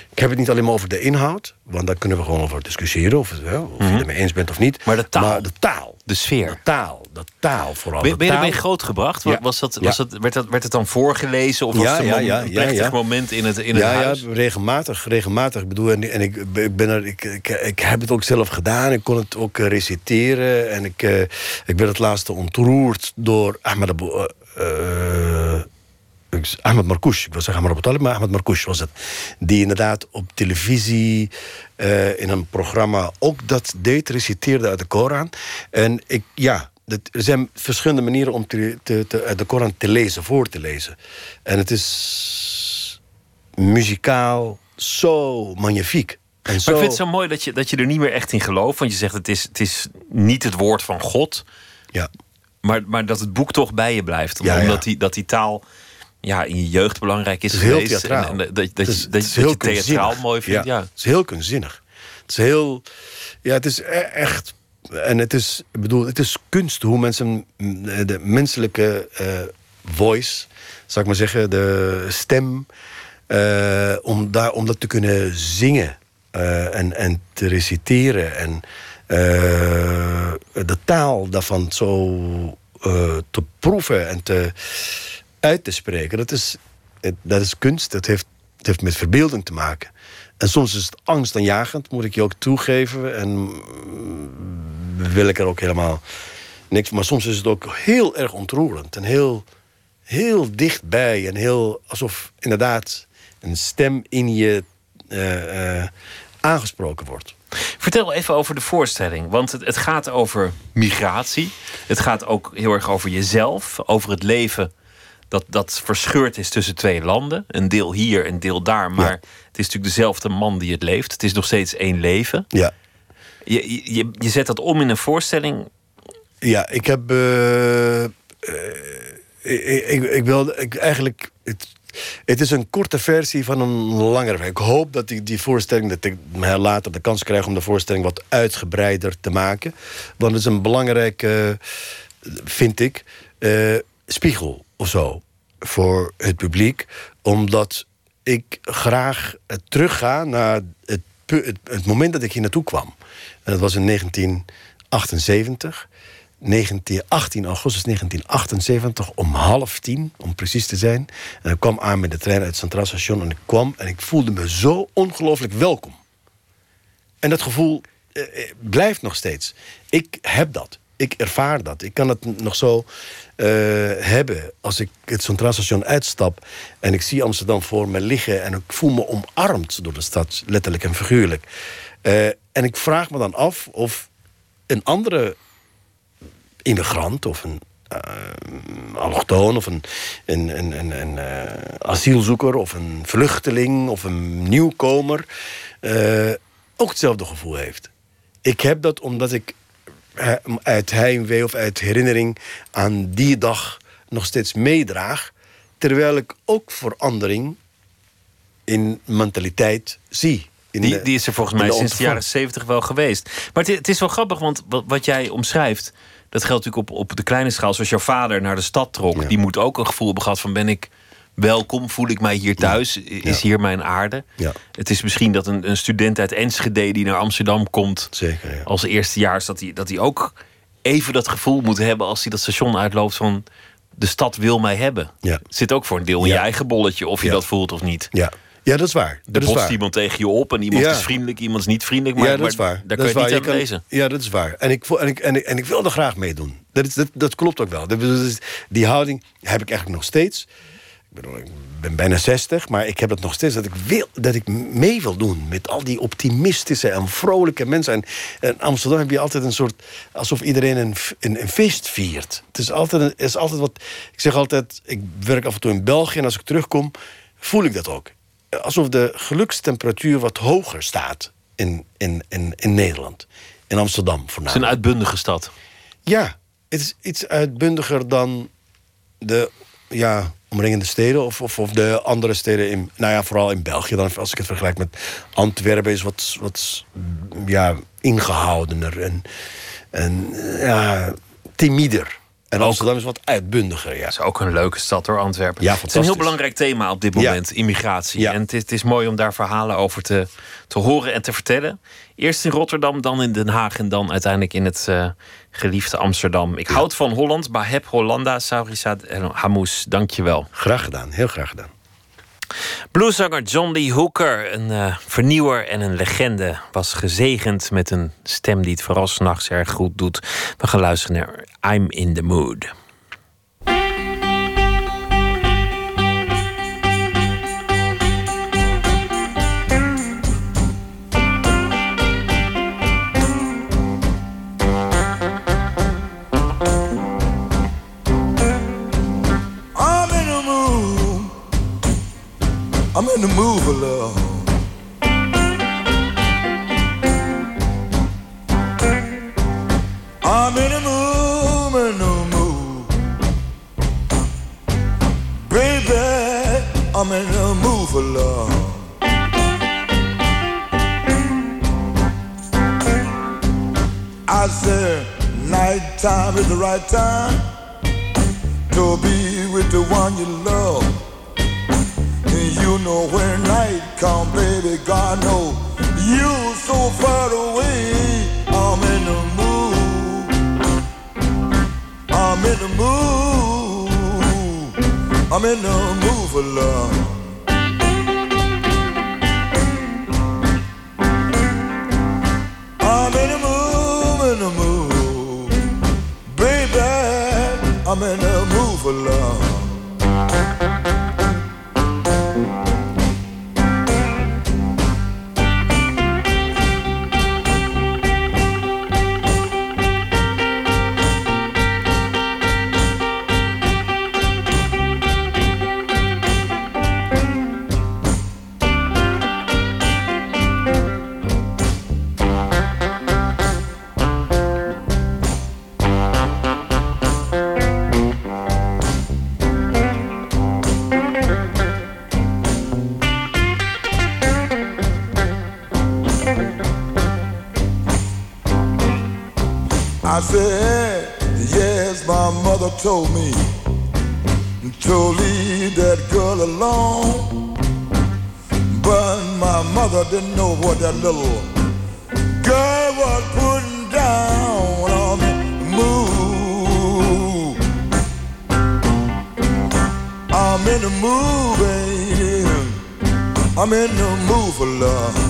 ik heb het niet alleen maar over de inhoud, want daar kunnen we gewoon over discussiëren. Of, hè, of je het ermee eens bent of niet. Mhm. Maar de taal. de taal. De sfeer. De taal. De taal vooral. Ben, je ermee grootgebracht? Ja. Was dat, Ja. was dat, werd, dat, werd het dan voorgelezen? Of was Ja, het een, ja, mom- ja, een plechtig ja. moment in het, in het ja, huis? Ja, regelmatig, regelmatig. Ik bedoel, en, en ik, ik, ben er, ik, ik, ik heb het ook zelf gedaan. Ik kon het ook eh, reciteren. En ik, eh, ik ben het laatste ontroerd door Ahmed Abu... ik- Ahmed Marcouch, ik wil zeggen Ahmed Abu maar Ahmed Marcouch was het. Die inderdaad op televisie eh, in een programma ook dat deed, reciteerde uit de Koran. En ik, ja, er zijn verschillende manieren om te, te, te- uit de Koran te lezen, voor te lezen. En het is muzikaal zo magnifiek. En Maar zo, ik vind het zo mooi dat je, dat je er niet meer echt in gelooft. Want je zegt het is, het is niet het woord van God. Ja. Maar, maar dat het boek toch bij je blijft. Ja, ja. omdat die, dat die taal ja, in je jeugd belangrijk is, Het is heel geweest. theatraal. En, en dat, dat, is- dat, is je- dat heel je theatraal mooi vindt. Ja. Het is heel kunstzinnig. Het is heel... Ja, het is e- echt... En het is, ik bedoel, het is kunst hoe mensen de menselijke eh, voice, zou ik maar zeggen, de stem, eh, om, daar, om dat te kunnen zingen eh, en, en te reciteren en de taal daarvan zo te proeven en te, uit te spreken. Dat is, dat is kunst, dat heeft, het heeft met verbeelding te maken. En soms is het angstaanjagend, moet ik je ook toegeven. En mm, wil ik er ook helemaal niks. Maar soms is het ook heel erg ontroerend. En heel, heel dichtbij. En heel alsof inderdaad een stem in je eh, eh, aangesproken wordt. Vertel even over de voorstelling. Want het, het gaat over migratie. Het gaat ook heel erg over jezelf. Over het leven dat, dat verscheurd is tussen twee landen. Een deel hier, een deel daar. Maar het is natuurlijk dezelfde man die het leeft. Het is nog steeds één leven. Ja. Je, je- je, zet dat om in een voorstelling. Ja, ik heb. eh, eh, ik, ik, ik wil ik, eigenlijk. Het, het is een korte versie van een langere. Ik hoop dat ik die voorstelling, dat ik later de kans krijg om de voorstelling wat uitgebreider te maken. Want het is een belangrijke, vind ik, eh, spiegel of zo voor het publiek. Omdat ik graag eh, terugga naar het, het, moment dat ik hier naartoe kwam. En dat was in 1978. 19, 18 augustus 1978 om half tien, om precies te zijn. En ik kwam aan met de trein uit Centraal Station en ik kwam en ik voelde me zo ongelooflijk welkom. En dat gevoel eh, eh, blijft nog steeds. Ik heb dat. Ik ervaar dat. Ik kan het nog zo eh, hebben als ik het Centraal Station uitstap en ik zie Amsterdam voor me liggen en ik voel me omarmd door de stad, letterlijk en figuurlijk. Eh, en ik vraag me dan af of een andere immigrant of een allochtoon of een, een, asielzoeker of een vluchteling of een nieuwkomer ook hetzelfde gevoel heeft. Ik heb dat omdat ik uit heimwee of uit herinnering aan die dag nog steeds meedraag, terwijl ik ook verandering in mentaliteit zie. In Die, de- die is er volgens mij de sinds de jaren zeventig wel geweest. Maar het, het is wel grappig, want wat, wat jij omschrijft... dat geldt natuurlijk op, op de kleine schaal. Zoals jouw vader naar de stad trok. Die moet ook een gevoel hebben gehad van... ben ik welkom, voel ik mij hier thuis? Is hier mijn aarde? Ja. Het is misschien dat een, een student uit Enschede... die naar Amsterdam komt Zeker, ja. als eerstejaars... dat hij, dat hij ook even dat gevoel moet hebben... als hij dat station uitloopt van... de stad wil mij hebben. Ja. Zit ook voor een deel in je eigen bolletje... of je dat voelt of niet. Ja. ja, dat is waar. Er botst iemand tegen je op en iemand Ja. is vriendelijk, iemand is niet vriendelijk. Maar, ja, dat is waar. daar dat kun je waar. niet Je aan kan- lezen. Ja, dat is waar. En ik, en ik, en ik, en ik wil er graag meedoen. Dat, is, dat, dat klopt ook wel. Dat, is- die houding heb ik eigenlijk nog steeds. Ik, bedoel, ik ben bijna 60, maar ik heb het nog steeds dat ik, wil, dat ik mee wil doen met al die optimistische en vrolijke mensen. En in Amsterdam heb je altijd een soort. alsof iedereen een, een, een feest viert. Het is altijd, een- is altijd wat. Ik zeg altijd, ik werk af en toe in België en als ik terugkom, voel ik dat ook. Alsof de gelukstemperatuur wat hoger staat in, in, in, in Nederland. In Amsterdam Het is voornamelijk. een uitbundige stad. Ja, het is iets uitbundiger dan de ja, omringende steden of, of, of de andere steden in, nou ja, vooral in België. Dan, als ik het vergelijk met Antwerpen, is wat, wat ja, ingehoudener en, en ja, timider. En Amsterdam is wat uitbundiger, ja. Het is ook een leuke stad hoor, Antwerpen. Ja, het is een heel belangrijk thema op dit Ja. moment, immigratie. Ja. En het is, het is mooi om daar verhalen over te, te horen en te vertellen. Eerst in Rotterdam, dan in Den Haag en dan uiteindelijk in het eh, geliefde Amsterdam. Ik houd van Holland, Baheb Hollanda, Saurisad en Hamous. Dank je wel. Graag gedaan, heel graag gedaan. Blueszanger John Lee Hooker, een eh, vernieuwer en een legende, was gezegend met een stem die het vooral s'nachts erg goed doet. We gaan luisteren naar I'm in the Mood. I'm in the mood for love. I'm in the mood, in the mood. Baby, I'm in the mood for love. I said, nighttime is the right time to be with the one you love. You know when night come, baby, God know you so far away. I'm in the mood. I'm in the mood. I'm in the mood for love. I'm in the mood, in the mood. Baby, I'm in the mood for love. Told me to leave that girl alone. But my mother didn't know what that little girl was putting down on the Move. I'm in the mood, baby. I'm in the mood for love.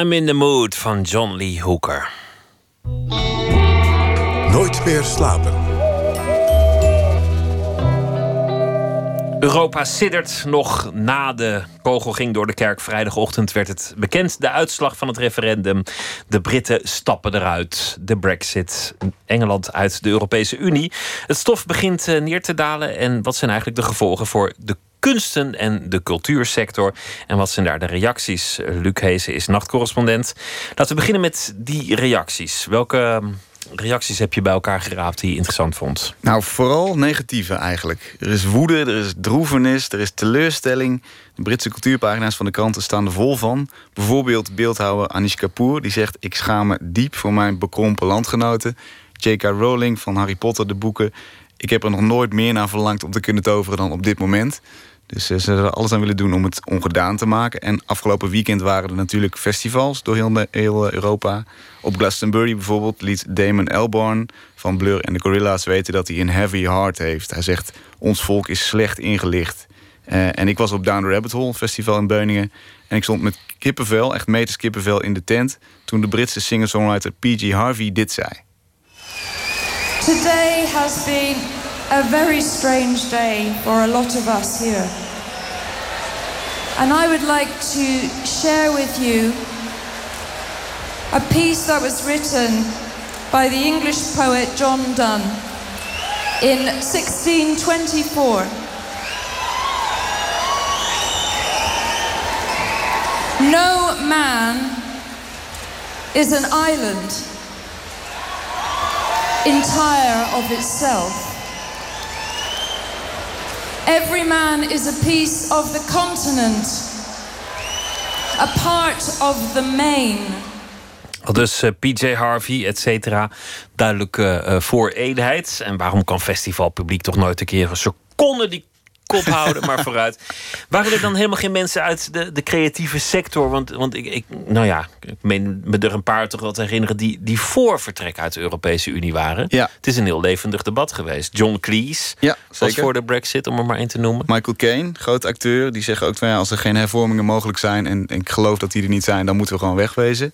I'm in the Mood van John Lee Hooker. Nooit meer slapen. Europa siddert nog na de kogel ging door de kerk. Vrijdagochtend werd het bekend, de uitslag van het referendum. De Britten stappen eruit. De brexit. Engeland uit de Europese Unie. Het stof begint eh, neer te dalen. En wat zijn eigenlijk de gevolgen voor de kunsten en de cultuursector. En wat zijn daar de reacties? Luc Heesen is nachtcorrespondent. Laten we beginnen met die reacties. Welke reacties heb je bij elkaar geraapt die je interessant vond? Nou, vooral negatieve eigenlijk. Er is woede, er is droevenis, er is teleurstelling. De Britse cultuurpagina's van de kranten staan er vol van. Bijvoorbeeld beeldhouwer Anish Kapoor, die zegt... ik schaam me diep voor mijn bekrompen landgenoten. J.K. Rowling van Harry Potter, de boeken... ik heb er nog nooit meer naar verlangd om te kunnen toveren dan op dit moment... Dus ze zullen alles aan willen doen om het ongedaan te maken. En afgelopen weekend waren er natuurlijk festivals door heel, heel Europa. Op Glastonbury bijvoorbeeld liet Damon Albarn van Blur en de Gorilla's weten dat hij een heavy heart heeft. Hij zegt, ons volk is slecht ingelicht. Uh, en ik was op Down the Rabbit Hole, festival in Beuningen. En ik stond met kippenvel, echt meters kippenvel, in de tent... toen de Britse singer-songwriter P.G. Harvey dit zei. Today has been a very strange day for a lot of us here. And I would like to share with you a piece that was written by the English poet John Donne in 1624. No man is an island entire of itself. Every man is a piece of the continent, a part of the main. Dus eh, PJ Harvey, et cetera. Duidelijke uh, voor eenheid. En waarom kan festivalpubliek toch nooit een keer een seconde die kop houden, maar vooruit. Waren er dan helemaal geen mensen uit de, de creatieve sector? Want, want ik, ik, nou ja, ik meen me er een paar toch wel te herinneren die, die voor vertrek uit de Europese Unie waren. Ja. Het is een heel levendig debat geweest. John Cleese ja, was voor de Brexit, om er maar één te noemen. Michael Caine, groot acteur, die zegt ook van ja, als er geen hervormingen mogelijk zijn en, en ik geloof dat die er niet zijn, dan moeten we gewoon wegwezen.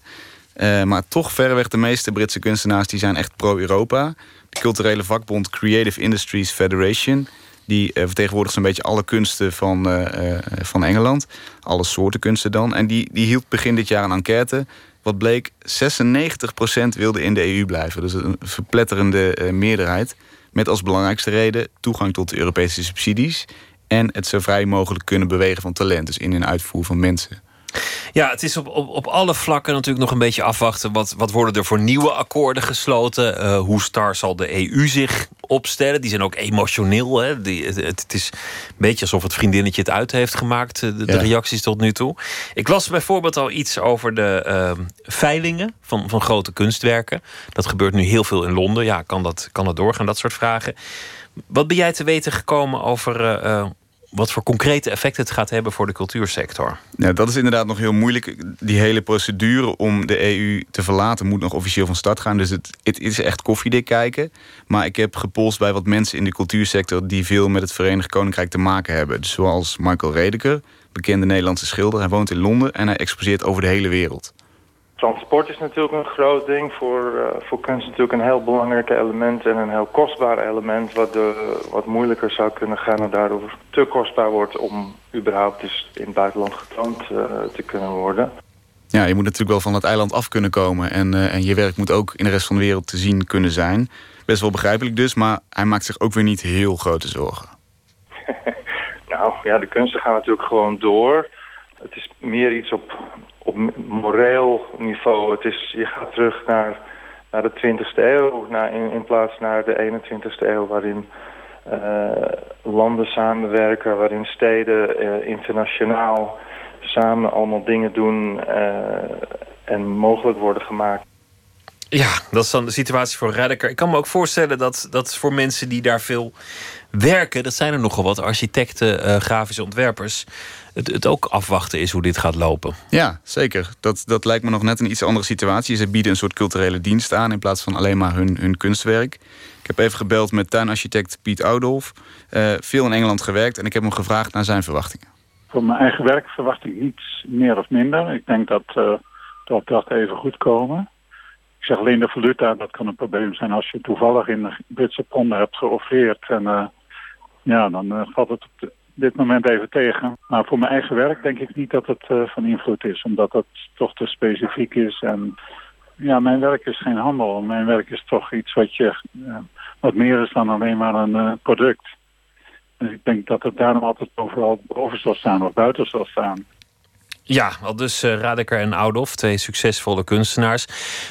Uh, maar toch verreweg de meeste Britse kunstenaars die zijn echt pro-Europa. De culturele vakbond Creative Industries Federation die uh, vertegenwoordigt zo'n beetje alle kunsten van, uh, van Engeland. Alle soorten kunsten dan. En die, die hield begin dit jaar een enquête. Wat bleek, 96% wilde in de EU blijven. Dus een verpletterende meerderheid. Met als belangrijkste reden toegang tot de Europese subsidies. En het zo vrij mogelijk kunnen bewegen van talent. Dus in en uitvoer van mensen. Ja, het is op, op, op alle vlakken natuurlijk nog een beetje afwachten. Wat, wat worden er voor nieuwe akkoorden gesloten? Uh, hoe star zal de EU zich opstellen? Die zijn ook emotioneel. Hè? Die, het, het, is een beetje alsof het vriendinnetje het uit heeft gemaakt. Eh, de, de reacties tot nu toe. Ik las bijvoorbeeld al iets over de uh, veilingen van, van grote kunstwerken. Dat gebeurt nu heel veel in Londen. Ja, kan dat, kan dat doorgaan? Dat soort vragen. Wat ben jij te weten gekomen over uh, wat voor concrete effecten het gaat hebben voor de cultuursector. Ja, dat is inderdaad nog heel moeilijk. Die hele procedure om de EU te verlaten moet nog officieel van start gaan. Dus het, het is echt koffiedik kijken. Maar ik heb gepolst bij wat mensen in de cultuursector... die veel met het Verenigd Koninkrijk te maken hebben. Zoals Michael Redeker, bekende Nederlandse schilder. Hij woont in Londen en hij exposeert over de hele wereld transport is natuurlijk een groot ding. Voor, uh, voor kunst natuurlijk een heel belangrijk element en een heel kostbaar element... wat, de, wat moeilijker zou kunnen gaan en daardoor te kostbaar wordt... om überhaupt dus in het buitenland getoond uh, te kunnen worden. Ja, je moet natuurlijk wel van het eiland af kunnen komen. En, uh, en je werk moet ook in de rest van de wereld te zien kunnen zijn. Best wel begrijpelijk dus, maar hij maakt zich ook weer niet heel grote zorgen. (laughs) nou ja, de kunsten gaan natuurlijk gewoon door. Het is meer iets op op moreel niveau. Het is, je gaat terug naar, naar de 20e eeuw naar, in, plaats naar de 21e eeuw... waarin uh, landen samenwerken, waarin steden uh, internationaal samen allemaal dingen doen... Uh, en mogelijk worden gemaakt. Ja, dat is dan de situatie voor Redeker. Ik kan me ook voorstellen dat, dat voor mensen die daar veel werken... dat zijn er nogal wat, architecten, grafische ontwerpers het, het ook afwachten is hoe dit gaat lopen. Ja, zeker. Dat, dat lijkt me nog net een iets andere situatie. Ze bieden een soort culturele dienst aan in plaats van alleen maar hun, hun kunstwerk. Ik heb even gebeld met tuinarchitect Piet Oudolf. Uh, veel in Engeland gewerkt en ik heb hem gevraagd naar zijn verwachtingen. Voor mijn eigen werk verwacht ik niets meer of minder. Ik denk dat uh, dat, dat even goed komen. Ik zeg alleen de valuta, dat kan een probleem zijn als je toevallig in Britse ponden hebt geoffreerd. En uh, ja, dan valt het op de, dit moment even tegen. Maar voor mijn eigen werk denk ik niet dat het uh, van invloed is. Omdat het toch te specifiek is. En ja, mijn werk is geen handel. Mijn werk is toch iets wat, je, uh, wat meer is dan alleen maar een uh, product. Dus ik denk dat het daarom altijd overal boven zal staan of buiten zal staan. Ja, al dus uh, Radeker en Oudhoff, twee succesvolle kunstenaars.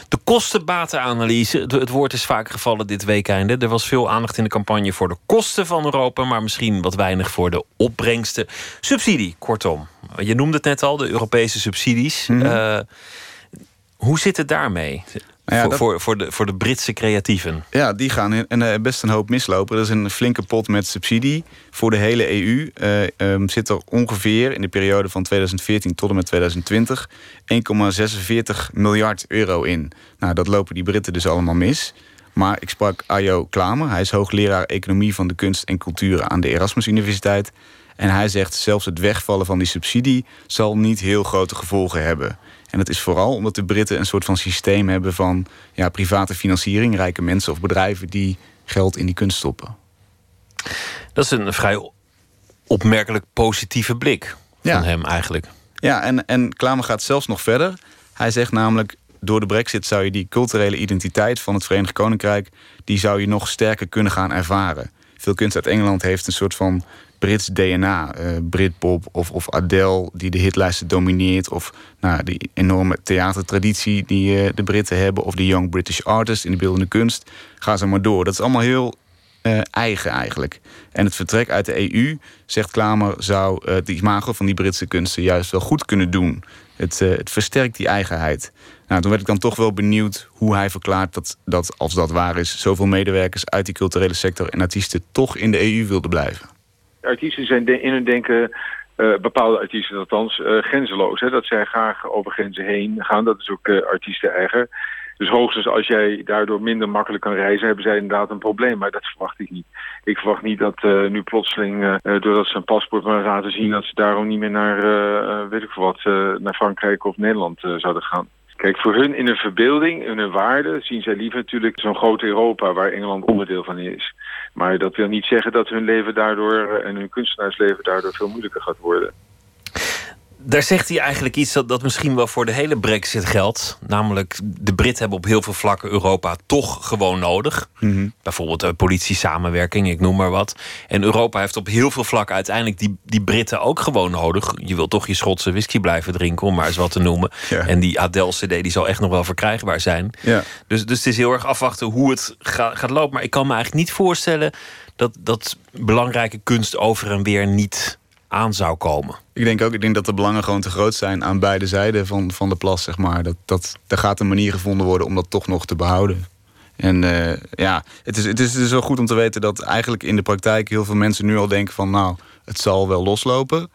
De kostenbatenanalyse, het woord is vaak gevallen dit weekende. Er was veel aandacht in de campagne voor de kosten van Europa... maar misschien wat weinig voor de opbrengsten. Subsidie, kortom. Je noemde het net al, de Europese subsidies. Mm -hmm. uh, hoe zit het daarmee? Nou ja, voor, dat... voor, voor, de, voor de Britse creatieven. Ja, die gaan in, en, uh, best een hoop mislopen. Er is een flinke pot met subsidie. Voor de hele EU uh, um, zit er ongeveer in de periode van 2014 tot en met 2020 1,46 miljard euro in. Nou, dat lopen die Britten dus allemaal mis. Maar ik sprak Ajo Klamer. Hij is hoogleraar economie van de kunst en culturen aan de Erasmus Universiteit. En hij zegt zelfs het wegvallen van die subsidie zal niet heel grote gevolgen hebben. En dat is vooral omdat de Britten een soort van systeem hebben van ja, private financiering, rijke mensen of bedrijven die geld in die kunst stoppen. Dat is een vrij opmerkelijk positieve blik van ja. hem eigenlijk. Ja, en, en Klamer gaat zelfs nog verder. Hij zegt namelijk, door de brexit zou je die culturele identiteit van het Verenigd Koninkrijk... die zou je nog sterker kunnen gaan ervaren. Veel kunst uit Engeland heeft een soort van Brits DNA. Uh, Britpop of, of Adele die de hitlijsten domineert. Of nou, die enorme theatertraditie die uh, de Britten hebben. Of de Young British Artist in de beeldende kunst. Ga zo maar door. Dat is allemaal heel uh, eigen eigenlijk. En het vertrek uit de EU, zegt Klamer, zou het imago van die Britse kunsten juist wel goed kunnen doen. Het, het versterkt die eigenheid. Nou, toen werd ik dan toch wel benieuwd hoe hij verklaart dat, dat, als dat waar is, zoveel medewerkers uit die culturele sector en artiesten toch in de EU wilden blijven artiesten zijn in hun denken, uh, bepaalde artiesten althans, uh, grenzeloos. Hè? Dat zij graag over grenzen heen gaan. Dat is ook uh, artiesten eigen. Dus hoogstens als jij daardoor minder makkelijk kan reizen, hebben zij inderdaad een probleem. Maar dat verwacht ik niet. Ik verwacht niet dat nu plotseling, doordat ze een paspoort maar laten zien, dat ze daarom niet meer naar, weet ik veel wat, naar Frankrijk of Nederland zouden gaan. Kijk, voor hun in hun verbeelding, in hun waarde, zien zij liever natuurlijk zo'n groot Europa waar Engeland onderdeel van is. Maar dat wil niet zeggen dat hun leven daardoor en hun kunstenaarsleven daardoor veel moeilijker gaat worden. Daar zegt hij eigenlijk iets dat, dat misschien wel voor de hele brexit geldt. Namelijk, de Britten hebben op heel veel vlakken Europa toch gewoon nodig. Mm -hmm. Bijvoorbeeld uh, politie-samenwerking, ik noem maar wat. En Europa heeft op heel veel vlakken uiteindelijk die, die Britten ook gewoon nodig. Je wilt toch je Schotse whisky blijven drinken, om maar eens wat te noemen. Ja. En die Adele-CD die zal echt nog wel verkrijgbaar zijn. Ja. Dus, dus het is heel erg afwachten hoe het ga, gaat lopen. Maar ik kan me eigenlijk niet voorstellen dat, dat belangrijke kunst over en weer niet aan zou komen. Ik denk ook, ik denk dat de belangen gewoon te groot zijn aan beide zijden van, van de plas, zeg maar. Dat, dat, er gaat een manier gevonden worden om dat toch nog te behouden. En uh, ja, het is, het is dus wel goed om te weten dat eigenlijk in de praktijk heel veel mensen nu al denken van nou, het zal wel loslopen.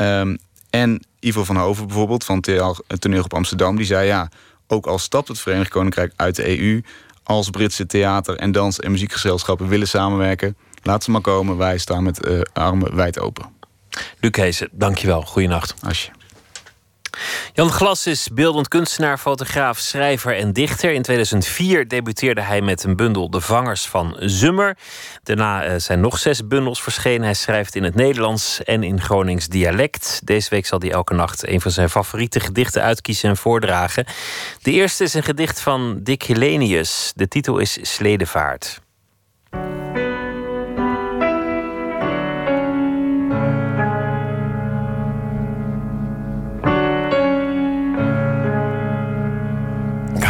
Um, en Ivo van Hoven bijvoorbeeld van het toneel op Amsterdam, die zei ja, ook al stapt het Verenigd Koninkrijk uit de EU, als Britse theater en dans- en muziekgezelschappen willen samenwerken, laat ze maar komen. Wij staan met uh, armen wijd open. Luc Heesen, dankjewel. Goeienacht. Asje. Jan Glas is beeldend kunstenaar, fotograaf, schrijver en dichter. In 2004 debuteerde hij met een bundel De Vangers van Zummer. Daarna zijn nog zes bundels verschenen. Hij schrijft in het Nederlands en in Gronings dialect. Deze week zal hij elke nacht een van zijn favoriete gedichten uitkiezen en voordragen. De eerste is een gedicht van Dick Helenius. De titel is Sledevaart.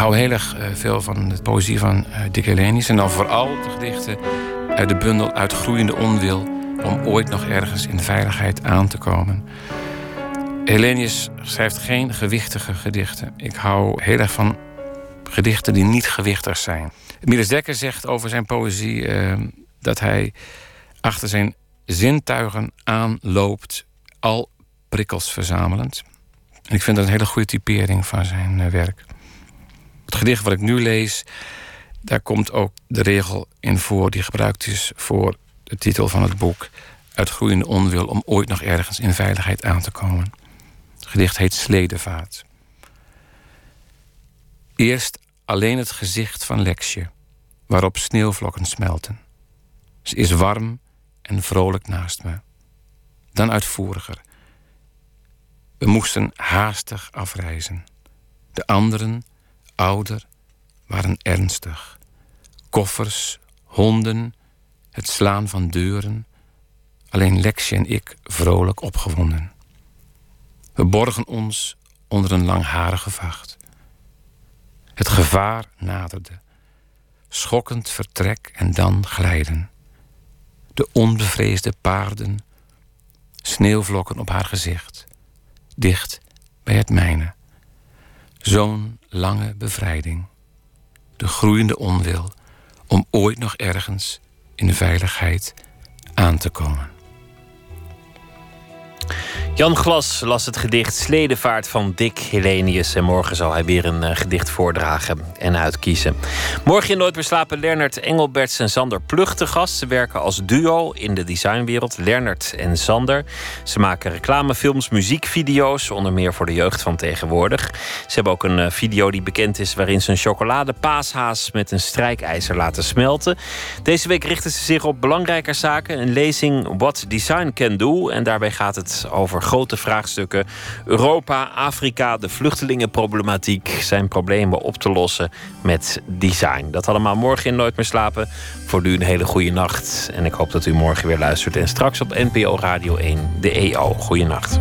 Hou heel erg veel van de poëzie van Dick Helenius. En dan vooral de gedichten uit de bundel Uitgroeiende Onwil... om ooit nog ergens in veiligheid aan te komen. Helenius schrijft geen gewichtige gedichten. Ik hou heel erg van gedichten die niet gewichtig zijn. Miles Dekker zegt over zijn poëzie... Uh, dat hij achter zijn zintuigen aanloopt... al prikkels verzamelend. En ik vind dat een hele goede typering van zijn werk. Het gedicht wat ik nu lees, daar komt ook de regel in voor die gebruikt is voor de titel van het boek. Uitgroeiende onwil om ooit nog ergens in veiligheid aan te komen. Het gedicht heet Sledevaart. Eerst alleen het gezicht van Lexje, waarop sneeuwvlokken smelten. Ze is warm en vrolijk naast me. dan uitvoeriger. We moesten haastig afreizen. De anderen, ouder, waren ernstig. Koffers, honden, het slaan van deuren. Alleen Lexje en ik vrolijk opgewonden. We borgen ons onder een langharige vacht. Het gevaar naderde. Schokkend vertrek en dan glijden. De onbevreesde paarden, sneeuwvlokken op haar gezicht, dicht bij het mijne. Zo'n lange bevrijding. De groeiende onwil om ooit nog ergens in veiligheid aan te komen. Jan Glas las het gedicht Sledevaart van Dick Helenius. En morgen zal hij weer een uh, gedicht voordragen en uitkiezen. Morgen in Nooit meer slapen Lernert Engelberts en Sander Plug te gast. Ze werken als duo in de designwereld. Lernert en Sander. Ze maken reclamefilms, muziekvideo's. Onder meer voor de jeugd van tegenwoordig. Ze hebben ook een uh, video die bekend is... waarin ze een chocoladepaashaas met een strijkijzer laten smelten. Deze week richten ze zich op belangrijke zaken. Een lezing What Design Can Do. En daarbij gaat het over grote vraagstukken. Europa, Afrika, de vluchtelingenproblematiek. Zijn problemen op te lossen met design. Dat allemaal morgen in Nooit meer slapen. Voor u een hele goede nacht. En ik hoop dat u morgen weer luistert. En straks op NPO Radio 1, de EO. Goeienacht.